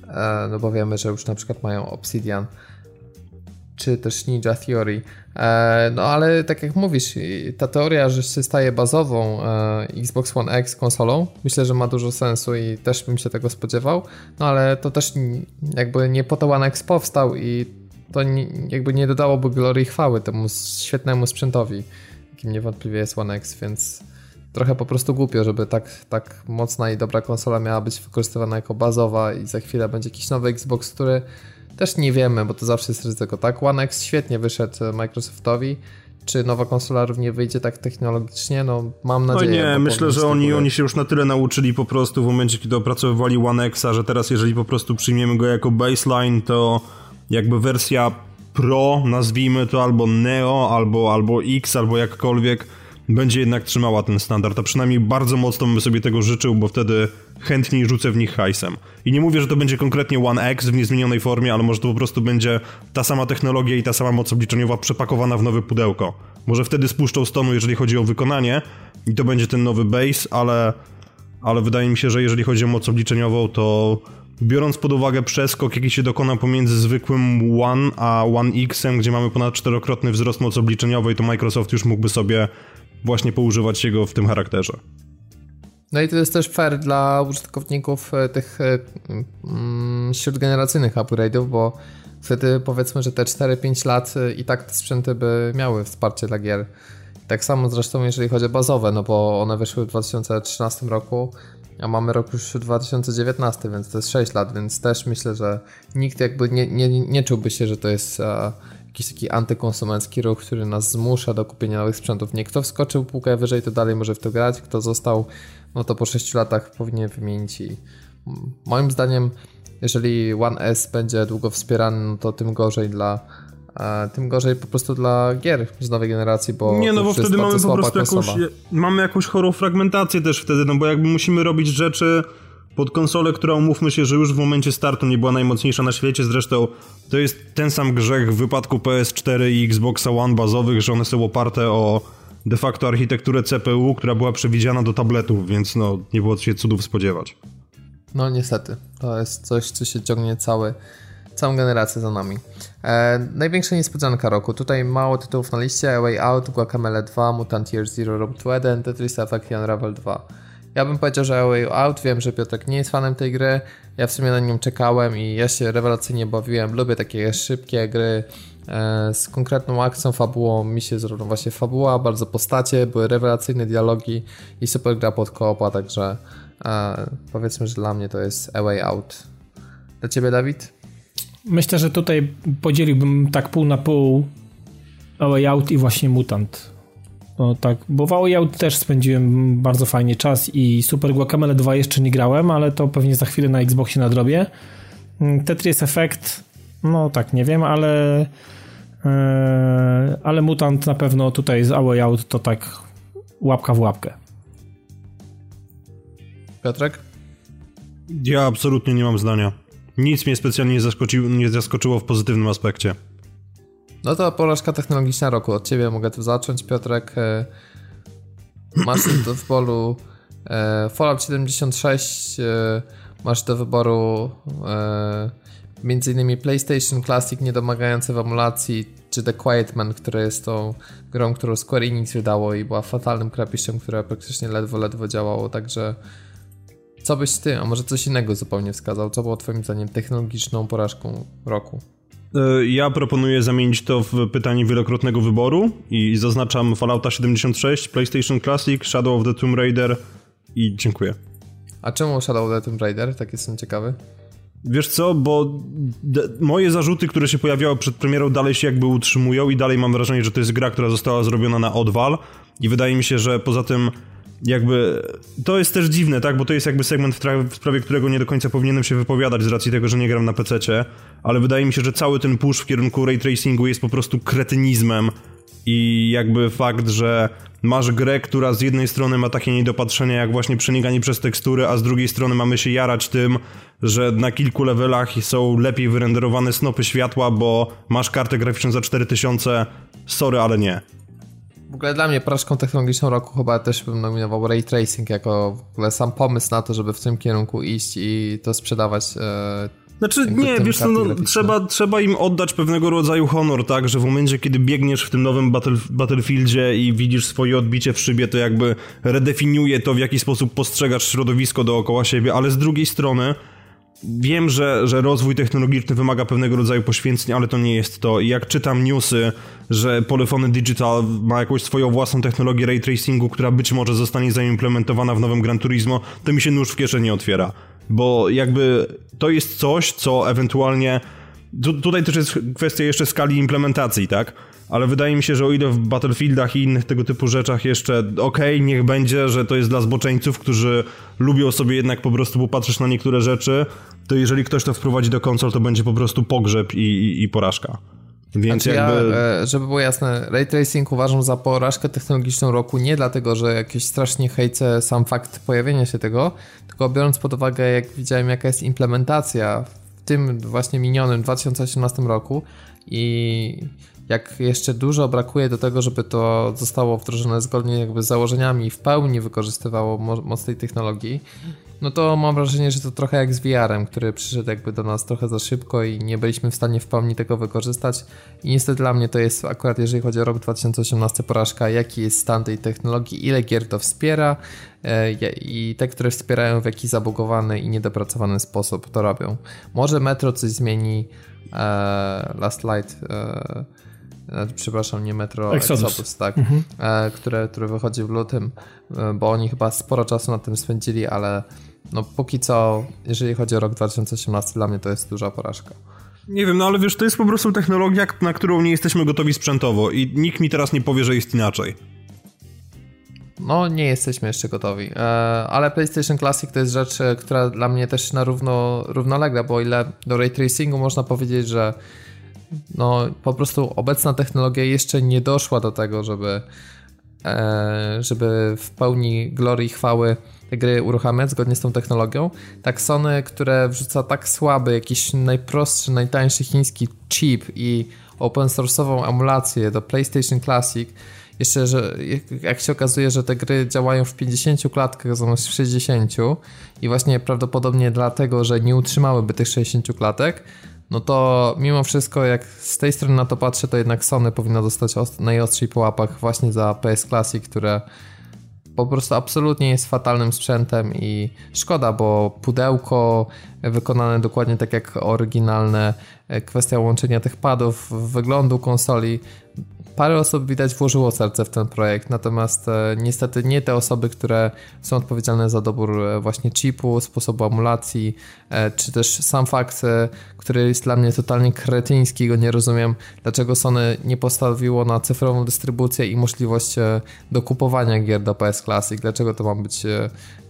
E, no bo wiemy, że już na przykład mają Obsidian czy też Ninja Theory. E, no ale tak jak mówisz, ta teoria, że się staje bazową e, Xbox One X konsolą, myślę, że ma dużo sensu i też bym się tego spodziewał. No ale to też jakby nie po to One X powstał i to jakby nie dodałoby glory i chwały temu świetnemu sprzętowi, jakim niewątpliwie jest One X, więc trochę po prostu głupio, żeby tak, tak mocna i dobra konsola miała być wykorzystywana jako bazowa i za chwilę będzie jakiś nowy Xbox, który też nie wiemy, bo to zawsze jest ryzyko, tak? One X świetnie wyszedł Microsoftowi, czy nowa konsola równie wyjdzie tak technologicznie? No mam no nadzieję. No nie, myślę, że oni, oni się już na tyle nauczyli po prostu w momencie, kiedy opracowywali One Xa, że teraz jeżeli po prostu przyjmiemy go jako baseline, to jakby wersja Pro, nazwijmy to albo Neo, albo, albo X, albo jakkolwiek, będzie jednak trzymała ten standard, a przynajmniej bardzo mocno bym sobie tego życzył, bo wtedy chętniej rzucę w nich hajsem. I nie mówię, że to będzie konkretnie One X w niezmienionej formie, ale może to po prostu będzie ta sama technologia i ta sama moc obliczeniowa przepakowana w nowe pudełko. Może wtedy spuszczą stonu, jeżeli chodzi o wykonanie i to będzie ten nowy base, ale, ale wydaje mi się, że jeżeli chodzi o moc obliczeniową, to biorąc pod uwagę przeskok, jaki się dokona pomiędzy zwykłym One a One Xem, gdzie mamy ponad czterokrotny wzrost mocy obliczeniowej, to Microsoft już mógłby sobie właśnie poużywać jego w tym charakterze. No i to jest też fair dla użytkowników e, tych e, mm, śródgeneracyjnych upgrade'ów, bo wtedy powiedzmy, że te 4-5 lat e, i tak te sprzęty by miały wsparcie dla gier. Tak samo zresztą jeżeli chodzi o bazowe, no bo one wyszły w 2013 roku, a mamy rok już 2019, więc to jest 6 lat, więc też myślę, że nikt jakby nie, nie, nie czułby się, że to jest jakiś taki antykonsumencki ruch, który nas zmusza do kupienia nowych sprzętów. Nie kto wskoczył półkę wyżej, to dalej może w to grać, kto został, no to po 6 latach powinien wymienić i moim zdaniem, jeżeli One S będzie długo wspierany, no to tym gorzej dla tym gorzej po prostu dla gier z nowej generacji, bo Nie, no bo wtedy mamy po prostu jakąś, mamy jakąś chorą fragmentację też wtedy, no bo jakby musimy robić rzeczy pod konsolę, która umówmy się, że już w momencie startu nie była najmocniejsza na świecie, zresztą to jest ten sam grzech w wypadku PS4 i Xboxa One bazowych, że one są oparte o de facto architekturę CPU, która była przewidziana do tabletów, więc no nie było się cudów spodziewać. No niestety, to jest coś, co się ciągnie cały, całą generację za nami. E, największa niespodzianka roku. Tutaj mało tytułów na liście. Way Out, Guacamele 2, Mutant Year Zero to Eden, Tetris Effect i Unravel 2. Ja bym powiedział, że Way Out, wiem, że Piotrek nie jest fanem tej gry, ja w sumie na nią czekałem i ja się rewelacyjnie bawiłem, lubię takie szybkie gry e, z konkretną akcją, fabułą, mi się zrobiła właśnie fabuła, bardzo postacie, były rewelacyjne dialogi i super gra pod koopa, także e, powiedzmy, że dla mnie to jest A Way Out. Dla Ciebie, Dawid? Myślę, że tutaj podzieliłbym tak pół na pół A Way Out i właśnie Mutant. No tak, bo w Out też spędziłem bardzo fajnie czas i Super Guacamele 2 jeszcze nie grałem, ale to pewnie za chwilę na Xboxie nadrobię. Mm, Tetris Effect, no tak, nie wiem, ale yy, ale Mutant na pewno tutaj z A Out to tak łapka w łapkę. Piotrek? Ja absolutnie nie mam zdania. Nic mnie specjalnie nie zaskoczyło, nie zaskoczyło w pozytywnym aspekcie. No to porażka technologiczna roku. Od ciebie mogę tu zacząć, Piotrek. E, masz do wyboru e, Fallout 76, e, masz do wyboru między innymi PlayStation Classic niedomagający w emulacji, czy The Quiet Man, która jest tą grą, którą Square Enix wydało i była fatalnym krapiszem, które praktycznie ledwo, ledwo działało, także co byś ty, a może coś innego zupełnie wskazał? Co było twoim zdaniem technologiczną porażką roku? E, ja proponuję zamienić to w pytanie wielokrotnego wyboru i zaznaczam Fallouta 76, PlayStation Classic, Shadow of the Tomb Raider i dziękuję. A czemu Shadow of the Tomb Raider? Tak jestem ciekawy. Wiesz co, bo moje zarzuty, które się pojawiały przed premierą dalej się jakby utrzymują i dalej mam wrażenie, że to jest gra, która została zrobiona na odwal i wydaje mi się, że poza tym jakby to jest też dziwne, tak, bo to jest jakby segment, w, sprawie którego nie do końca powinienem się wypowiadać z racji tego, że nie gram na PC, ale wydaje mi się, że cały ten push w kierunku ray tracingu jest po prostu kretynizmem i jakby fakt, że masz grę, która z jednej strony ma takie niedopatrzenia jak właśnie przenikanie przez tekstury, a z drugiej strony mamy się jarać tym, że na kilku levelach są lepiej wyrenderowane snopy światła, bo masz kartę graficzną za 4000, sorry, ale nie. W ogóle dla mnie porażką technologiczną roku chyba też bym nominował Ray Tracing jako w ogóle sam pomysł na to, żeby w tym kierunku iść i to sprzedawać e, znaczy, nie, wiesz co, no, trzeba, trzeba im oddać pewnego rodzaju honor, tak, że w momencie, kiedy biegniesz w tym nowym battle, Battlefieldzie i widzisz swoje odbicie w szybie, to jakby redefiniuje to, w jaki sposób postrzegasz środowisko dookoła siebie, ale z drugiej strony wiem, że, że rozwój technologiczny wymaga pewnego rodzaju poświęceń, ale to nie jest to. I jak czytam newsy, że Polyphony Digital ma jakąś swoją własną technologię ray tracingu, która być może zostanie zaimplementowana w nowym Gran Turismo, to mi się nóż w kieszeni otwiera. Bo jakby to jest coś, co ewentualnie. Tu, tutaj też jest kwestia jeszcze skali implementacji, tak? Ale wydaje mi się, że o ile w Battlefieldach i innych tego typu rzeczach jeszcze okej, okay, niech będzie, że to jest dla zboczeńców, którzy lubią sobie jednak po prostu popatrzeć na niektóre rzeczy, to jeżeli ktoś to wprowadzi do konsol, to będzie po prostu pogrzeb i, i, i porażka. Więc znaczy jakby... Ja, e, żeby było jasne, ray tracing uważam za porażkę technologiczną roku nie dlatego, że jakieś strasznie hejce sam fakt pojawienia się tego, tylko biorąc pod uwagę, jak widziałem, jaka jest implementacja w tym właśnie minionym 2018 roku i jak jeszcze dużo brakuje do tego, żeby to zostało wdrożone zgodnie jakby z założeniami i w pełni wykorzystywało moc tej technologii, no to mam wrażenie, że to trochę jak z VR-em, który przyszedł jakby do nas trochę za szybko i nie byliśmy w stanie w pełni tego wykorzystać. I niestety dla mnie to jest akurat, jeżeli chodzi o rok 2018, porażka, jaki jest stan tej technologii, ile gier to wspiera e, i te, które wspierają w jaki zabugowany i niedopracowany sposób to robią. Może Metro coś zmieni, e, Last Light e, przepraszam, nie Metro Exodus, Exodus tak, mhm. E, które, które wychodzi w lutym, e, bo oni chyba sporo czasu na tym spędzili, ale no póki co, jeżeli chodzi o rok 2018, dla mnie to jest duża porażka. Nie wiem, no ale wiesz, to jest po prostu technologia, na którą nie jesteśmy gotowi sprzętowo i nikt mi teraz nie powie, że jest inaczej. No, nie jesteśmy jeszcze gotowi. Ale PlayStation Classic to jest rzecz, która dla mnie też na równo, równolegle, bo o ile do ray tracingu można powiedzieć, że no po prostu obecna technologia jeszcze nie doszła do tego, żeby, e, żeby w pełni glorii chwały te gry uruchamiać zgodnie z tą technologią. Tak Sony, które wrzuca tak słaby, jakiś najprostszy, najtańszy chiński chip i open source'ową emulację do PlayStation Classic, jeszcze, że jak się okazuje, że te gry działają w 50 klatkach zamiast w 60 i właśnie prawdopodobnie dlatego, że nie utrzymałyby tych 60 klatek, no to mimo wszystko, jak z tej strony na to patrzę, to jednak Sony powinno dostać najostrzej po łapach właśnie za PS Classic, które po prostu absolutnie jest fatalnym sprzętem i szkoda, bo pudełko wykonane dokładnie tak jak oryginalne, e, kwestia łączenia tych padów, wyglądu konsoli parę osób widać włożyło serce w ten projekt, natomiast e, niestety nie te osoby, które są odpowiedzialne za dobór e, właśnie chipu, sposobu emulacji, e, czy też sam fakt, który jest dla mnie totalnie kretyński, go nie rozumiem, dlaczego Sony nie postawiło na cyfrową dystrybucję i możliwość dokupowania gier do PS Classic, dlaczego to ma być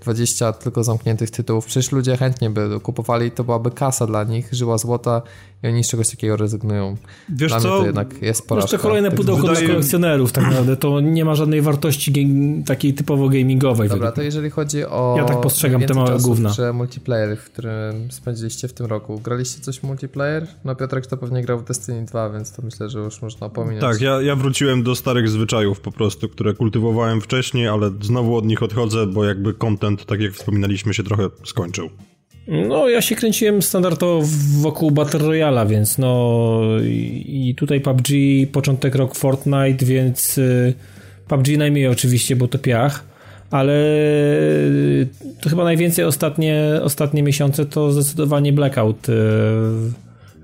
20 tylko zamkniętych tytułów. Przecież ludzie chętnie by kupowali, to byłaby kasa dla nich, żyła złota i oni z czegoś takiego rezygnują. Wiesz dla co? to jednak jest porażka. Jeszcze kolejne pudełko pudełko wydaje... dla kolekcjonerów tak naprawdę, to nie ma żadnej wartości takiej typowo gamingowej. Dobra, to jeżeli chodzi o... Ja tak postrzegam te małe gówna. że multiplayer, w którym spędziliście w tym roku. Graliście coś multiplayer? No Piotrek to pewnie grał w Destiny 2, więc to myślę, że już można pominąć. Tak, ja, ja wróciłem do starych zwyczajów po prostu, które kultywowałem wcześniej, ale znowu od nich odchodzę, bo jakby content, tak jak wspominaliśmy, się trochę skończył. No, ja się kręciłem standardowo wokół Battle Royala, więc no i tutaj PUBG, początek rok Fortnite, więc y, PUBG najmniej oczywiście, bo to piach, ale to chyba najwięcej ostatnie, ostatnie miesiące to zdecydowanie Blackout y, w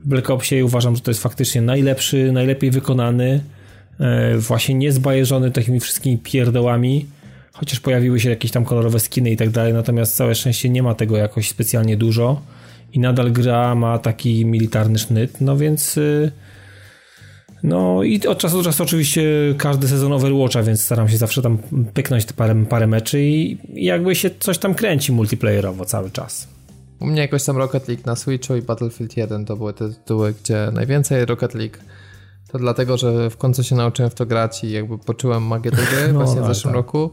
Black Opsie uważam, że to jest faktycznie najlepszy, najlepiej wykonany, y, właśnie niezbajeżony takimi wszystkimi pierdołami chociaż pojawiły się jakieś tam kolorowe skiny i tak dalej, natomiast całe szczęście nie ma tego jakoś specjalnie dużo i nadal gra ma taki militarny sznyt, no więc y, no i od czasu do czasu oczywiście każdy sezon Overwatcha, więc staram się zawsze tam pyknąć te parę, parę meczy i jakby się coś tam kręci multiplayerowo cały czas. U mnie jakoś tam Rocket League na Switchu i Battlefield 1 to były te tytuły, gdzie najwięcej Rocket League to dlatego, że w końcu się nauczyłem w to grać i jakby poczułem magię tej gry no, właśnie w zeszłym tak. roku.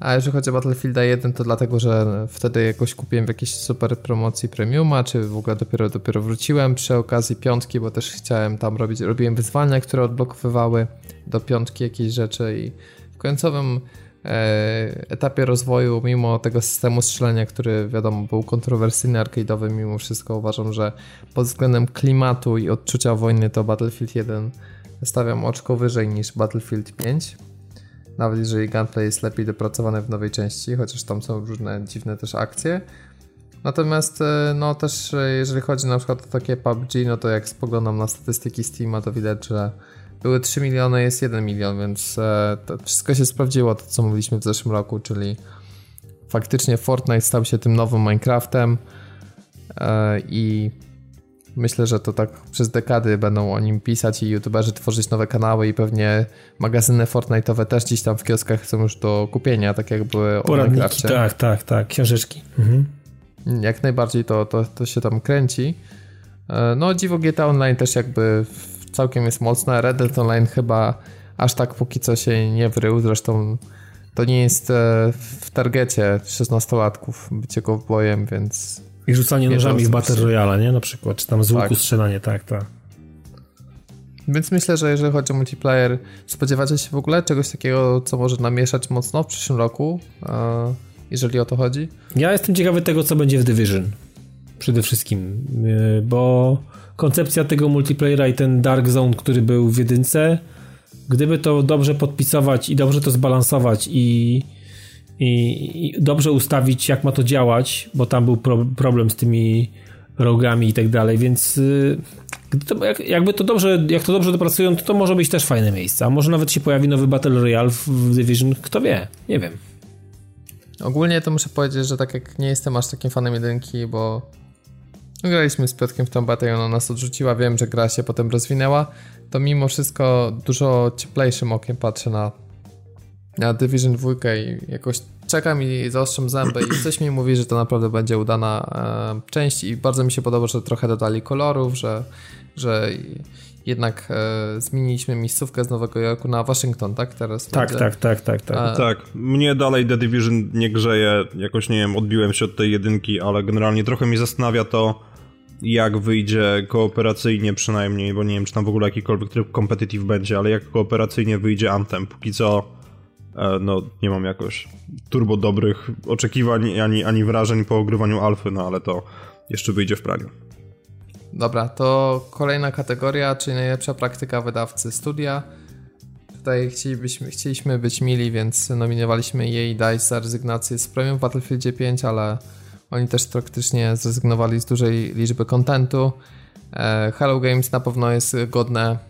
A jeżeli chodzi o Battlefielda 1, to dlatego, że wtedy jakoś kupiłem w jakiejś super promocji premiuma, czy w ogóle dopiero, dopiero wróciłem przy okazji piątki, bo też chciałem tam robić, robiłem wyzwania, które odblokowywały do piątki jakieś rzeczy i w końcowym e, etapie rozwoju, mimo tego systemu strzelania, który wiadomo był kontrowersyjny, arcade'owy, mimo wszystko uważam, że pod względem klimatu i odczucia wojny to Battlefield 1 stawiam oczko wyżej niż Battlefield 5 nawet jeżeli gunplay jest lepiej dopracowany w nowej części, chociaż tam są różne dziwne też akcje. Natomiast e, no też e, jeżeli chodzi na przykład o takie PUBG, no to jak spoglądam na statystyki Steama, to widać, że były 3 miliony, jest 1 milion, więc e, wszystko się sprawdziło, to co mówiliśmy w zeszłym roku, czyli faktycznie Fortnite stał się tym nowym Minecraftem i Myślę, że to tak przez dekady będą o nim pisać i youtuberzy tworzyć nowe kanały i pewnie magazyny Fortnite'owe też gdzieś tam w kioskach są już do kupienia, tak jak były Poradniki, tak, tak, tak, książeczki. Mhm. Jak najbardziej to, to, to się tam kręci. E, no dziwo GTA Online też jakby całkiem jest mocne. Red Dead Online chyba aż tak póki co się nie wrył, zresztą to nie jest e, w targecie 16-latków bycie bojem, więc i rzucanie nożami w Battle Royale, nie? Na przykład, czy tam z łuku tak. strzelanie, tak, tak. Więc myślę, że jeżeli chodzi o multiplayer, spodziewacie się w ogóle czegoś takiego, co może namieszać mocno w przyszłym roku, jeżeli o to chodzi? Ja jestem ciekawy tego, co będzie w Division. Przede wszystkim, y, bo koncepcja tego multiplayera i ten Dark Zone, który był w jedynce, gdyby to dobrze podpisować i dobrze to zbalansować i i, i dobrze ustawić, jak ma to działać, bo tam był pro, problem z tymi rogami i tak dalej, więc y, to, jak, jakby to dobrze, jak to dobrze dopracują, to to może być też fajne miejsce, a może nawet się pojawi nowy Battle Royale w, w Division, kto wie, nie wiem. Ogólnie to muszę powiedzieć, że tak jak nie jestem aż takim fanem jedynki, bo graliśmy z Piotkiem w tą batę i ona nas odrzuciła, wiem, że gra się potem rozwinęła, to mimo wszystko dużo cieplejszym okiem patrzę na na Division 2 i jakoś czekam i zaostrzam zęby i coś mi mówi, że to naprawdę będzie udana e, część i bardzo mi się podoba, że trochę dodali kolorów, że, że jednak e, zmieniliśmy miejscówkę z Nowego Jorku na Waszyngton, tak? Teraz tak, będzie. tak, tak, tak, tak. A... Tak, mnie dalej The Division nie grzeje, jakoś nie wiem, odbiłem się od tej jedynki, ale generalnie trochę mnie zastanawia to, jak wyjdzie kooperacyjnie przynajmniej, bo nie wiem, czy tam w ogóle jakikolwiek tryb competitive będzie, ale jak kooperacyjnie wyjdzie Anthem. Póki co E, no nie mam jakoś turbo dobrych oczekiwań ani, ani wrażeń po ogrywaniu alfy, no ale to jeszcze wyjdzie w praniu. Dobra, to kolejna kategoria, czyli najlepsza praktyka wydawcy studia. Tutaj chcielibyśmy, chcieliśmy być mili, więc nominowaliśmy jej DICE za rezygnację z premium w Battlefieldzie 5, ale oni też praktycznie zrezygnowali z dużej liczby kontentu. E, Hello Games na pewno jest godne E,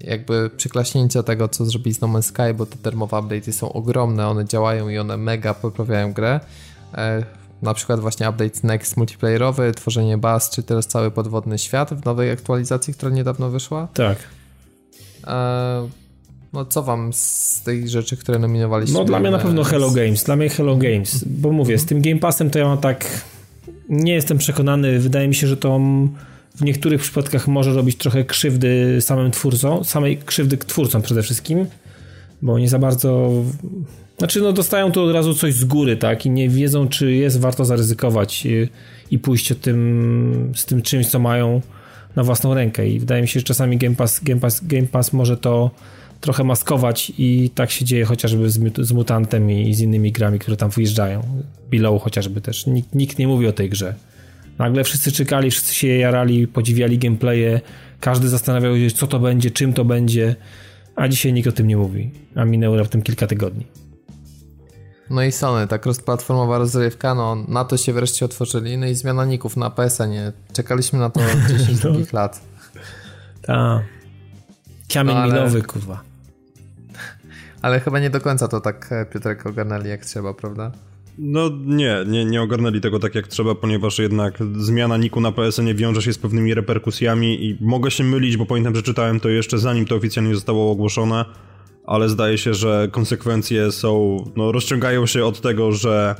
jakby przyklaśnięcia tego, co zrobili z No Man's Sky, bo te termowe update'y są ogromne, one działają i one mega poprawiają grę. E, na przykład właśnie update Next multiplayerowy, tworzenie baz, czy teraz cały podwodny świat w nowej aktualizacji, która niedawno wyszła. Tak. E, no co wam z tych rzeczy, które nominowaliście? No dla mnie na pewno Hello Games, dla mnie Hello Games, bo mówię, z tym Game Passem to ja mam tak nie jestem przekonany, wydaje mi się, że to w niektórych przypadkach może robić trochę krzywdy samym twórcom, samej krzywdy twórcom przede wszystkim, bo nie za bardzo znaczy, no dostają tu od razu coś z góry, tak? I nie wiedzą, czy jest warto zaryzykować i, i pójść tym, z tym czymś, co mają na własną rękę. I wydaje mi się, że czasami Game Pass, Game Pass, Game Pass może to trochę maskować i tak się dzieje chociażby z, z Mutantem i z innymi grami, które tam wyjeżdżają. Below chociażby też. Nikt, nikt nie mówi o tej grze. Nagle wszyscy czekali, wszyscy się jarali, podziwiali gameplaye, każdy zastanawiał się, co to będzie, czym to będzie, a dzisiaj nikt o tym nie mówi. A minęło raptem kilka tygodni. No i Sony, ta cross-platformowa rozrywka, no na to się wreszcie otworzyli, no i zmiana ników na PSN-ie. Czekaliśmy na to 10 no. lat. Tak. Kamień no, ale... milowy, kurwa. Ale chyba nie do końca to tak e, Piotrek ogarnęli jak trzeba, prawda? No nie, nie, nie ogarnęli tego tak jak trzeba, ponieważ jednak zmiana niku na PSN wiąże się z pewnymi reperkusjami i mogę się mylić, bo pamiętam, że czytałem to jeszcze zanim to oficjalnie zostało ogłoszone, ale zdaje się, że konsekwencje są, no rozciągają się od tego, że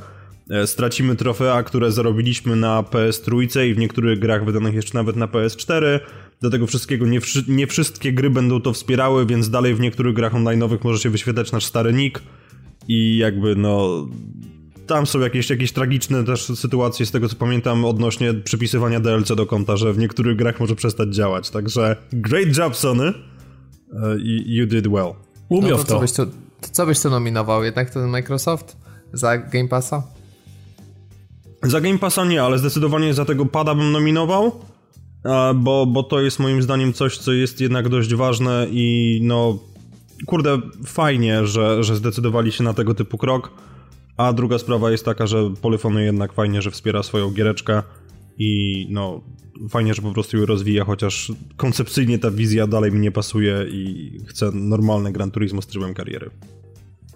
e, stracimy trofea, które zarobiliśmy na PS3 i w niektórych grach wydanych jeszcze nawet na PS4. Do tego wszystkiego nie, nie wszystkie gry będą to wspierały, więc dalej w niektórych grach online'owych może się wyświetlać nasz stary nick i jakby no tam są jakieś, jakieś tragiczne też sytuacje z tego co pamiętam odnośnie przypisywania DLC do konta, że w niektórych grach może przestać działać, także great job Sony uh, you did well. Umiał no to, to. Co byś tu, to co byś tu nominował? Jednak ten Microsoft za Game Passa? Za Game Passa nie, ale zdecydowanie za tego pada bym nominował, bo, bo to jest moim zdaniem coś, co jest jednak dość ważne i no kurde, fajnie, że, że zdecydowali się na tego typu krok. A druga sprawa jest taka, że Polyphony jednak fajnie, że wspiera swoją giereczkę i no fajnie, że po prostu ją rozwija, chociaż koncepcyjnie ta wizja dalej mi nie pasuje i chcę normalne Gran Turismo z trybem kariery.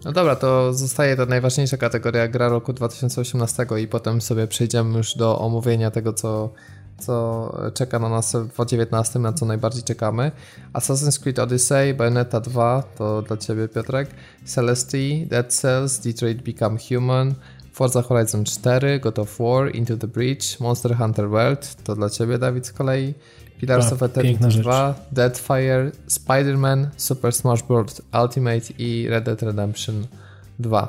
No dobra, to zostaje to najważniejsza kategoria gra roku 2018 i potem sobie przejdziemy już do omówienia tego, co, co czeka na nas w 2019, na co najbardziej czekamy. Assassin's Creed Odyssey, Bayonetta 2 to dla Ciebie Piotrek, Celeste, Dead Cells, Detroit Become Human, Forza Horizon 4, God of War, Into the Breach, Monster Hunter World, to dla Ciebie Dawid z kolei, Pillars tak, of Eternity 2, Deadfire, Spider-Man, Super Smash Bros. Ultimate i Red Dead Redemption 2.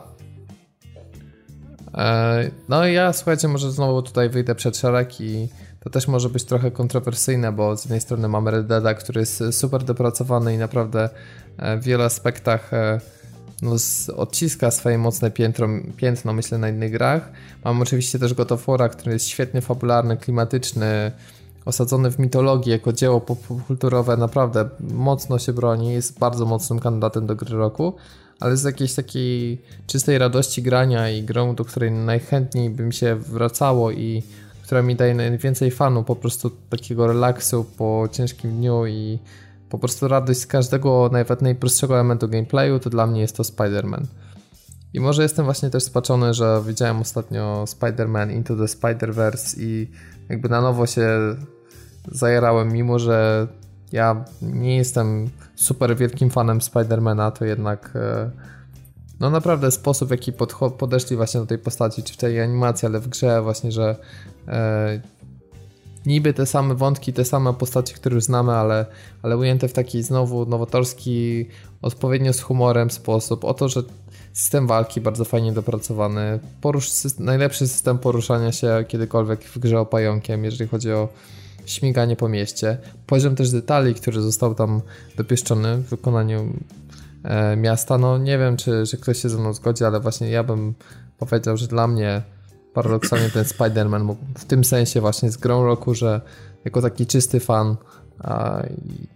E, no i ja słuchajcie, może znowu tutaj wyjdę przed szereg i to też może być trochę kontrowersyjne, bo z jednej strony mamy Red Deada, który jest super dopracowany i naprawdę e, w wielu aspektach e, no, odciska swoje mocne piętro, piętno, myślę, na innych grach. Mam oczywiście też God of War, który jest świetnie fabularny, klimatyczny, osadzony w mitologię, jako dzieło popkulturowe, naprawdę mocno się broni, jest bardzo mocnym kandydatem do gry roku, ale z jakiejś takiej czystej radości grania i grą, do której najchętniej bym się wracało i która mi daje najwięcej fanu, po prostu takiego relaksu po ciężkim dniu i po prostu radość z każdego nawet najprostszego elementu gameplayu, to dla mnie jest to Spider-Man. I może jestem właśnie też spaczony, że widziałem ostatnio Spider-Man Into the Spider-Verse i jakby na nowo się zajerałem, mimo że ja nie jestem super wielkim fanem Spider-Mana, to jednak e, no naprawdę sposób, w jaki podeszli właśnie do tej postaci, czy w tej animacji, ale w grze właśnie, że niby te same wątki, te same postacie, które już znamy, ale, ale ujęte w taki znowu nowatorski, odpowiednio z humorem sposób. O to, że system walki bardzo fajnie dopracowany, porusz, najlepszy system poruszania się kiedykolwiek w grze o pająkiem, jeżeli chodzi o śmiganie po mieście. Poziom też detali, który został tam dopieszczony w wykonaniu e, miasta. No nie wiem, czy, czy ktoś się ze mną zgodzi, ale właśnie ja bym powiedział, że dla mnie paradoksalnie ten Spider-Man mógł w tym sensie właśnie z grą roku, że jako taki czysty fan a,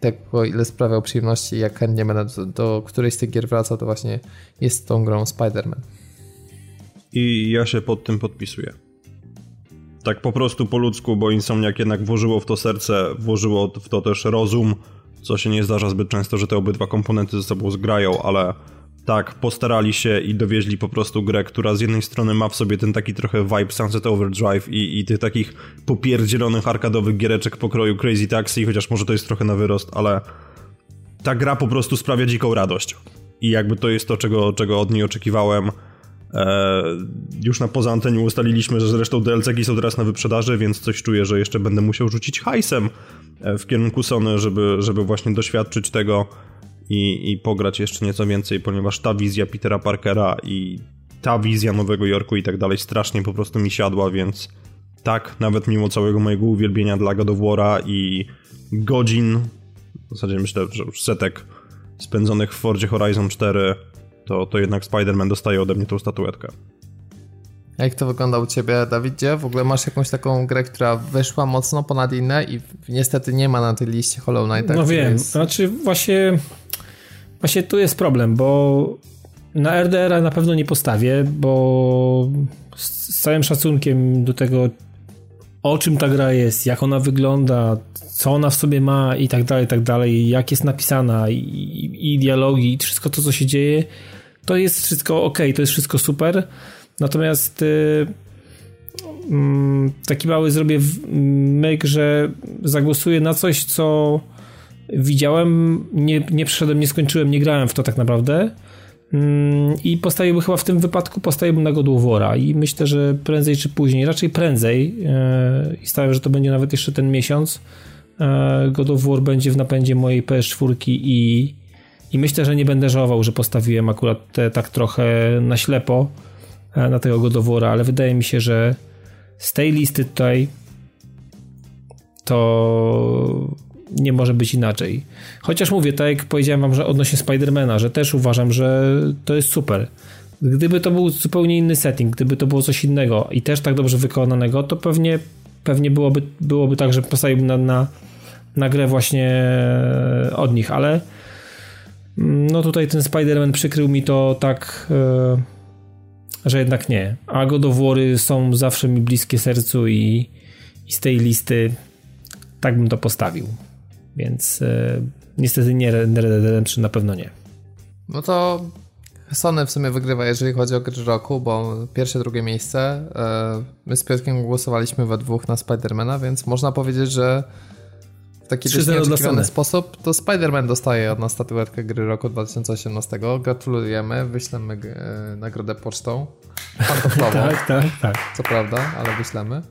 tego ile sprawiał przyjemności jak chętnie będę do, do którejś z tych gier wracał, to właśnie jest tą grą Spider-Man. I ja się pod tym podpisuję. Tak po prostu po ludzku, bo Insomniak jednak włożyło w to serce, włożyło w to też rozum, co się nie zdarza zbyt często, że te obydwa komponenty ze sobą zgrają, ale tak, postarali się i dowieźli po prostu grę, która z jednej strony ma w sobie ten taki trochę vibe Sunset Overdrive i, i tych takich popierdzielonych arkadowych giereczek pokroju Crazy Taxi, chociaż może to jest trochę na wyrost, ale ta gra po prostu sprawia dziką radość. I jakby to jest to, czego, czego od niej oczekiwałem. E, już na poza anteniu ustaliliśmy, że zresztą DLC są teraz na wyprzedaży, więc coś czuję, że jeszcze będę musiał rzucić hajsem e, w kierunku Sony, żeby, żeby właśnie doświadczyć tego i, i pograć jeszcze nieco więcej, ponieważ ta wizja Petera Parkera i ta wizja Nowego Jorku i tak dalej strasznie po prostu mi siadła, więc tak, nawet mimo całego mojego uwielbienia dla God of War'a i godzin, w zasadzie myślę, że już setek spędzonych w Fordzie Horizon 4, to, to jednak Spider-Man dostaje ode mnie tą statuetkę. Jak to wygląda u ciebie, Dawidzie? W ogóle masz jakąś taką grę, która wyszła mocno ponad inne i niestety nie ma na tej liście Hollow Knight. No wiem, jest... znaczy właśnie właśnie tu jest problem, bo na RDR na pewno nie postawię, bo z całym szacunkiem do tego, o czym ta gra jest, jak ona wygląda, co ona w sobie ma i tak dalej, i tak dalej, jak jest napisana i, i, dialogi i wszystko to, co się dzieje, to jest wszystko ok, to jest wszystko super. Natomiast y, mm, taki mały zrobię myk, że zagłosuję na coś, co widziałem, nie, nie przeszedłem, nie skończyłem, nie grałem w to tak naprawdę. Mm, I postawiłbym chyba w tym wypadku postawiłbym na God of War'a i myślę, że prędzej czy później, raczej prędzej e, i stawiam, że to będzie nawet jeszcze ten miesiąc e, God of War będzie w napędzie mojej PS4 i, i myślę, że nie będę żałował, że postawiłem akurat te tak trochę na ślepo e, na tego God of War'a, ale wydaje mi się, że z tej listy tutaj to nie może być inaczej. Chociaż mówię, tak jak powiedziałem wam, że odnośnie Spidermana, że też uważam, że to jest super. Gdyby to był zupełnie inny setting, gdyby to było coś innego i też tak dobrze wykonanego, to pewnie, pewnie byłoby, byłoby tak, że postawiłbym na, na, na grę właśnie od nich, ale no tutaj ten Spider-Man przykrył mi to tak, e, że jednak nie. A God of War są zawsze mi bliskie sercu i, i z tej listy tak bym to postawił. Więc e, niestety nie Red Dead Redemption na pewno nie. No to Sony w sumie wygrywa, jeżeli chodzi o gry roku, bo pierwsze, drugie miejsce. E, my z Piotrkiem głosowaliśmy we dwóch na Spidermana, więc można powiedzieć, że w taki dość nieoczekiwany sposób to Spider-Man dostaje od nas statuetkę gry roku 2018. Gratulujemy, wyślemy e, nagrodę pocztą. Pantoflową. tak, tak, tak. Co prawda, ale wyślemy.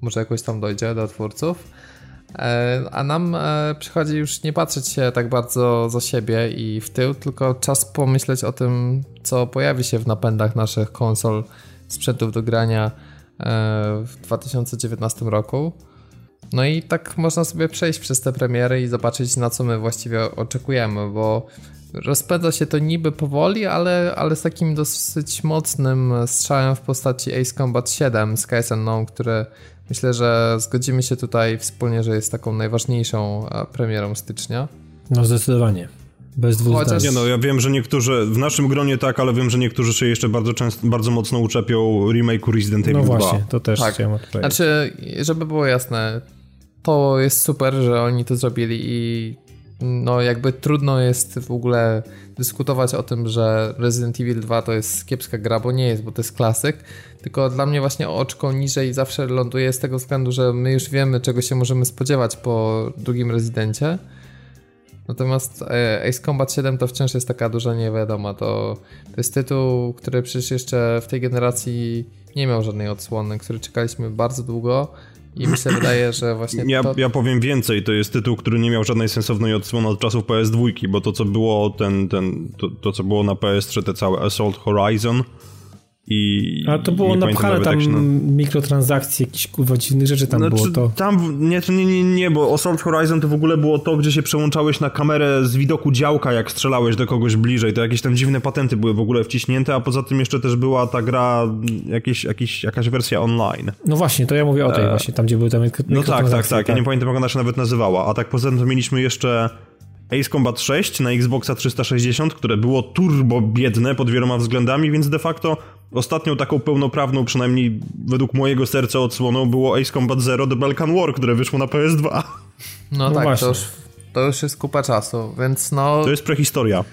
Może jakoś tam dojdzie do twórców. E, a nam e, przychodzi już nie patrzeć się tak bardzo za siebie i w tył, tylko czas pomyśleć o tym, co pojawi się w napędach naszych konsol, sprzętów do grania e, w 2019 roku. No i tak można sobie przejść przez te premiery i zobaczyć, na co my właściwie oczekujemy, bo rozpędza się to niby powoli, ale, ale z takim dosyć mocnym strzałem w postaci Ace Combat 7 Skies Unknown, które Myślę, że zgodzimy się tutaj wspólnie, że jest taką najważniejszą premierą stycznia. No zdecydowanie. Bez dwóch Chociaż... Nie no, ja wiem, że niektórzy, w naszym gronie tak, ale wiem, że niektórzy się jeszcze bardzo często, bardzo mocno uczepią remake'u Resident Evil no 2. No właśnie, to też tak. chciałem odpowiedzieć. Znaczy, żeby było jasne, to jest super, że oni to zrobili i no jakby trudno jest w ogóle dyskutować o tym, że Resident Evil 2 to jest kiepska gra, bo nie jest, bo to jest klasyk, tylko dla mnie właśnie oczko niżej zawsze ląduje z tego względu, że my już wiemy, czego się możemy spodziewać po drugim Rezydencie. Natomiast e, Ace Combat 7 to wciąż jest taka duża niewiadoma. To, to jest tytuł, który przecież jeszcze w tej generacji nie miał żadnej odsłony, który czekaliśmy bardzo długo i mi się wydaje, że właśnie. Ja, to... ja powiem więcej, to jest tytuł, który nie miał żadnej sensownej odsłony od czasów PS2, bo to co było ten, ten to, to co było na PS3, te całe Assault Horizon i, A to było napchane tam na... mikrotransakcje, jakieś kurwa dziwnych rzeczy tam znaczy, było to. Tam, nie, nie, nie, nie, bo Assault Horizon to w ogóle było to, gdzie się przełączałeś na kamerę z widoku działka, jak strzelałeś do kogoś bliżej, to jakieś tam dziwne patenty były w ogóle wciśnięte, a poza tym jeszcze też była ta gra, jakieś, jakieś, jakaś wersja online. No właśnie, to ja mówię o tej e... właśnie, tam gdzie były tam No tak, tak, tak, ja nie tak. pamiętam jak ona się nawet nazywała, a tak poza tym to mieliśmy jeszcze Ace Combat 6 na Xboxa 360, które było turbo biedne pod wieloma względami, więc de facto ostatnią taką pełnoprawną, przynajmniej według mojego serca odsłoną było Ace Combat Zero The Balkan War, które wyszło na PS2. No, no tak, to już, to już jest kupa czasu, więc no... To jest prehistoria.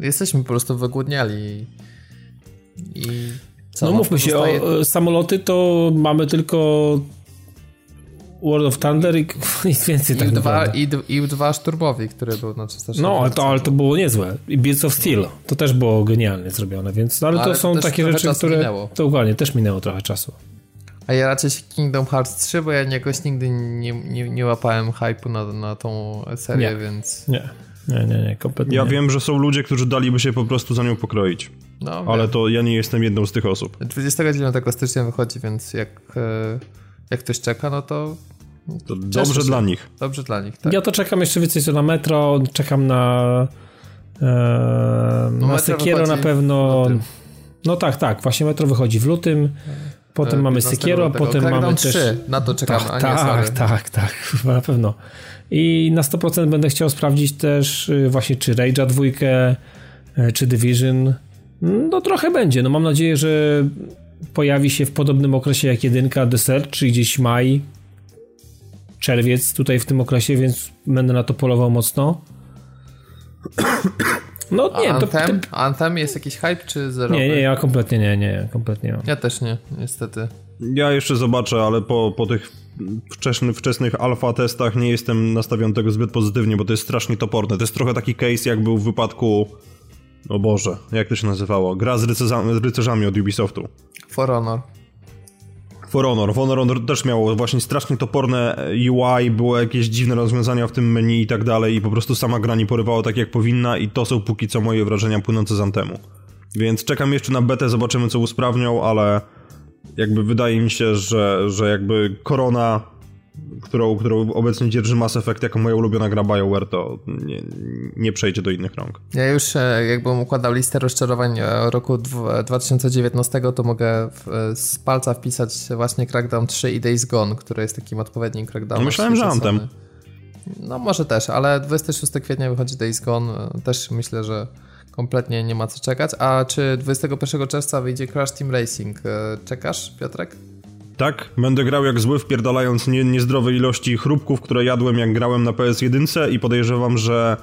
Jesteśmy po prostu wygłodniali i... Co, no mówmy się, o, samoloty to mamy tylko World of Thunder i nic więcej I tak dwa, i, I dwa szturmowi, który był na 360. No, ale to, ale to było niezłe. I Beats of Steel, to też było genialnie zrobione, więc, ale, ale to są takie rzeczy, które... Minęło. To dokładnie, też minęło trochę czasu. A ja raczej Kingdom Hearts 3, bo ja jakoś nigdy nie, nie, nie łapałem hype'u na, na tą serię, nie. więc... Nie. Nie, nie, nie, kompletnie. Ja nie. wiem, że są ludzie, którzy daliby się po prostu za nią pokroić. No, ale wiem. to ja nie jestem jedną z tych osób. 29 stycznia wychodzi, więc jak, e, jak ktoś czeka, no to. to dobrze się. dla nich. Dobrze dla nich, tak. Ja to czekam jeszcze więcej co na metro, czekam na. E, no na Sekiero na pewno. No tak, tak, właśnie metro wychodzi w lutym. Potem e, mamy Sekiero, potem mamy też... 3, na to czekamy, tak, tak, tak, tak, na pewno. I na 100% będę chciał sprawdzić też y, właśnie czy Rage'a dwójkę, y, czy Division. No trochę będzie. No mam nadzieję, że pojawi się w podobnym okresie jak jedynka The Search, czyli gdzieś maj, czerwiec tutaj w tym okresie, więc będę na to polował mocno. No nie, Anthem? To, to... Anthem jest jakiś hype czy zero? Nie, nie, ja kompletnie nie, nie, kompletnie nie. Ja też nie, niestety. Ja jeszcze zobaczę, ale po, po tych wczesny, wczesnych alfa testach nie jestem nastawiony tego zbyt pozytywnie, bo to jest strasznie toporne. To jest trochę taki case, jak był w wypadku. O Boże, jak to się nazywało? Gra z, rycerzami, od Ubisoftu. For Honor. For Honor. For Honor też miało właśnie strasznie toporne UI, było jakieś dziwne rozwiązania w tym menu i tak dalej i po prostu sama gra nie porywała tak jak powinna i to są póki co moje wrażenia płynące z Antemu. Więc czekam jeszcze na betę, zobaczymy co usprawnią, ale jakby wydaje mi się, że, że jakby korona, którą, którą obecnie dzierży Mass Effect jako moja ulubiona gra BioWare, to nie, nie przejdzie do innych rąk. Ja już e, jakbym układał listę rozczarowań e, roku 2019, to mogę e, z palca wpisać właśnie Crackdown 3 i Days Gone, który jest takim odpowiednim Crackdownem. No myślałem, że Anthem. No może też, ale 26 kwietnia wychodzi Days Gone, też myślę, że kompletnie nie ma co czekać. A czy 21 czerwca wyjdzie Crash Team Racing? E, czekasz, Piotrek? Tak, będę grał jak zły, wpierdalając nie, niezdrowe ilości chrupków, które jadłem jak grałem na PS1 i podejrzewam, że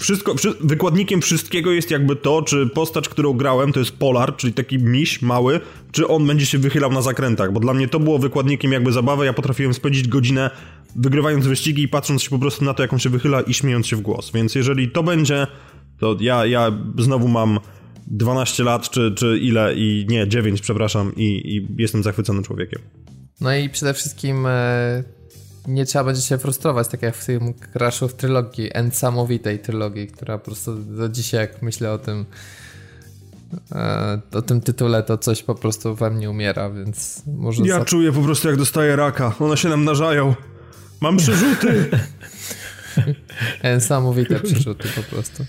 wszystko, wszy, wykładnikiem wszystkiego jest jakby to, czy postać, którą grałem, to jest Polar, czyli taki miś mały, czy on będzie się wychylał na zakrętach, bo dla mnie to było wykładnikiem jakby zabawy, ja potrafiłem spędzić godzinę wygrywając wyścigi i patrząc się po prostu na to, jak on się wychyla i śmiejąc się w głos, więc jeżeli to będzie to ja, ja znowu mam 12 lat, czy, czy ile, i nie, 9, przepraszam, i, i jestem zachwyconym człowiekiem. No i przede wszystkim e, nie trzeba będzie się frustrować, tak jak w tym Crashu w trylogii, niesamowitej trylogii, która po prostu do dzisiaj, jak myślę o tym, e, o tym tytule, to coś po prostu we mnie umiera, więc może... Ja czuję po prostu, jak dostaję raka. One się namnażają. Mam przerzuty! Niesamowite przerzuty po prostu.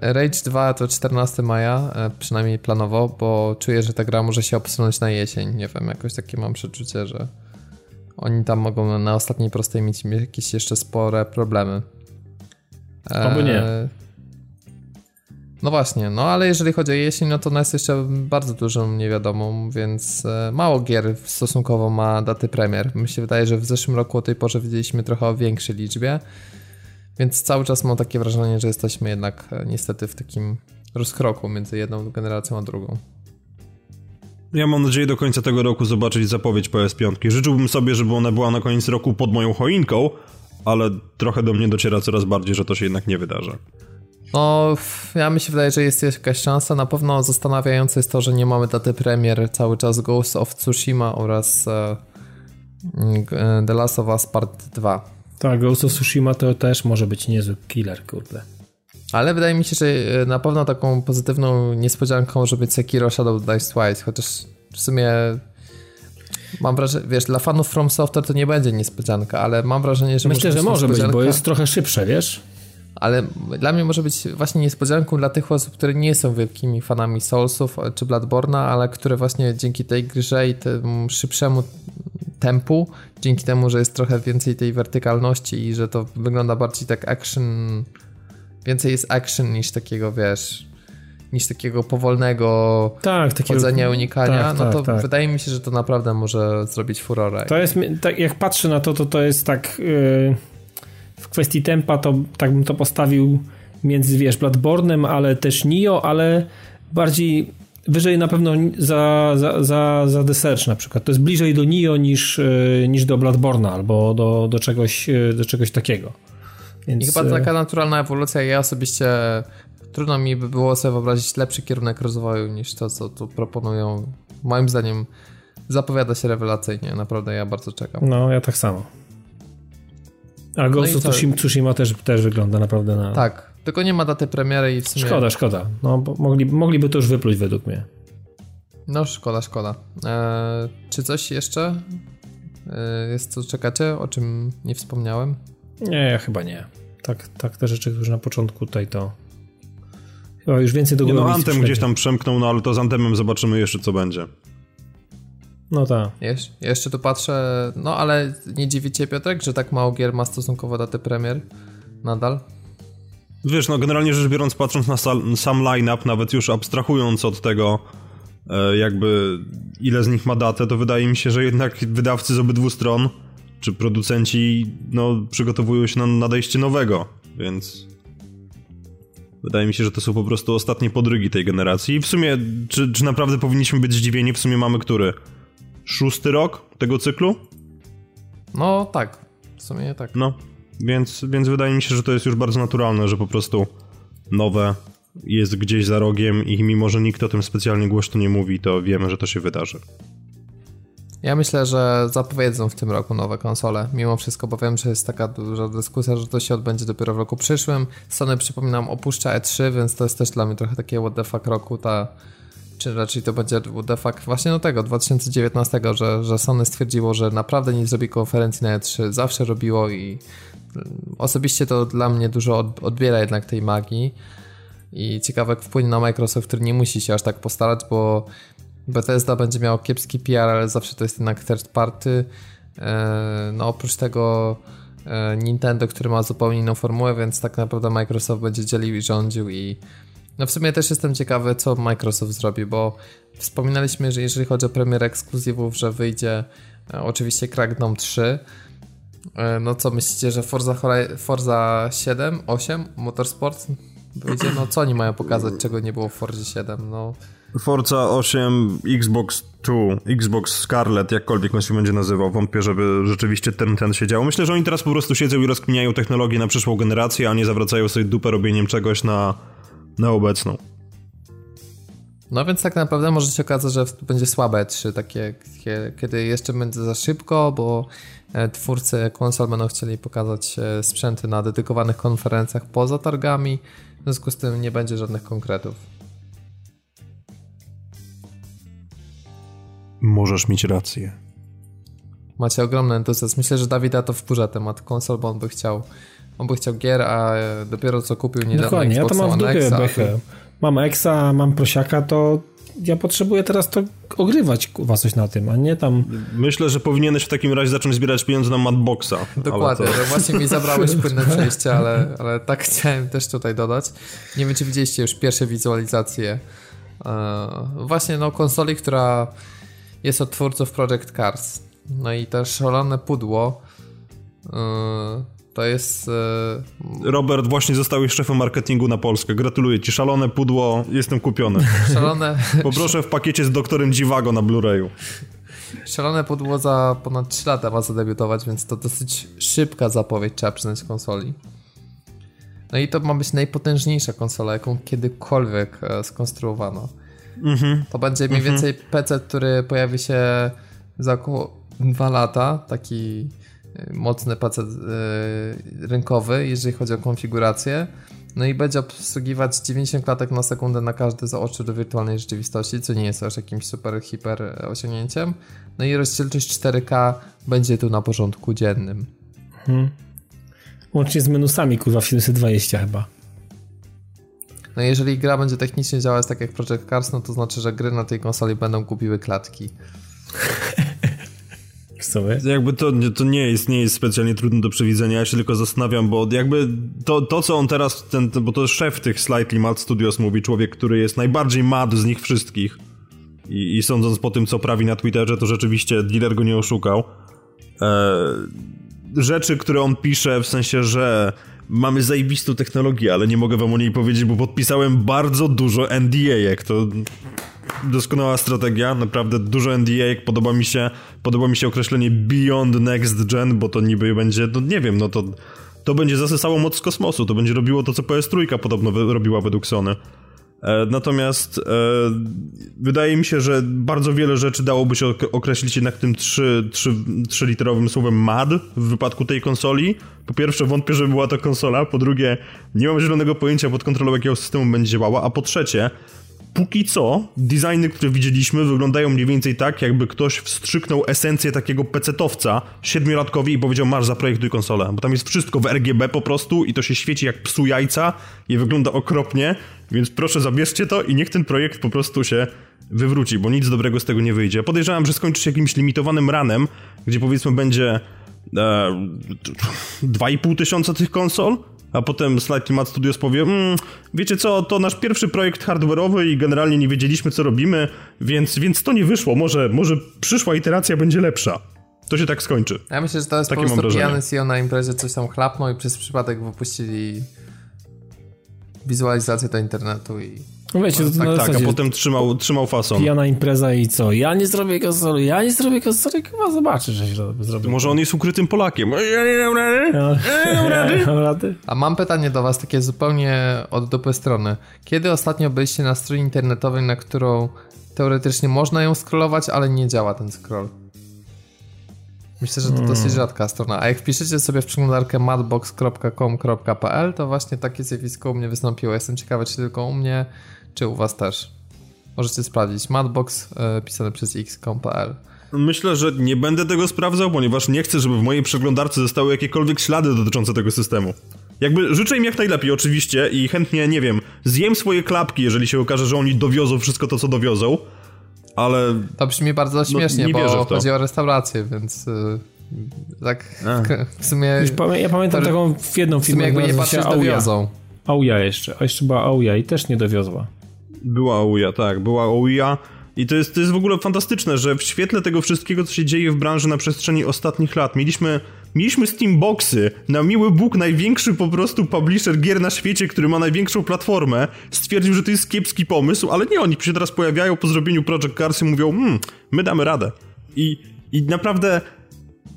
Rage 2 to 14 maja, e, przynajmniej planowo, bo czuję, że ta gra może się obsunąć na jesień. Nie wiem, jakoś takie mam przeczucie, że oni tam mogą na ostatniej prostej mieć jakieś jeszcze spore problemy. Albo nie. E, no właśnie, no ale jeżeli chodzi o jesień, no to ona jest jeszcze bardzo dużą niewiadomą, więc e, mało gier stosunkowo ma daty premier. Mi się wydaje, że w zeszłym roku o tej porze widzieliśmy trochę o większej liczbie. Więc cały czas mam takie wrażenie, że jesteśmy jednak e, niestety w takim rozkroku między jedną generacją a drugą. Ja mam nadzieję do końca tego roku zobaczyć zapowiedź PS5. Życzyłbym sobie, żeby ona była na koniec roku pod moją choinką, ale trochę do mnie dociera coraz bardziej, że to się jednak nie wydarzy. No, ja mi się wydaje, że jest jakaś szansa. Na pewno zastanawiające jest to, że nie mamy daty premier cały czas Ghost of Tsushima oraz e, e, The Last of Us Part 2. Tak, Ghost of Tsushima to też może być niezły killer, kurde. Ale wydaje mi się, że e, na pewno taką pozytywną niespodzianką może być Sekiro Shadow Dice Twice, chociaż w sumie mam wrażenie, wiesz, dla fanów From Software to nie będzie niespodzianka, ale mam wrażenie, że Myślę, może że może być, bo jest trochę szybsze, wiesz? Ale dla mnie może być właśnie niespodzianką dla tych osób, które nie są wielkimi fanami Soulsów czy Bloodborne'a, ale które właśnie dzięki tej grze i temu szybszemu tempu, dzięki temu, że jest trochę więcej tej wertykalności i że to wygląda bardziej tak action, więcej jest action niż takiego, wiesz, niż takiego powolnego tak, takiego, chodzenia, unikania, tak, no tak, to tak. wydaje mi się, że to naprawdę może zrobić furorę. To jest, tak jak patrzę na to, to to jest tak yy, w kwestii tempa, to tak bym to postawił między, wiesz, Bloodborne'em, ale też Nio, ale bardziej wyżej na pewno za, za, za, za Search na przykład. To jest bliżej do Nio niż, e, niż do Bloodborne'a albo do, do, czegoś, e, do czegoś takiego. Więc... I chyba e, taka naturalna ewolucja. Ja osobiście trudno mi by było sobie wyobrazić lepszy kierunek rozwoju niż to, co tu proponują. Moim zdaniem zapowiada się rewelacyjnie. Naprawdę ja bardzo czekam. No, ja tak samo. A Ghost no of Tsushima też, też wygląda naprawdę na... Tak, tylko nie ma daty premiery i w sumie... Szkoda, szkoda. No, bo mogli, mogliby to już wypluć według mnie. No, szkoda, szkoda. Eee, czy coś jeszcze eee, jest, co czekacie, o czym nie wspomniałem? Nie, ja chyba nie. Tak, tak te rzeczy, które na początku tutaj to... Chyba już więcej do głowy... No, Antem gdzieś tam przemknął, no ale to z Antemem zobaczymy jeszcze, co będzie. No tak. Jesz jeszcze tu patrzę, no ale nie dziwi cię Piotrek, że tak mało gier ma stosunkowo datę premier nadal? Wiesz, no generalnie rzecz biorąc, patrząc na sam line-up, nawet już abstrahując od tego, e, jakby ile z nich ma datę, to wydaje mi się, że jednak wydawcy z obydwu stron, czy producenci, no przygotowują się na nadejście nowego, więc wydaje mi się, że to są po prostu ostatnie podrygi tej generacji. I w sumie, czy, czy naprawdę powinniśmy być zdziwieni? W sumie mamy który? Szósty rok tego cyklu? No tak, w sumie tak. No, więc, więc wydaje mi się, że to jest już bardzo naturalne, że po prostu nowe jest gdzieś za rogiem i mimo, że nikt o tym specjalnie głośno nie mówi, to wiemy, że to się wydarzy. Ja myślę, że zapowiedzą w tym roku nowe konsole. Mimo wszystko, bo wiem, że jest taka duża dyskusja, że to się odbędzie dopiero w roku przyszłym. Sony, przypominam, opuszcza E3, więc to jest też dla mnie trochę takie what the fuck roku, ta czy raczej to będzie what the fuck właśnie do tego 2019, że, że Sony stwierdziło, że naprawdę nie zrobi konferencji na E3, zawsze robiło i Osobiście to dla mnie dużo odbiera jednak tej magii i ciekawe jak wpłynie na Microsoft, który nie musi się aż tak postarać, bo Bethesda będzie miał kiepski PR, ale zawsze to jest jednak third party. E, no oprócz tego e, Nintendo, który ma zupełnie inną formułę, więc tak naprawdę Microsoft będzie dzielił i rządził i no w sumie też jestem ciekawy, co Microsoft zrobi, bo wspominaliśmy, że jeżeli chodzi o premier ekskluzywów, że wyjdzie e, oczywiście Crackdown 3, E, no co myślicie, że Forza, Forza 7, 8, Motorsport wyjdzie? No co oni mają pokazać, czego nie było w Forzie 7? No. Forza 8, Xbox 2, Xbox Scarlet, jakkolwiek on się będzie nazywał, wątpię, żeby rzeczywiście ten, ten się działo. Myślę, że oni teraz po prostu siedzą i rozkminiają technologię na przyszłą generację, a nie zawracają sobie dupę robieniem czegoś na, na obecną. No więc tak naprawdę może się okazać, że będzie słabe 3, takie, kiedy jeszcze będzie za szybko, bo E, twórcy konsol będą chcieli pokazać e, sprzęty na dedykowanych konferencjach poza targami, w związku z tym nie będzie żadnych konkretów. Możesz mieć rację. Macie ogromny entuzjazm. Myślę, że Dawida to wkurza temat konsol, bo on by chciał on by chciał gier, a dopiero co kupił niedawno Dokładnie, Xbox ja to mam w dupie Mam Exa, mam Prosiaka, to ja potrzebuję teraz to ogrywać kuwa coś na tym, a nie tam... Myślę, że powinieneś w takim razie zacząć zbierać pieniądze na Madboxa. Dokładnie, to... właśnie mi zabrałeś płynne przejście, ale, ale tak chciałem też tutaj dodać. Nie wiem, czy widzieliście już pierwsze wizualizacje e, właśnie no konsoli, która jest od twórców Project Cars. No i też szalone pudło e, to jest. E... Robert, właśnie zostałeś szefem marketingu na Polskę. Gratuluję ci. Szalone pudło, jestem kupiony. Szalone. Poproszę w pakiecie z doktorem Dziwago na Blu-rayu. Szalone pudło za ponad 3 lata ma zadebiutować, więc to dosyć szybka zapowiedź, trzeba przyznać, konsoli. No i to ma być najpotężniejsza konsola, jaką kiedykolwiek e, skonstruowano. Mm-hmm. To będzie mniej mm-hmm. więcej PC, który pojawi się za około 2 lata, taki mocny pacet y, rynkowy, jeżeli chodzi o konfigurację. No i będzie obsługiwać 90 klatek na sekundę na każde z oczu do wirtualnej rzeczywistości, co nie jest aż jakimś super, hiper osiągnięciem. No i rozdzielczość 4K będzie tu na porządku dziennym. Hmm. Łącznie z minusami, kurwa, w 720 chyba. No jeżeli gra będzie technicznie działać tak jak Project Cars, no to znaczy, że gry na tej konsoli będą gubiły klatki. sobie. Jakby to, to nie, jest, nie jest specjalnie trudne do przewidzenia, ja się tylko zastanawiam, bo jakby to, to co on teraz, ten, bo to jest szef tych Slightly Mad Studios mówi, człowiek, który jest najbardziej mad z nich wszystkich i, i sądząc po tym, co prawi na Twitterze, to rzeczywiście dealer go nie oszukał. Eee, rzeczy, które on pisze, w sensie, że mamy zajebistą technologię, ale nie mogę wam o niej powiedzieć, bo podpisałem bardzo dużo NDA, jak to doskonała strategia, naprawdę dużo NDA, podoba mi się, podoba mi się określenie Beyond Next Gen, bo to niby będzie, no nie wiem, no to to będzie zasysało moc z kosmosu, to będzie robiło to, co PS3 podobno robiła według Sony. E, natomiast e, wydaje mi się, że bardzo wiele rzeczy dałoby się określić jednak tym 3, 3, 3 literowym słowem MAD w wypadku tej konsoli. Po pierwsze wątpię, że była to konsola, po drugie nie mam zielonego pojęcia pod kontrolą jakiego systemu będzie działała, a po trzecie póki co designy, które widzieliśmy wyglądają mniej więcej tak, jakby ktoś wstrzyknął esencję takiego pecetowca siedmiolatkowi i powiedział masz zaprojektuj konsolę, bo tam jest wszystko w RGB po prostu i to się świeci jak psu jajca i wygląda okropnie, więc proszę zabierzcie to i niech ten projekt po prostu się wywróci, bo nic dobrego z tego nie wyjdzie. Podejrzewam, że skończy się jakimś limitowanym ranem, gdzie powiedzmy będzie e, 2,5 tysiąca tych konsol, a potem Slightly Mad Studios powie, mmm, wiecie co, to nasz pierwszy projekt hardware'owy i generalnie nie wiedzieliśmy co robimy, więc, więc to nie wyszło, może, może przyszła iteracja będzie lepsza. To się tak skończy. Ja myślę, że to jest Takie po prostu pijany CEO na imprezie coś tam chlapnął i przez przypadek wypuścili wizualizację do internetu i wiecie, to tak, tak, a potem trzymał, trzymał fason. Pijana impreza i co? Ja nie zrobię konsoli, ja nie zrobię konsoli, chyba zobaczysz, że zrobię. Może on jest ukrytym Polakiem. Ja nie mam rady. Ja nie mam rady. A mam pytanie do was, takie zupełnie od dupy strony. Kiedy ostatnio byliście na stronie internetowej, na którą teoretycznie można ją scrollować, ale nie działa ten scroll? Myślę, że to dosyć hmm. rzadka strona. A jak wpiszecie sobie w przeglądarkę madbox.com.pl, to właśnie takie zjawisko u mnie wystąpiło. Jestem ciekawy, czy tylko u mnie, czy u was też. Możecie sprawdzić. Madbox e, pisane przez x.com.pl Myślę, że nie będę tego sprawdzał, ponieważ nie chcę, żeby w mojej przeglądarce zostały jakiekolwiek ślady dotyczące tego systemu. Jakby życzę im jak najlepiej oczywiście i chętnie, nie wiem, zjem swoje klapki, jeżeli się okaże, że oni dowiozą wszystko to, co dowiozą, ale... To brzmi bardzo no, śmiesznie, no, bo chodzi o restaurację, więc... Yy, tak w sumie... ja pamiętam taką jedną firmę, jakby nie patrzeć, dowiozą. Auja jeszcze, a jeszcze była Auja i też nie dowiozła. Była Auja, tak, była Auja. I to jest, to jest w ogóle fantastyczne, że w świetle tego wszystkiego, co się dzieje w branży na przestrzeni ostatnich lat, mieliśmy, mieliśmy Steamboxy, na miły Bóg największy po prostu publisher gier na świecie, który ma największą platformę, stwierdził, że to jest kiepski pomysł, ale nie, oni się teraz pojawiają po zrobieniu Project Cars i mówią, hmm, my damy radę. I, i naprawdę,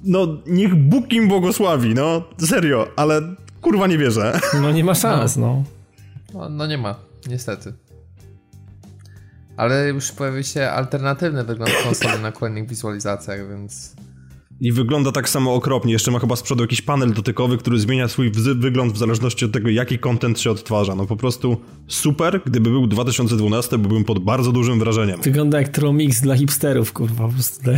no, niech Bóg im błogosławi, no, serio, ale kurwa nie wierzę. No nie ma szans, no. No, no nie ma, niestety. Ale już pojawił się alternatywny wygląd konsoli na kolejnych wizualizacjach, więc... I wygląda tak samo okropnie. Jeszcze ma chyba z przodu jakiś panel dotykowy, który zmienia swój wygląd w zależności od tego, jaki content się odtwarza. No po prostu super. Gdyby był 2012, byłbym pod bardzo dużym wrażeniem. Wygląda jak Tromix dla hipsterów, kurwa. Po prostu.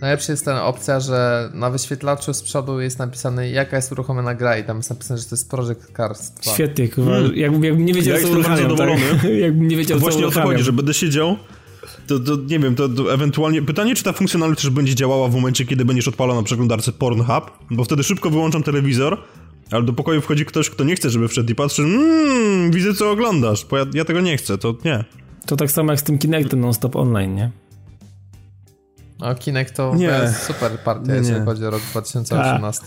Najlepsza jest ta opcja, że na wyświetlaczu z przodu jest napisane jaka jest uruchomiona gra i tam jest napisane, że to jest Project Cars 2. Świetnie, kurwa. Hmm. Jakbym, jakbym nie wiedział, ja co uruchamiam, zadowolony. Tak? jakbym nie wiedział, to właśnie o to chodzi, że będę siedział to, to, nie wiem, to, to, ewentualnie pytanie, czy ta funkcjonalność też będzie działała w momencie, kiedy będziesz odpalał na przeglądarce Pornhub, bo wtedy szybko wyłączam telewizor, ale do pokoju wchodzi ktoś, kto nie chce, żeby wszedł i patrzy, mmm, widzę co oglądasz, bo ja, ja tego nie chcę, to nie. To tak samo jak z tym Kinectem non-stop online, nie? A Kinect to nie. jest super partia, nie, jeżeli chodzi o rok 2018.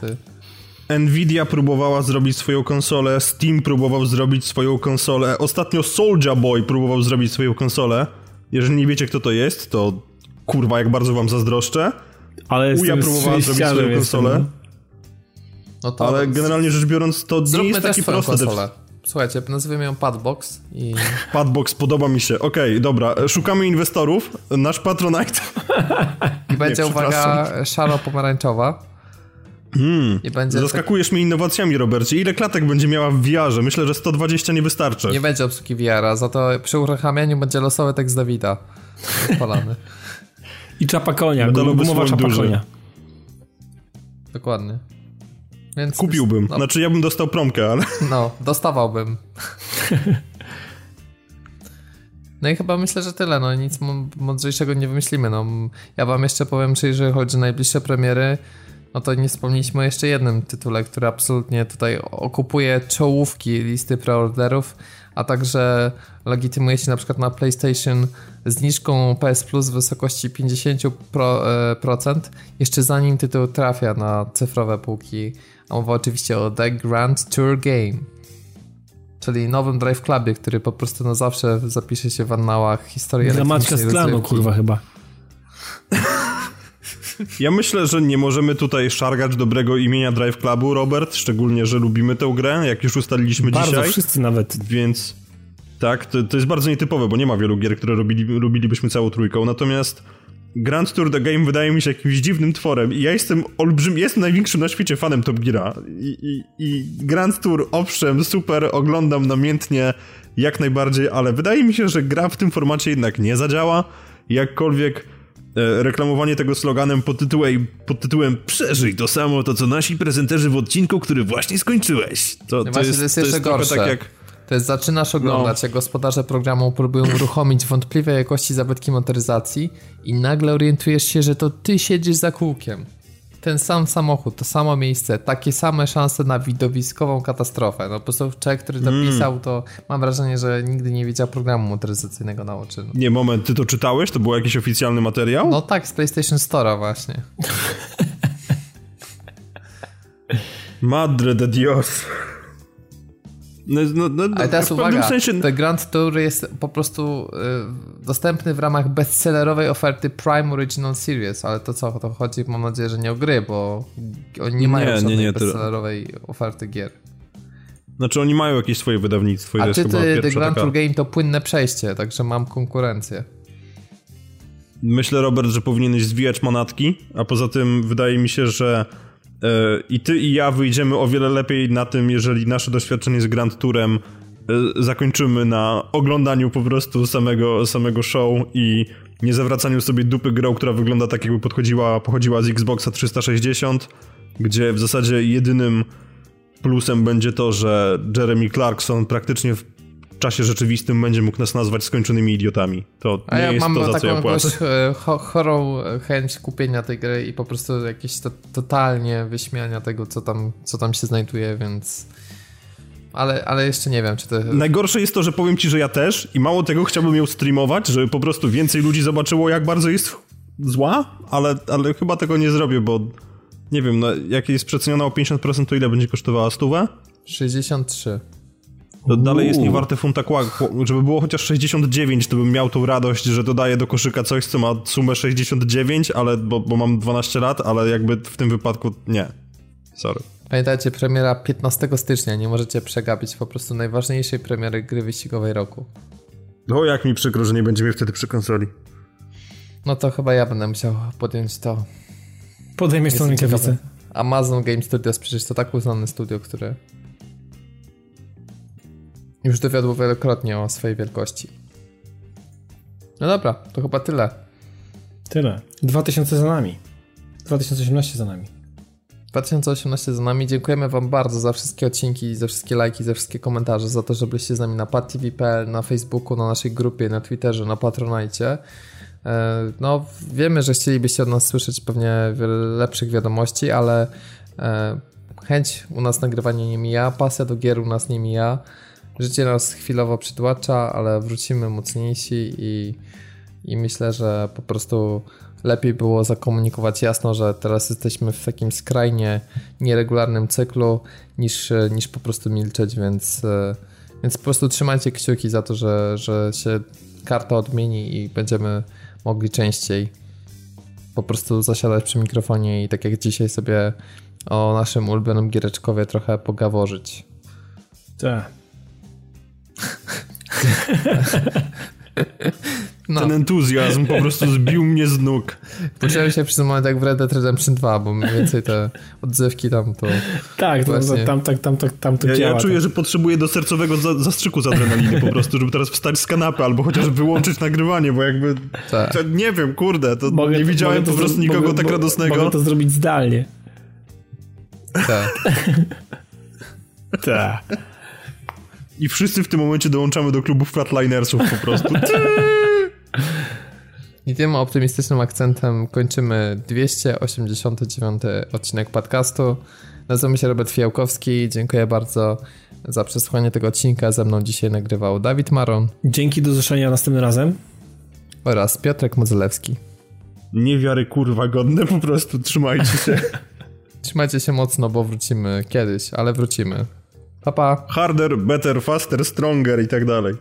A. Nvidia próbowała zrobić swoją konsolę, Steam próbował zrobić swoją konsolę, ostatnio Soulja Boy próbował zrobić swoją konsolę. Jeżeli nie wiecie kto to jest, to kurwa jak bardzo wam zazdroszczę. Ale Uja próbowała zrobić swoją konsolę. No to ale generalnie rzecz biorąc to nie jest taki prosty. Konsolę. Słuchajcie, nazwijmy ją Padbox i... Padbox, podoba mi się. Okej, okay, dobra. Szukamy inwestorów. Nasz Patronite. I będzie, nie, uwaga, szaro-pomarańczowa. Hmm. I będzie Zaskakujesz tak... mnie innowacjami, Robercie. Ile klatek będzie miała w VR-ze? Myślę, że 120 nie wystarczy. Nie będzie obsługi VR-a, za to przy uruchamianiu będzie losowy tekst Dawida. Polany. I czapa konia, gumowa czapa duży. konia. Dokładnie. Więc Kupiłbym. No, znaczy ja bym dostał promkę, ale... No, dostawałbym. No i chyba myślę, że tyle. No nic mądrzejszego nie wymyślimy. No, ja wam jeszcze powiem, czy jeżeli chodzi o najbliższe premiery, no to nie wspomnieliśmy o jeszcze jednym tytule, który absolutnie tutaj okupuje czołówki listy preorderów, a także legitymuje się na przykład na PlayStation zniżką PS Plus w wysokości 50%, e, jeszcze zanim tytuł trafia na cyfrowe półki mowa oczywiście o The Grand Tour Game. Czyli nowym Drive Clubie, który po prostu na zawsze zapisze się w annałach historii Zamaczka z klanu, kurwa, chyba. Ja myślę, że nie możemy tutaj szargać dobrego imienia Drive Clubu, Robert, szczególnie, że lubimy tę grę, jak już ustaliliśmy bardzo, dzisiaj. Bardzo, wszyscy nawet. Więc tak, to, to jest bardzo nietypowe, bo nie ma wielu gier, które robili, lubilibyśmy całą trójką, natomiast Grand Tour The Game wydaje mi się jakimś dziwnym tworem i ja jestem olbrzym, jestem największym na świecie fanem Top Geara I, i, i Grand Tour owszem, super, oglądam namiętnie jak najbardziej, ale wydaje mi się, że gra w tym formacie jednak nie zadziała, jakkolwiek e, reklamowanie tego sloganem pod tytułem, pod tytułem Przeżyj to samo to, co nasi prezenterzy w odcinku, który właśnie skończyłeś. To, no to, jest, to jest jeszcze to jest gorsze. Tak jak to jest zaczynasz oglądać, no. jak gospodarze programu próbują uruchomić wątpliwej jakości zabytki motoryzacji i nagle orientujesz się, że to ty siedzisz za kółkiem. Ten sam samochód, to samo miejsce, takie same szanse na widowiskową katastrofę. No po prostu człowiek, który to mm. pisał, to mam wrażenie, że nigdy nie widział programu motoryzacyjnego na oczy. No. Nie, moment, ty to czytałeś? To był jakiś oficjalny materiał? No tak, z PlayStation Store'a właśnie. Madre de Dios. No, no, no, Ale teraz uwaga, sensie... The Grand Tour jest po prostu y, dostępny w ramach bestsellerowej oferty Prime Original Series, ale to co, to chodzi mam nadzieję, że nie o gry, bo oni nie mają nie, żadnej nie, nie, bestsellerowej to... oferty gier. Znaczy oni mają jakieś swoje wydawnictwo. A czy ty, The Grand taka... Tour Game to płynne przejście, także mam konkurencję. Myślę, Robert, że powinieneś zwijać manatki, a poza tym wydaje mi się, że i ty i ja wyjdziemy o wiele lepiej na tym, jeżeli nasze doświadczenie z Grand Tourem e, zakończymy na oglądaniu po prostu samego, samego show i nie zawracaniu sobie dupy grą, która wygląda tak jakby podchodziła, pochodziła z Xboxa 360, gdzie w zasadzie jedynym plusem będzie to, że Jeremy Clarkson praktycznie w czasie rzeczywistym będzie mógł nas nazwać skończonymi idiotami. To A nie ja jest mam to, za co ja płacę. E, chorą chęć kupienia tej gry i po prostu jakieś to, totalnie wyśmiania tego, co tam, co tam się znajduje, więc... Ale, ale jeszcze nie wiem, czy to... Najgorsze jest to, że powiem ci, że ja też i mało tego chciałbym ją streamować, żeby po prostu więcej ludzi zobaczyło, jak bardzo jest zła, ale, ale chyba tego nie zrobię, bo nie wiem, no, jak jest przeceniona o 50%, to ile będzie kosztowała stówę? 63. To dalej jest niewarte funta Żeby było chociaż 69, to bym miał tą radość, że dodaję do koszyka coś, co ma sumę 69, ale, bo, bo mam 12 lat, ale jakby w tym wypadku nie. Sorry. Pamiętajcie, premiera 15 stycznia, nie możecie przegapić po prostu najważniejszej premiery gry wyścigowej roku. O, jak mi przykro, że nie będziemy wtedy przy konsoli. No to chyba ja będę musiał podjąć to. Podejmiesz tą rękawicę. Amazon Game Studios przecież to tak uznane studio, które już dowiodło wielokrotnie o swojej wielkości. No dobra, to chyba tyle. Tyle. 2000 za nami. 2018 za nami. 2018 za nami. Dziękujemy Wam bardzo za wszystkie odcinki, za wszystkie lajki, za wszystkie komentarze, za to, że byliście z nami na padtv.pl, na Facebooku, na naszej grupie, na Twitterze, na Patronite. E, no, wiemy, że chcielibyście od nas słyszeć pewnie wiele lepszych wiadomości, ale e, chęć u nas nagrywania nie mija, pasja do gier u nas nie mija. Życie nas chwilowo przytłacza, ale wrócimy mocniejsi i, i myślę, że po prostu lepiej było zakomunikować jasno, że teraz jesteśmy w takim skrajnie nieregularnym cyklu, niż, niż po prostu milczeć, więc, więc po prostu trzymajcie kciuki za to, że, że się karta odmieni i będziemy mogli częściej po prostu zasiadać przy mikrofonie i tak jak dzisiaj sobie o naszym ulubionym giereczkowie trochę pogaworzyć. Tak. No. Ten entuzjazm po prostu zbił mnie z nóg. Poczułem się przy moment jak w Red Dead Redemption 2, bo mniej więcej te odzewki tam to... Tak, właśnie... tam, tam, tam, tam, tam to ja, działa. Ja czuję, tak. że potrzebuję do sercowego za, zastrzyku z adrenaliny po prostu, żeby teraz wstać z kanapy albo chociaż wyłączyć nagrywanie, bo jakby... Tak. To, nie wiem, kurde, to mogę, nie widziałem po prostu nikogo mogę, tak radosnego. Mogę to zrobić zdalnie. Tak. Tak. I wszyscy w tym momencie dołączamy do klubu flatlinersów po prostu. I tym optymistycznym akcentem kończymy 289 odcinek podcastu. Nazywam się Robert Fiałkowski. Dziękuję bardzo za przesłuchanie tego odcinka. Ze mną dzisiaj nagrywał Dawid Maron. Dzięki, do zobaczenia następnym razem. Oraz Piotrek Modzelewski. Niewiary kurwa godne, po prostu trzymajcie się. Trzymajcie się mocno, bo wrócimy kiedyś, ale wrócimy. Pa, pa. Harder, better, faster, stronger i tak dalej.